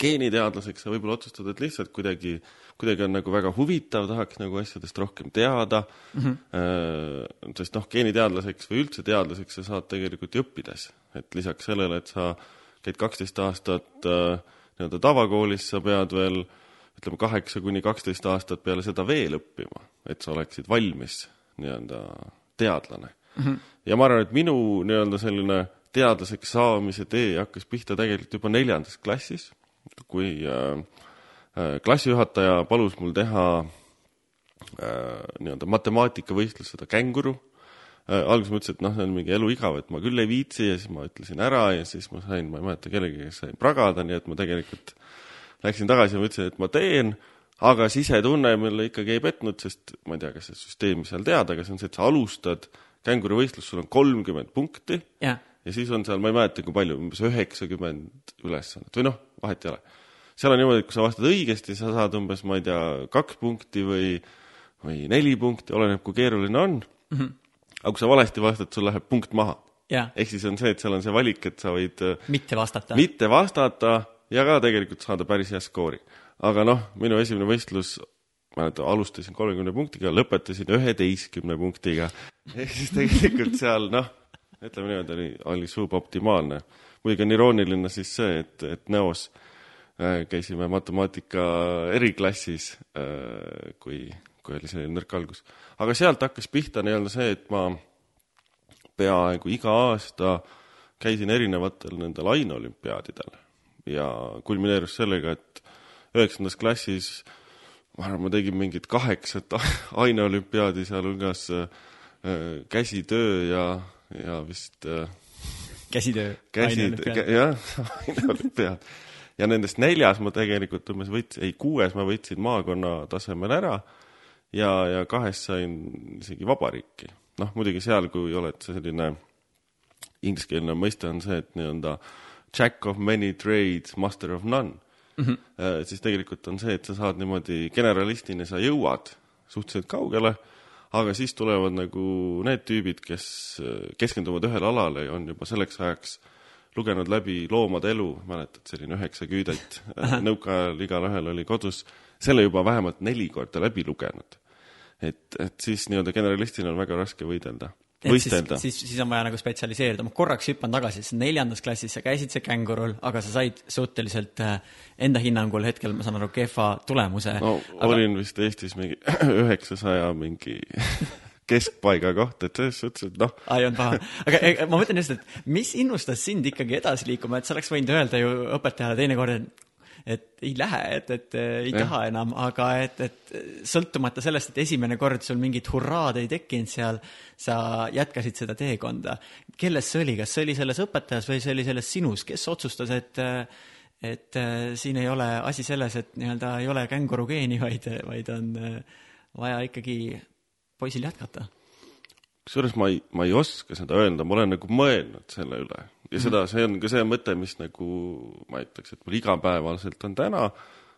geeniteadlaseks, sa võib-olla otsustad, et lihtsalt kuidagi, kuidagi on nagu väga huvitav, tahaks nagu asjadest rohkem teada mm, -hmm. sest noh, geeniteadlaseks või üldse teadlaseks sa saad tegelikult ju õppides. et lisaks sellele, et sa käid kaksteist aastat äh, nii-öelda tavakoolis, sa pead veel ütleme, kaheksa kuni kaksteist aastat peale seda veel õppima, et sa oleksid valmis nii-öelda teadlane mm. -hmm. ja ma arvan, et minu nii-öelda selline teadlaseks saamise tee hakkas pihta tegelikult juba neljandas klassis, kui äh, äh, klassijuhataja palus mul teha äh, nii-öelda matemaatikavõistlus, seda känguru. Alguses ma ütlesin, et noh, see on mingi eluigav, et ma küll ei viitsi ja siis ma ütlesin ära ja siis ma sain, ma ei mäleta kellegagi, sain pragada, nii et ma tegelikult läksin tagasi ja ma ütlesin, et ma teen, aga sisetunne mulle ikkagi ei petnud, sest ma ei tea, kas see süsteemi seal tead, aga see on see, et sa alustad kängurivõistlus, sul on kolmkümmend punkti yeah ja siis on seal, ma ei mäleta, kui palju, umbes üheksakümmend ülesannet või noh, vahet ei ole. seal on niimoodi, et kui sa vastad õigesti, sa saad umbes, ma ei tea, kaks punkti või, või neli punkti, oleneb, kui keeruline on mm. -hmm. aga kui sa valesti vastad, sul läheb punkt maha ehk siis on see, et seal on see valik, et sa võid äh, mitte vastata. mitte vastata ja ka tegelikult saada päris hea skoori. aga noh, minu esimene võistlus mäletan, alustasin kolmekümne punktiga, lõpetasin üheteistkümne punktiga. (laughs) ehk siis tegelikult seal noh ütleme niimoodi, oli, oli suboptimaalne. muidugi on irooniline siis see, et, et Neos äh, käisime matemaatika eriklassis äh,, kui, kui oli selline nõrk algus. aga sealt hakkas pihta nii-öelda see, et ma peaaegu iga aasta käisin erinevatel nendel aineolümpiaadidel ja kulmineerus sellega, et üheksandas klassis ma arvan, ma tegin mingit kaheksat (laughs) aineolümpiaadi, sealhulgas äh, käsitöö ja ja vist äh, käsitöö. käsi, jah, (laughs) aineolümpiaad. ja nendest neljas ma tegelikult umbes võtsin, ei kuues ma võtsin maakonna tasemel ära ja, ja kahes sain isegi vabariiki. noh, muidugi seal, kui oled sa selline, ingliskeelne mõiste on see, et nii-öelda jack of many trades, master of none mm. -hmm. siis tegelikult on see, et sa saad niimoodi generalistina, sa jõuad suhteliselt kaugele aga siis tulevad nagu need tüübid, kes keskenduvad ühele alale ja on juba selleks ajaks lugenud läbi Loomade elu, mäletad, selline üheksa küüdet, nõukaajal igalühel oli kodus, selle juba vähemalt neli korda läbi lugenud. et, et siis nii-öelda generalistina on väga raske võidelda, et siis võistelda,. siis, siis on vaja nagu spetsialiseeruda, ma korraks hüppan tagasi, siis neljandas klassis sa käisid see kängurul, aga sa said suhteliselt äh, enda hinnangul hetkel, ma saan aru, kehva tulemuse no aga... olin vist Eestis mingi (clears throat) üheksasaja mingi (laughs) keskpaiga koht, et selles suhtes, et noh, ei olnud paha. aga ma mõtlen just, et mis innustas sind ikkagi edasi liikuma, et sa oleks võinud öelda ju õpetajale teinekord, et et ei lähe, et, et äh, ei Jah. taha enam, aga et, et sõltumata sellest, et esimene kord sul mingit hurraad ei tekkinud seal, sa jätkasid seda teekonda. kelles see oli, kas see oli selles õpetajas või see oli selles sinus, kes otsustas, et et äh, siin ei ole asi selles, et nii-öelda ei ole känguru geeni, vaid, vaid on äh, vaja ikkagi poisil jätkata kusjuures ma ei, ma ei oska seda öelda, ma olen nagu mõelnud selle üle ja seda, see on ka see mõte, mis nagu ma ütleks, et mul igapäevaselt on täna,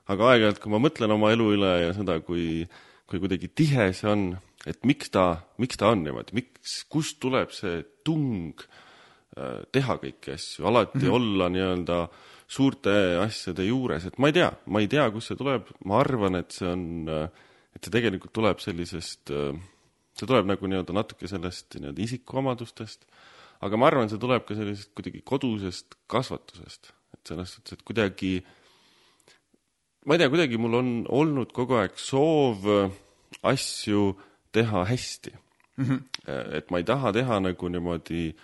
aga aeg-ajalt, kui ma mõtlen oma elu üle ja seda, kui, kui kuidagi tihe see on, et miks ta, miks ta on niimoodi, miks, kust tuleb see tung äh, teha kõiki asju, alati mm -hmm. olla nii-öelda suurte asjade juures, et ma ei tea, ma ei tea, kust see tuleb, ma arvan, et see on, et see tegelikult tuleb sellisest äh, see tuleb nagu nii-öelda natuke sellest nii-öelda isikuomadustest, aga ma arvan, see tuleb ka sellisest kuidagi kodusest kasvatusest, et selles suhtes, et kuidagi ma ei tea, kuidagi mul on olnud kogu aeg soov äh, asju teha hästi mm. -hmm. et ma ei taha teha nagu niimoodi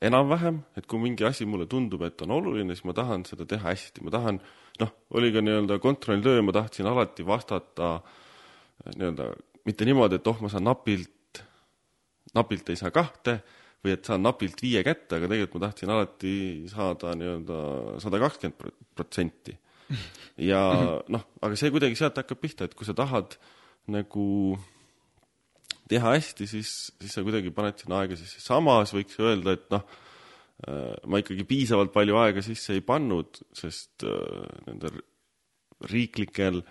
enam-vähem, et kui mingi asi mulle tundub, et on oluline, siis ma tahan seda teha hästi, ma tahan, noh, oli ka nii-öelda kontrolltöö, ma tahtsin alati vastata äh, nii-öelda mitte niimoodi, et oh, ma saan napilt, napilt ei saa kahte või et saan napilt viie kätte, aga tegelikult ma tahtsin alati saada nii-öelda sada kakskümmend protsenti. ja noh, aga see kuidagi sealt hakkab pihta, et kui sa tahad nagu teha hästi, siis, siis sa kuidagi paned sinna aega sisse. samas võiks öelda, et noh, ma ikkagi piisavalt palju aega sisse ei pannud, sest äh, nendel riiklikel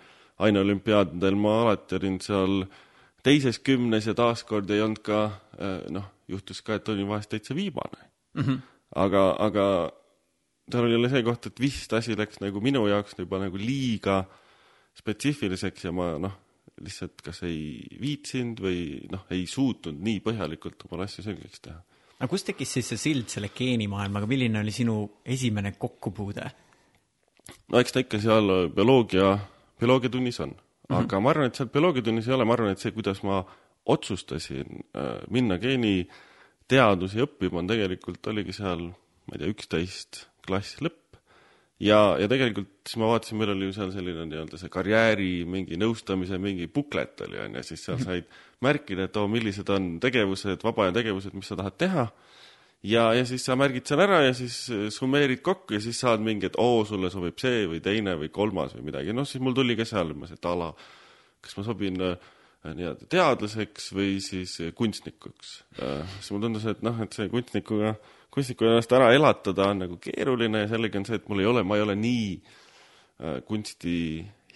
aineolümpiaadidel ma alati olin seal teises kümnes ja taaskord ei olnud ka äh, noh, juhtus ka, et olin vahest täitsa viimane mm. -hmm. aga, aga seal oli jälle see koht, et vist asi läks nagu minu jaoks juba nagu liiga spetsiifiliseks ja ma noh, lihtsalt kas ei viitsinud või noh, ei suutnud nii põhjalikult omale asju selgeks teha. aga kust tekkis siis see sild selle geenimaailmaga, milline oli sinu esimene kokkupuude? no eks ta ikka seal bioloogia, bioloogiatunnis on mm. -hmm. aga ma arvan, et seal bioloogiatunnis ei ole, ma arvan, et see, kuidas ma otsustasin äh, minna geeniteadusi õppima, on tegelikult oligi seal, ma ei tea, üksteist klass lõpp. ja, ja tegelikult siis ma vaatasin, meil oli ju seal selline nii-öelda see karjääri mingi nõustamise mingi buklet oli on ju, siis seal said märkida, et oo, millised on tegevused, vaba aja tegevused, mis sa tahad teha ja, ja siis sa märgid seal ära ja siis äh, summeerid kokku ja siis saad mingi, et oo, sulle sobib see või teine või kolmas või midagi, noh siis mul tuli ka seal umbes, et a la kas ma sobin äh, nii-öelda teadlaseks või siis äh, kunstnikuks. Siis mulle tundus, et noh, et see kunstnikuga, kunstniku ennast ära elatada on nagu keeruline ja sellega on see, et mul ei ole, ma ei ole nii kunsti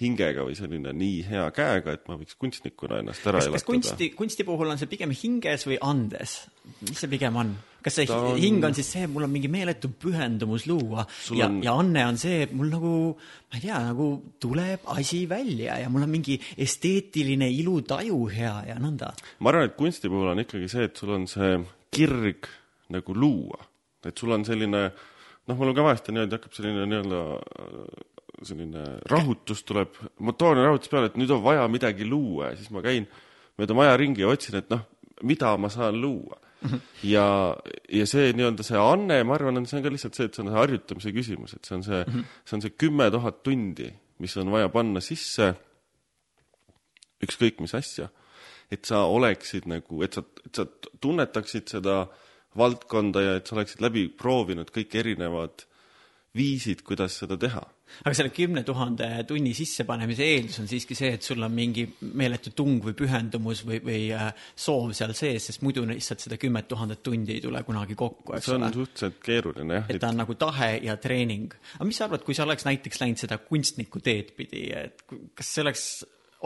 hingega või selline nii hea käega, et ma võiks kunstnikuna ennast ära kas, kas elatada. kunsti, kunsti puhul on see pigem hinges või andes? mis see pigem on? kas see on... hing on siis see, mul on mingi meeletu pühendumus luua Sul ja on-, ja anne on see, mul nagu, ma ei tea, nagu tuleb asi välja ja mul on mingi esteetiline ilutaju hea ja nõnda. ma arvan, et kunsti puhul on ikkagi see, et sul on see kirg nagu luua. et sul on selline, noh, mul on ka vahest niimoodi hakkab selline nii-öelda selline rahutus tuleb, motoorne rahutus peale, et nüüd on vaja midagi luua ja siis ma käin mööda maja ringi ja otsin, et noh, mida ma saan luua. ja, ja see nii-öelda see anne, ma arvan, on see on ka lihtsalt see, et see on harjutamise küsimus, et see on see, see on see kümme tuhat tundi, mis on vaja panna sisse ükskõik mis asja, et sa oleksid nagu, et sa, et sa tunnetaksid seda valdkonda ja et sa oleksid läbi proovinud kõik erinevad viisid, kuidas seda teha. Aga selle kümne tuhande tunni sissepanemise eeldus on siiski see, et sul on mingi meeletu tung või pühendumus või, või äh, soov seal sees, sest muidu lihtsalt seda kümmet tuhandet tundi ei tule kunagi kokku, eks see on ole. suhteliselt keeruline jah et, ta on nagu tahe ja treening. aga mis sa arvad, kui sa oleks näiteks läinud seda kunstniku teed pidi, et kas see oleks,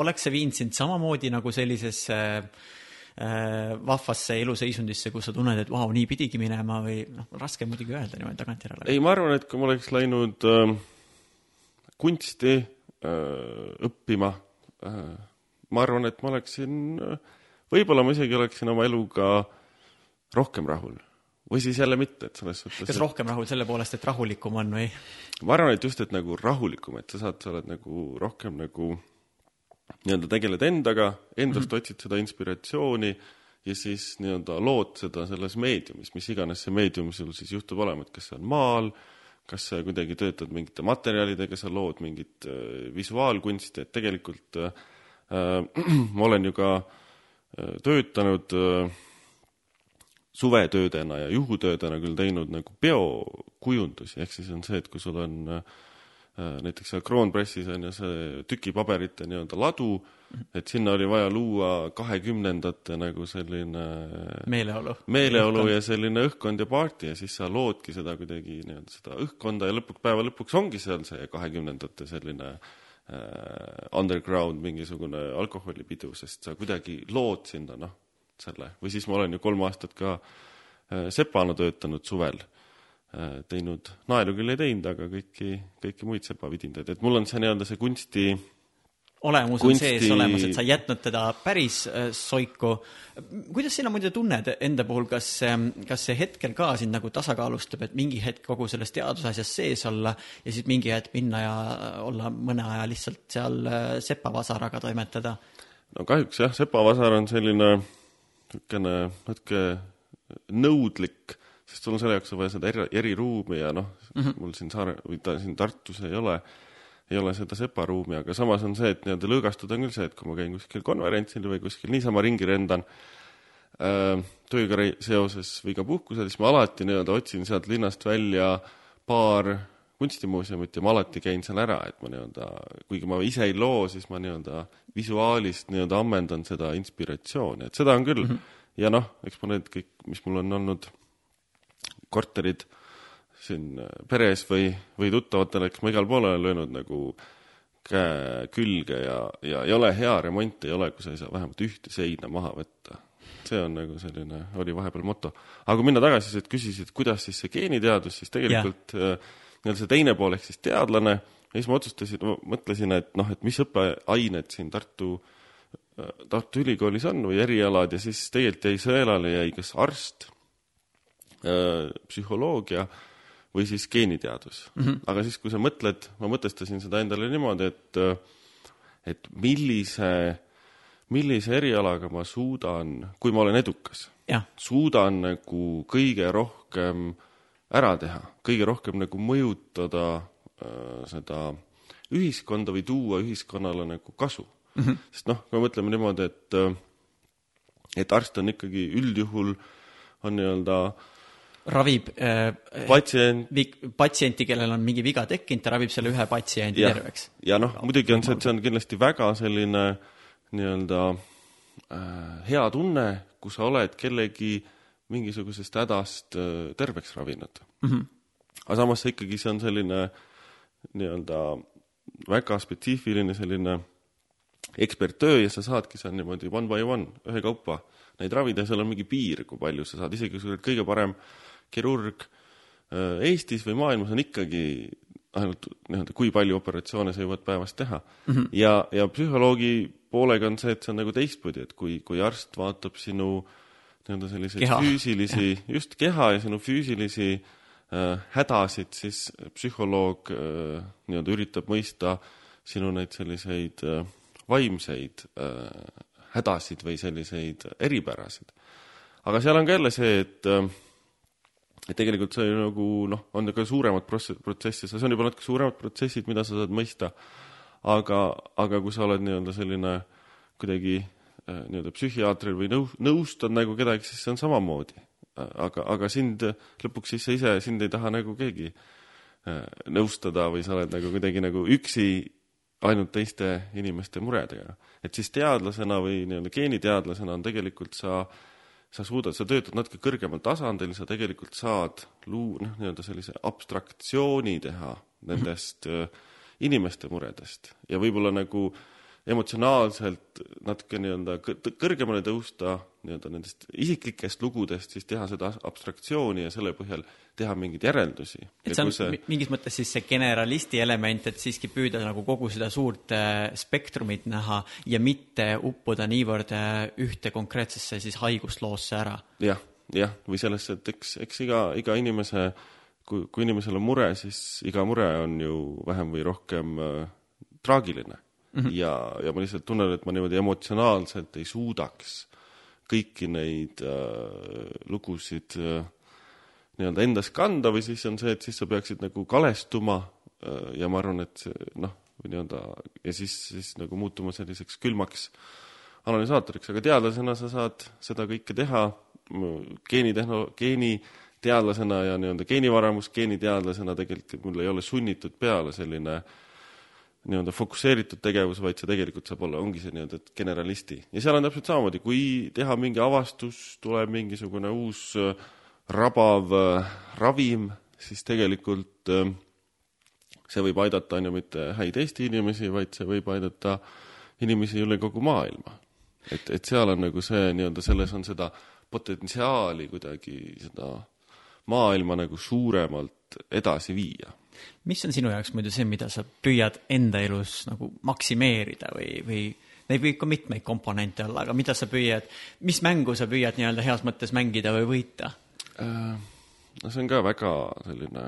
oleks see viinud sind samamoodi nagu sellisesse äh, vahvasse eluseisundisse, kus sa tunned, et vau, nii pidigi minema või noh, raske muidugi öelda niimoodi tagantjärele. ei, ma arvan, et kui ma oleks läinud äh, kunsti äh, õppima äh,, ma arvan, et ma oleksin äh,, võib-olla ma isegi oleksin oma eluga rohkem rahul või siis jälle mitte, et selles suhtes. kas rohkem rahul selle poolest, et rahulikum on või? ma arvan, et just, et nagu rahulikum, et sa saad, sa oled nagu rohkem nagu nii-öelda tegeled endaga, endast mm -hmm. otsid seda inspiratsiooni ja siis nii-öelda lood seda selles meediumis, mis iganes see meedium sul siis juhtub olema, et kas see on maal, kas sa kuidagi töötad mingite materjalidega, sa lood mingit äh, visuaalkunsti, et tegelikult äh, (clears throat) ma olen ju ka äh, töötanud äh, suvetöödena ja juhutöödena küll teinud nagu peokujundusi, ehk siis on see, et kui sul on äh, näiteks seal Kroonpressis on ju see tükipaberite nii-öelda ladu, et sinna oli vaja luua kahekümnendate nagu selline meeleolu. meeleolu õhkkond. ja selline õhkkond ja party ja siis sa loodki seda kuidagi nii-öelda seda õhkkonda ja lõpuks, päeva lõpuks ongi seal see kahekümnendate selline äh, underground mingisugune alkoholipidu, sest sa kuidagi lood sinna, noh selle või siis ma olen ju kolm aastat ka äh, sepana töötanud suvel, äh, teinud, naelu küll ei teinud, aga kõiki, kõiki muid sepavidindaid, et mul on see nii-öelda see kunsti olemus kunsti... on sees olemas, et sa ei jätnud teda päris äh, soiku. kuidas sina muidu tunned enda puhul, kas, kas see hetkel ka sind nagu tasakaalustab, et mingi hetk kogu selles teadusasjas sees olla ja siis mingi hetk minna ja olla mõne aja lihtsalt seal sepavasaraga toimetada? no kahjuks jah, sepavasar on selline niisugune natuke nõudlik, sest sul on selle jaoks vaja seda eri, eriruumi ja noh mm, -hmm. mul siin Saare, või ta siin Tartus ei ole, ei ole seda separuumi, aga samas on see, et nii-öelda lõõgastuda on küll see, et kui ma käin kuskil konverentsil või kuskil niisama ringi rendan äh, tööga seoses või ka puhkusel, siis ma alati nii-öelda otsin sealt linnast välja paar kunstimuuseumit ja ma alati käin seal ära, et ma nii-öelda, kuigi ma ise ei loo, siis ma nii-öelda visuaalist nii-öelda ammendan seda inspiratsiooni, et seda on küll mm. -hmm. ja noh, eks ma need kõik, mis mul on olnud korterid siin äh, peres või, või tuttavatele, eks ma igal pool olen löönud nagu käe külge ja, ja ei ole hea remont, ei ole, kui sa ei saa vähemalt ühte seina maha võtta. see on nagu selline, oli vahepeal moto. aga kui minna tagasi, sa küsisid, kuidas siis see geeniteadus, siis tegelikult äh, nii-öelda see teine pool ehk siis teadlane ja siis ma otsustasin, mõtlesin, et noh, et mis õppeained siin Tartu, Tartu Ülikoolis on või erialad ja siis tegelikult jäi sõelale, jäi kas arst, psühholoogia või siis geeniteadus mm. -hmm. aga siis, kui sa mõtled, ma mõtestasin seda endale niimoodi, et et millise, millise erialaga ma suudan, kui ma olen edukas, suudan nagu kõige rohkem ära teha, kõige rohkem nagu mõjutada Äh, seda ühiskonda või tuua ühiskonnale nagu kasu mm. -hmm. sest noh, kui me mõtleme niimoodi, et äh, et arst on ikkagi üldjuhul, on nii-öelda ravib äh, patsient, patsienti, kellel on mingi viga tekkinud, ta ravib selle ühe patsiendi ja, terveks. ja noh, muidugi on see, et see on kindlasti väga selline nii-öelda äh, hea tunne, kui sa oled kellegi mingisugusest hädast äh, terveks ravinud mm. -hmm. aga samas see ikkagi, see on selline äh, nii-öelda väga spetsiifiline selline eksperttöö ja sa saadki seal niimoodi one by one, ühekaupa neid ravida ja seal on mingi piir, kui palju sa saad, isegi kui sa oled kõige parem kirurg äh, Eestis või maailmas, on ikkagi ainult nii-öelda, kui palju operatsioone sa jõuad päevas teha mm. -hmm. ja, ja psühholoogi poolega on see, et see on nagu teistpidi, et kui, kui arst vaatab sinu nii-öelda selliseid keha. füüsilisi, just keha ja sinu füüsilisi äh, Äh, hädasid, siis psühholoog äh, nii-öelda üritab mõista sinu neid selliseid äh, vaimseid hädasid või selliseid eripärasid. aga seal on ka jälle see, et et tegelikult see nagu noh, on ka suuremad protsessi, see on juba natuke suuremad protsessid, mida sa saad mõista, aga, aga kui sa oled nii-öelda selline kuidagi nii-öelda psühhiaatril või nõu-, nõustad nagu kedagi, siis see on samamoodi aga, aga sind lõpuks siis sa ise, sind ei taha nagu keegi äh, nõustada või sa oled nagu kuidagi nagu üksi ainult teiste inimeste muredega. et siis teadlasena või nii-öelda geeniteadlasena on tegelikult sa, sa suudad, sa töötad natuke kõrgemal tasandil, sa tegelikult saad luu-, noh, nii-öelda sellise abstraktsiooni teha nendest mm -hmm. inimeste muredest ja võib-olla nagu emotsionaalselt natuke nii-öelda kõ- kõrgemale tõusta nii-öelda nendest isiklikest lugudest, siis teha seda abstraktsiooni ja selle põhjal teha mingeid järeldusi. et see on see... mingis mõttes siis see generalisti element, et siiski püüda nagu kogu seda suurt äh, spektrumit näha ja mitte uppuda niivõrd äh, ühte konkreetsesse siis haigusloosse ära ja,. jah, jah, või sellesse, et eks, eks iga, iga inimese kui, kui inimesel on mure, siis iga mure on ju vähem või rohkem äh, traagiline mm. -hmm. ja, ja ma lihtsalt tunnen, et ma niimoodi emotsionaalselt ei suudaks kõiki neid äh, lugusid äh, nii-öelda endas kanda või siis on see, et siis sa peaksid nagu kalestuma äh, ja ma arvan, et noh, nii-öelda ja siis, siis nagu muutuma selliseks külmaks analüsaatoriks, aga teadlasena sa saad seda kõike teha geenitehno-, geeniteadlasena ja nii-öelda geenivaramus geeniteadlasena tegelikult mul ei ole sunnitud peale selline äh, nii-öelda fokusseeritud tegevus, vaid see tegelikult saab olla, ongi see nii-öelda generalisti. ja seal on täpselt samamoodi, kui teha mingi avastus, tuleb mingisugune uus äh, rabav äh, ravim, siis tegelikult äh, see võib aidata, on ju, mitte häid Eesti inimesi, vaid see võib aidata inimesi üle kogu maailma. et, et seal on nagu see nii-öelda, selles on seda potentsiaali kuidagi seda maailma nagu suuremalt edasi viia mis on sinu jaoks muidu see, mida sa püüad enda elus nagu maksimeerida või, või neid võib ka mitmeid komponente olla, aga mida sa püüad, mis mängu sa püüad nii-öelda heas mõttes mängida või võita? Äh, no see on ka väga selline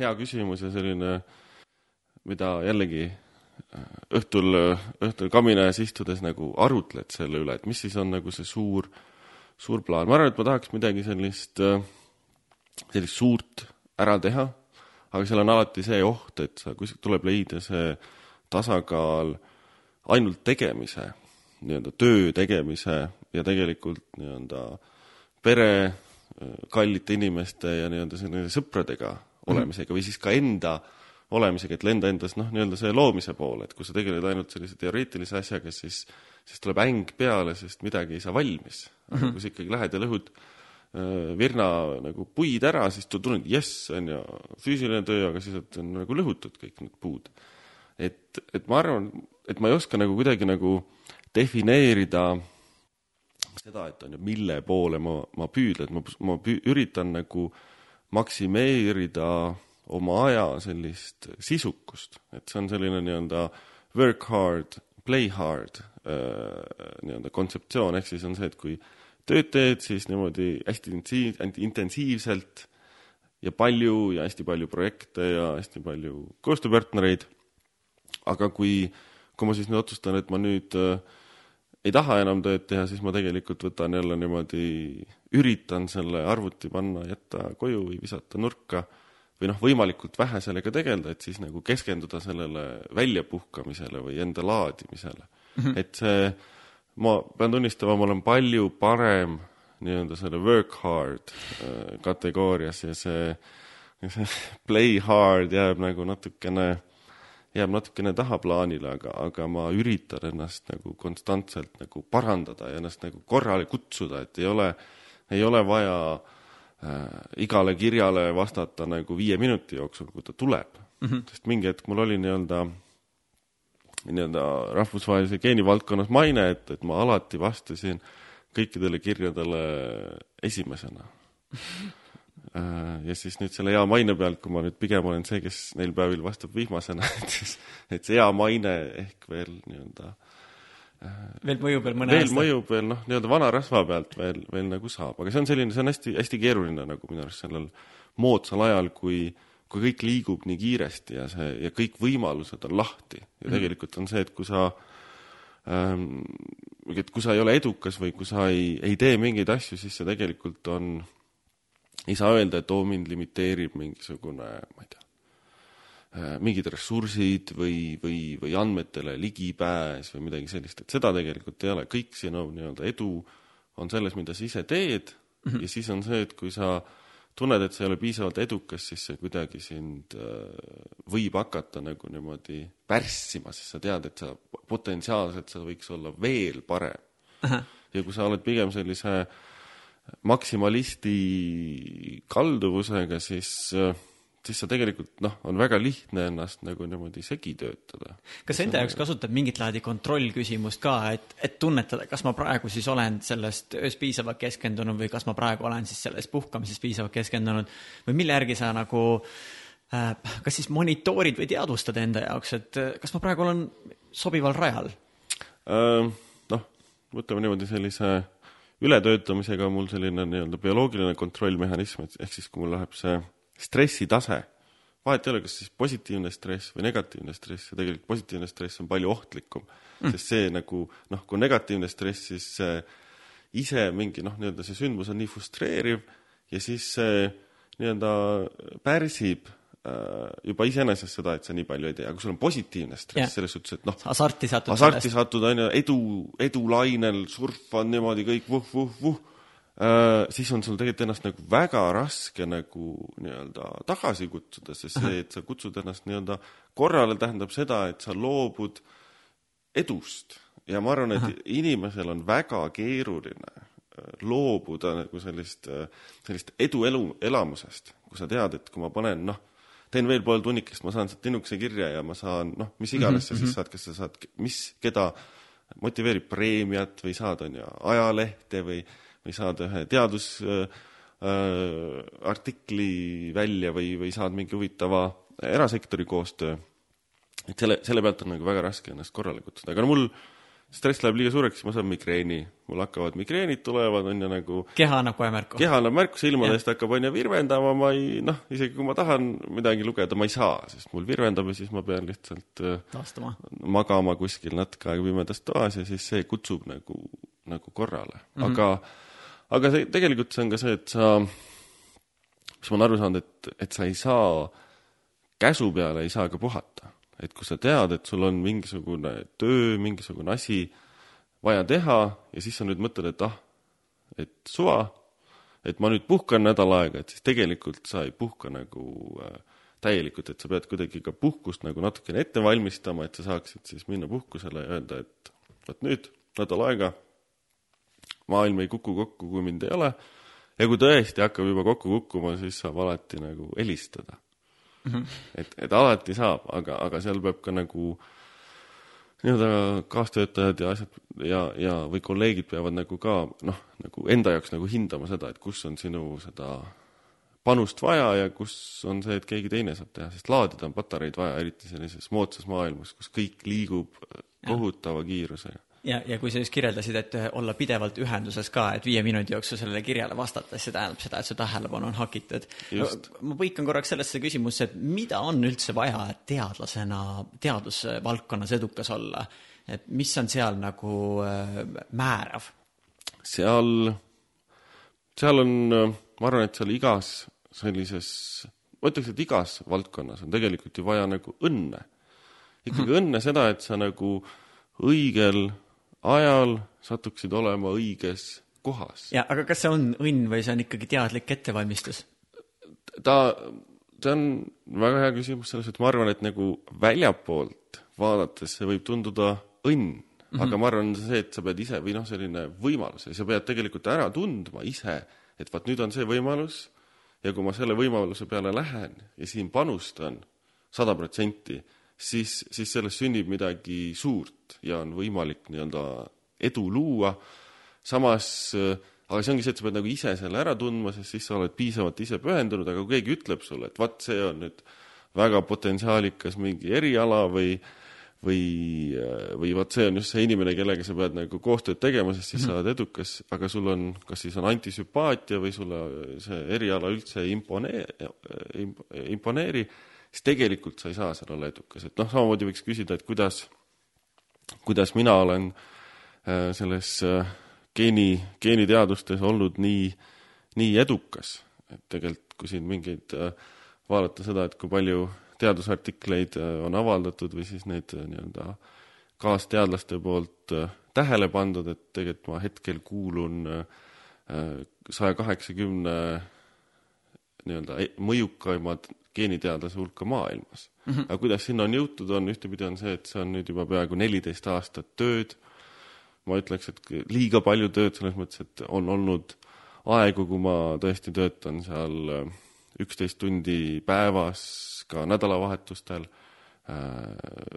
hea küsimus ja selline, mida jällegi äh, õhtul, õhtul kamina ees istudes nagu arutled selle üle, et mis siis on nagu see suur, suur plaan. ma arvan, et ma tahaks midagi sellist, äh, sellist suurt ära teha aga seal on alati see oht, et sa kuskilt tuleb leida see tasakaal ainult tegemise, nii-öelda töö tegemise ja tegelikult nii-öelda pere, kallite inimeste ja nii-öelda sellise sõpradega olemisega või siis ka enda olemisega, et lenda endas noh, nii-öelda see loomise poole, et kui sa tegeled ainult sellise teoreetilise asjaga, siis siis tuleb äng peale, sest midagi ei saa valmis. aga -hmm. kui sa ikkagi lähed ja lõhud virna nagu puid ära, siis tu tunned, jess, on ju, füüsiline töö, aga siis on nagu lõhutud kõik need puud. et, et ma arvan, et ma ei oska nagu kuidagi nagu defineerida seda, et on ju, mille poole ma, ma püüdlen, ma, ma püü, üritan nagu maksimeerida oma aja sellist sisukust, et see on selline nii-öelda work hard, play hard äh, nii-öelda kontseptsioon, ehk siis on see, et kui äh, tööd teed, siis niimoodi hästi intensiiv, intensiivselt ja palju ja hästi palju projekte ja hästi palju koostööpartnereid. aga kui, kui ma siis nüüd otsustan, et ma nüüd äh, ei taha enam tööd teha, siis ma tegelikult võtan jälle niimoodi, üritan selle arvuti panna, jätta koju või visata nurka või noh, võimalikult vähe sellega tegeleda, et siis nagu keskenduda sellele väljapuhkamisele või enda laadimisele mm. -hmm. et see ma pean tunnistama, ma olen palju parem nii-öelda selle work hard äh, kategoorias ja see, see (laughs) play hard jääb nagu natukene, jääb natukene tahaplaanile, aga, aga ma üritan ennast nagu konstantselt nagu parandada ja ennast nagu korrale kutsuda, et ei ole, ei ole vaja äh, igale kirjale vastata nagu viie minuti jooksul, kui ta tuleb mm. -hmm. sest mingi hetk mul oli nii-öelda nii-öelda rahvusvahelise geeni valdkonnas maine, et, et ma alati vastasin kõikidele kirjadele esimesena. Äh, ja siis nüüd selle hea maine pealt, kui ma nüüd pigem olen see, kes neil päevil vastab viimasena, (laughs) et siis, et see hea maine ehk veel nii-öelda äh, veel mõjub veel mõne veel aasta? mõjub veel noh, nii-öelda vana rasva pealt veel, veel nagu saab, aga see on selline, see on hästi, hästi keeruline nagu minu arust sellel moodsal ajal, kui äh, kui kõik liigub nii kiiresti ja see, ja kõik võimalused on lahti ja mm. tegelikult on see, et kui sa ähm, et kui sa ei ole edukas või kui sa ei, ei tee mingeid asju, siis see tegelikult on, ei saa öelda, et oo, mind limiteerib mingisugune, ma ei tea äh,, mingid ressursid või, või, või andmetele ligipääs või midagi sellist, et seda tegelikult ei ole, kõik sinu nii-öelda edu on selles, mida sa ise teed mm -hmm. ja siis on see, et kui sa äh, tunned, et sa ei ole piisavalt edukas, siis see kuidagi sind äh, võib hakata nagu niimoodi pärssima, sest sa tead, et sa potentsiaalselt sa võiks olla veel parem. ja kui sa oled pigem sellise maksimalisti kalduvusega, siis äh, siis sa tegelikult noh, on väga lihtne ennast nagu niimoodi segi töötada. kas sa enda jaoks kasutad mingit laadi kontrollküsimust ka, et, et tunnetada, kas ma praegu siis olen sellest öös piisavalt keskendunud või kas ma praegu olen siis selles puhkamises piisavalt keskendunud või mille järgi sa nagu äh, kas siis monitoorid või teadvustad enda jaoks, et äh, kas ma praegu olen sobival rajal äh,? noh, võtame niimoodi sellise ületöötamisega on mul selline nii-öelda bioloogiline kontrollmehhanism, et ehk siis, kui mul läheb see stressitase, vahet ei ole, kas siis positiivne stress või negatiivne stress ja tegelikult positiivne stress on palju ohtlikum mm., sest see nagu noh, kui negatiivne stress, siis see ise mingi noh, nii-öelda see sündmus on nii frustreeriv ja siis see nii-öelda pärsib Äh, juba iseenesest seda, et sa nii palju ei tee, aga kui sul on positiivne stress selles suhtes, et noh, hasarti satud hasarti satud, on ju, edu, edulainel, surfad niimoodi kõik vuh-vuh-vuh, äh, siis on sul tegelikult ennast nagu väga raske nagu nii-öelda tagasi kutsuda, sest see, et sa kutsud ennast nii-öelda korrale, tähendab seda, et sa loobud edust. ja ma arvan, et Aha. inimesel on väga keeruline äh, loobuda nagu sellist, sellist edu elu, elamusest, kui sa tead, et kui ma panen, noh, teen veel pool tunnikest, ma saan sealt linnukese kirja ja ma saan noh, mis iganes mm -hmm. sa siis mhm. saad, kas sa saad, mis, keda motiveerib preemiat või saad, on ju, ajalehte või, või saad ühe teadusartikli äh, välja või, või saad mingi huvitava erasektori koostöö. et selle, selle pealt on nagu väga raske ennast korrale kutsuda, aga no mul stress läheb liiga suureks, siis ma saan migreeni. mul hakkavad migreenid tulevad, on ju nagu keha annab kohe märku? keha annab märku, silmade eest hakkab, on ju, virvendama, ma ei noh, isegi kui ma tahan midagi lugeda, ma ei saa, sest mul virvendab ja siis ma pean lihtsalt äh, Taastuma. magama kuskil natuke aega pimedas toas ja siis see kutsub nagu, nagu korrale mm. -hmm. aga, aga see, tegelikult see on ka see, et sa, mis ma olen aru saanud, et, et sa ei saa, käsu peale ei saa ka puhata. Et kui sa tead, et sul on mingisugune töö, mingisugune asi vaja teha ja siis sa nüüd mõtled, et ah, et suva, et ma nüüd puhkan nädal aega, et siis tegelikult sa ei puhka nagu äh, täielikult, et sa pead kuidagi ka puhkust nagu natukene ette valmistama, et sa saaksid siis minna puhkusele ja öelda, et vot nüüd nädal aega maailm ei kuku kokku, kui mind ei ole. ja kui tõesti hakkab juba kokku kukkuma, siis saab alati nagu helistada mm. -hmm. et, et alati saab, aga, aga seal peab ka nagu nii-öelda kaastöötajad ja asjad ja, ja, või kolleegid peavad nagu ka noh, nagu enda jaoks nagu hindama seda, et kus on sinu seda panust vaja ja kus on see, et keegi teine saab teha, sest laadida on patareid vaja, eriti sellises moodsas maailmas, kus kõik liigub kohutava kiirusega ja, ja kui sa just kirjeldasid, et olla pidevalt ühenduses ka, et viie minuti jooksul sellele kirjale vastata, siis see tähendab seda, et su tähelepanu on hakitud. ma põikan korraks sellesse küsimusse, et mida on üldse vaja, et teadlasena, teadusvaldkonnas edukas olla? et mis on seal nagu äh, määrav? seal, seal on, ma arvan, et seal igas sellises, ma ütleks, et igas valdkonnas on tegelikult ju vaja nagu õnne. ikkagi mm -hmm. õnne seda, et sa nagu õigel ajal satuksid olema õiges kohas. ja, aga kas see on õnn või see on ikkagi teadlik ettevalmistus? ta, see on väga hea küsimus selles, et ma arvan, et nagu väljapoolt vaadates see võib tunduda õnn mm, -hmm. aga ma arvan, see, et sa pead ise või noh, selline võimalus ja sa pead tegelikult ära tundma ise, et vaat nüüd on see võimalus ja kui ma selle võimaluse peale lähen ja siin panustan sada protsenti, siis, siis sellest sünnib midagi suurt ja on võimalik nii-öelda edu luua, samas aga see ongi see, et sa pead nagu ise selle ära tundma, sest siis sa oled piisavalt ise pühendunud, aga kui keegi ütleb sulle, et vaat see on nüüd väga potentsiaalikas mingi eriala või või, või vot see on just see inimene, kellega sa pead nagu koostööd tegema, sest siis mm -hmm. sa oled edukas, aga sul on, kas siis on antisümpaatia või sulle see eriala üldse ei impone-, imponeeri, siis tegelikult sa ei saa seal olla edukas, et noh, samamoodi võiks küsida, et kuidas, kuidas mina olen äh, selles äh, geeni, geeniteadustes olnud nii, nii edukas, et tegelikult kui siin mingeid äh, vaadata seda, et kui palju teadusartikleid on avaldatud või siis neid nii-öelda kaasteadlaste poolt tähele pandud, et tegelikult ma hetkel kuulun saja kaheksakümne nii-öelda e-, mõjukaimad geeniteadlase hulka maailmas mm. -hmm. aga kuidas sinna on jõutud, on ühtepidi on see, et see on nüüd juba peaaegu neliteist aastat tööd, ma ütleks, et liiga palju tööd selles mõttes, et on olnud aegu, kui ma tõesti töötan seal äh, üksteist tundi päevas, ka nädalavahetustel,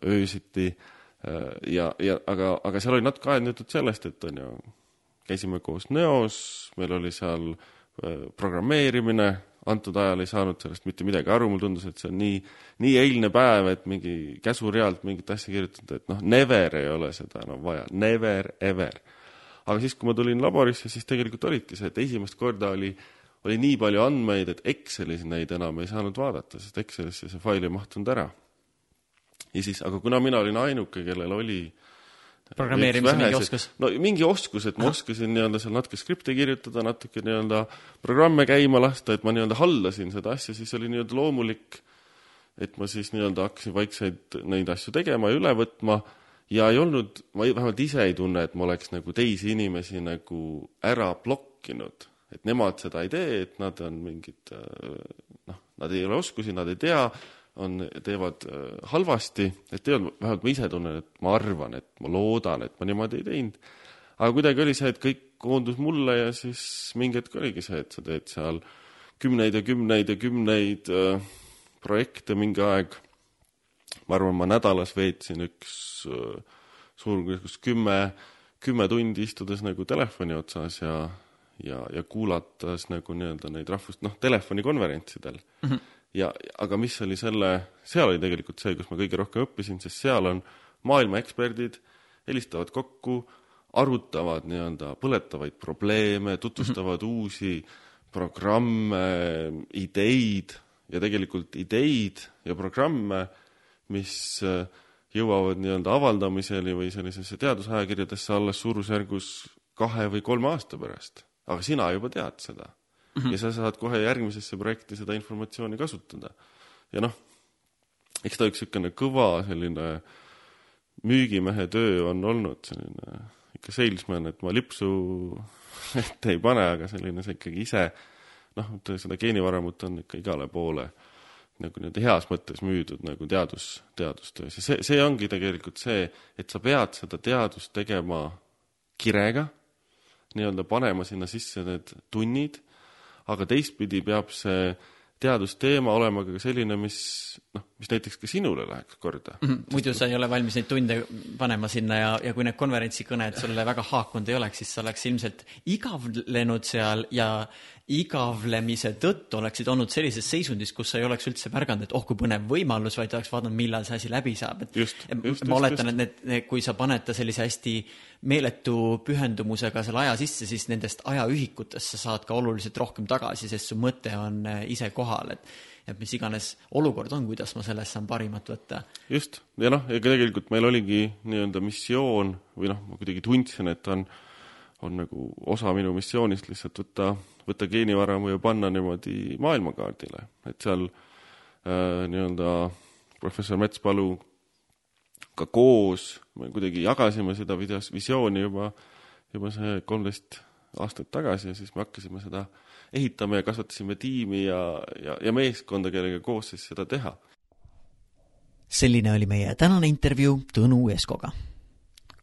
öösiti ja, ja aga, aga seal oli natuke ajendatud sellest, et on ju, käisime koos Neos, meil oli seal programmeerimine, antud ajal ei saanud sellest mitte midagi aru, mulle tundus, et see on nii, nii eilne päev, et mingi käsurealt mingit asja kirjutada, et noh, never ei ole seda enam vaja, never ever. aga siis, kui ma tulin laborisse, siis tegelikult olidki see, et esimest korda oli, oli nii palju andmeid, et Excelis neid enam ei saanud vaadata, sest Excelisse see fail ei mahtunud ära. ja siis, aga kuna mina olin ainuke, kellel oli programmeerimise mingi oskus? no mingi oskus, et ma oskasin nii-öelda seal natuke skripte kirjutada, natuke nii-öelda programme käima lasta, et ma nii-öelda hallasin seda asja, siis oli nii-öelda loomulik, et ma siis nii-öelda hakkasin vaikselt neid asju tegema ja üle võtma ja ei olnud, ma ei, vähemalt ise ei tunne, et ma oleks nagu teisi inimesi nagu ära blokkinud. et nemad seda ei tee, et nad on mingid noh, nad ei ole oskusi, nad ei tea, on, teevad äh, halvasti, et olnud, vähemalt ma ise tunnen, et ma arvan, et ma loodan, et ma niimoodi ei teinud. aga kuidagi oli see, et kõik koondus mulle ja siis mingi hetk oligi see, et sa teed seal kümneid ja kümneid ja kümneid äh, projekte mingi aeg. ma arvan, ma nädalas veetsin üks äh, suurusjärgus kümme, kümme tundi istudes nagu telefoni otsas ja ja, ja kuulates nagu nii-öelda neid rahvust, noh, telefonikonverentsidel mm. -hmm ja, aga mis oli selle, seal oli tegelikult see, kus ma kõige rohkem õppisin, sest seal on maailma eksperdid, helistavad kokku, arutavad nii-öelda põletavaid probleeme, tutvustavad mm -hmm. uusi programme, ideid ja tegelikult ideid ja programme, mis äh, jõuavad nii-öelda avaldamiseni või sellisesse teadusajakirjadesse alles suurusjärgus kahe või kolme aasta pärast. aga sina juba tead seda mm -hmm. ja sa saad kohe järgmisesse projekti seda informatsiooni kasutada. ja noh, eks ta üks niisugune kõva selline müügimehe töö on olnud, selline ikka salesman, et ma lipsu (laughs) ette ei pane, aga selline sa ikkagi ise noh, seda geenivaramut on ikka igale poole nagu nii-öelda heas mõttes müüdud nagu teadus, teadustöös ja see, see ongi tegelikult see, et sa pead seda teadust tegema kirega, nii-öelda panema sinna sisse need tunnid aga teistpidi peab see teadusteema olema ka selline, mis noh, mis näiteks ka sinule läheks korda mm. -hmm. muidu sa ei ole valmis neid tunde panema sinna ja, ja kui need konverentsikõned sulle väga haakunud ei oleks, siis sa oleks ilmselt igavlenud seal ja igavlemise tõttu oleksid olnud sellises seisundis, kus sa ei oleks üldse märganud, et oh kui põnev võimalus, vaid oleks vaadanud, millal see asi läbi saab, et just, just, ma oletan, et need, need, kui sa paned ta sellise hästi meeletu pühendumusega selle aja sisse, siis nendest ajaühikutest sa saad ka oluliselt rohkem tagasi, sest su mõte on äh, ise kohal, et et mis iganes olukord on, kuidas ma sellest saan parimat võtta. just, ja noh, ega tegelikult meil oligi nii-öelda missioon või noh, ma kuidagi tundsin, et on, on nagu osa minu missioonist lihtsalt võtta, võtta geenivaramu ja panna niimoodi maailmakaardile, et seal äh, nii-öelda professor Metspalu ka koos, me kuidagi jagasime seda videos, visiooni juba, juba see kolmteist aastat tagasi ja siis me hakkasime seda ehitama ja kasvatasime tiimi ja, ja, ja meeskonda, kellega koos siis seda teha. selline oli meie tänane intervjuu Tõnu Eskoga.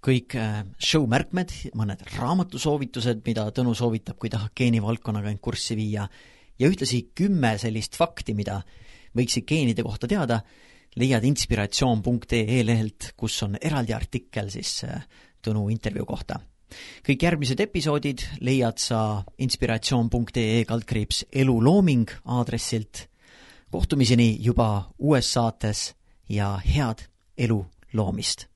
Kõik äh, show märkmed, mõned raamatusoovitused, mida Tõnu soovitab, kui tahab geenivaldkonnaga end kurssi viia, ja ühtlasi kümme sellist fakti, mida võiksid geenide kohta teada leiad inspiratsioon.ee lehelt, kus on eraldi artikkel siis äh, Tõnu intervjuu kohta. kõik järgmised episoodid leiad sa inspiratsioon.ee kaldkriips elulooming aadressilt. kohtumiseni juba uues saates ja head elu loomist!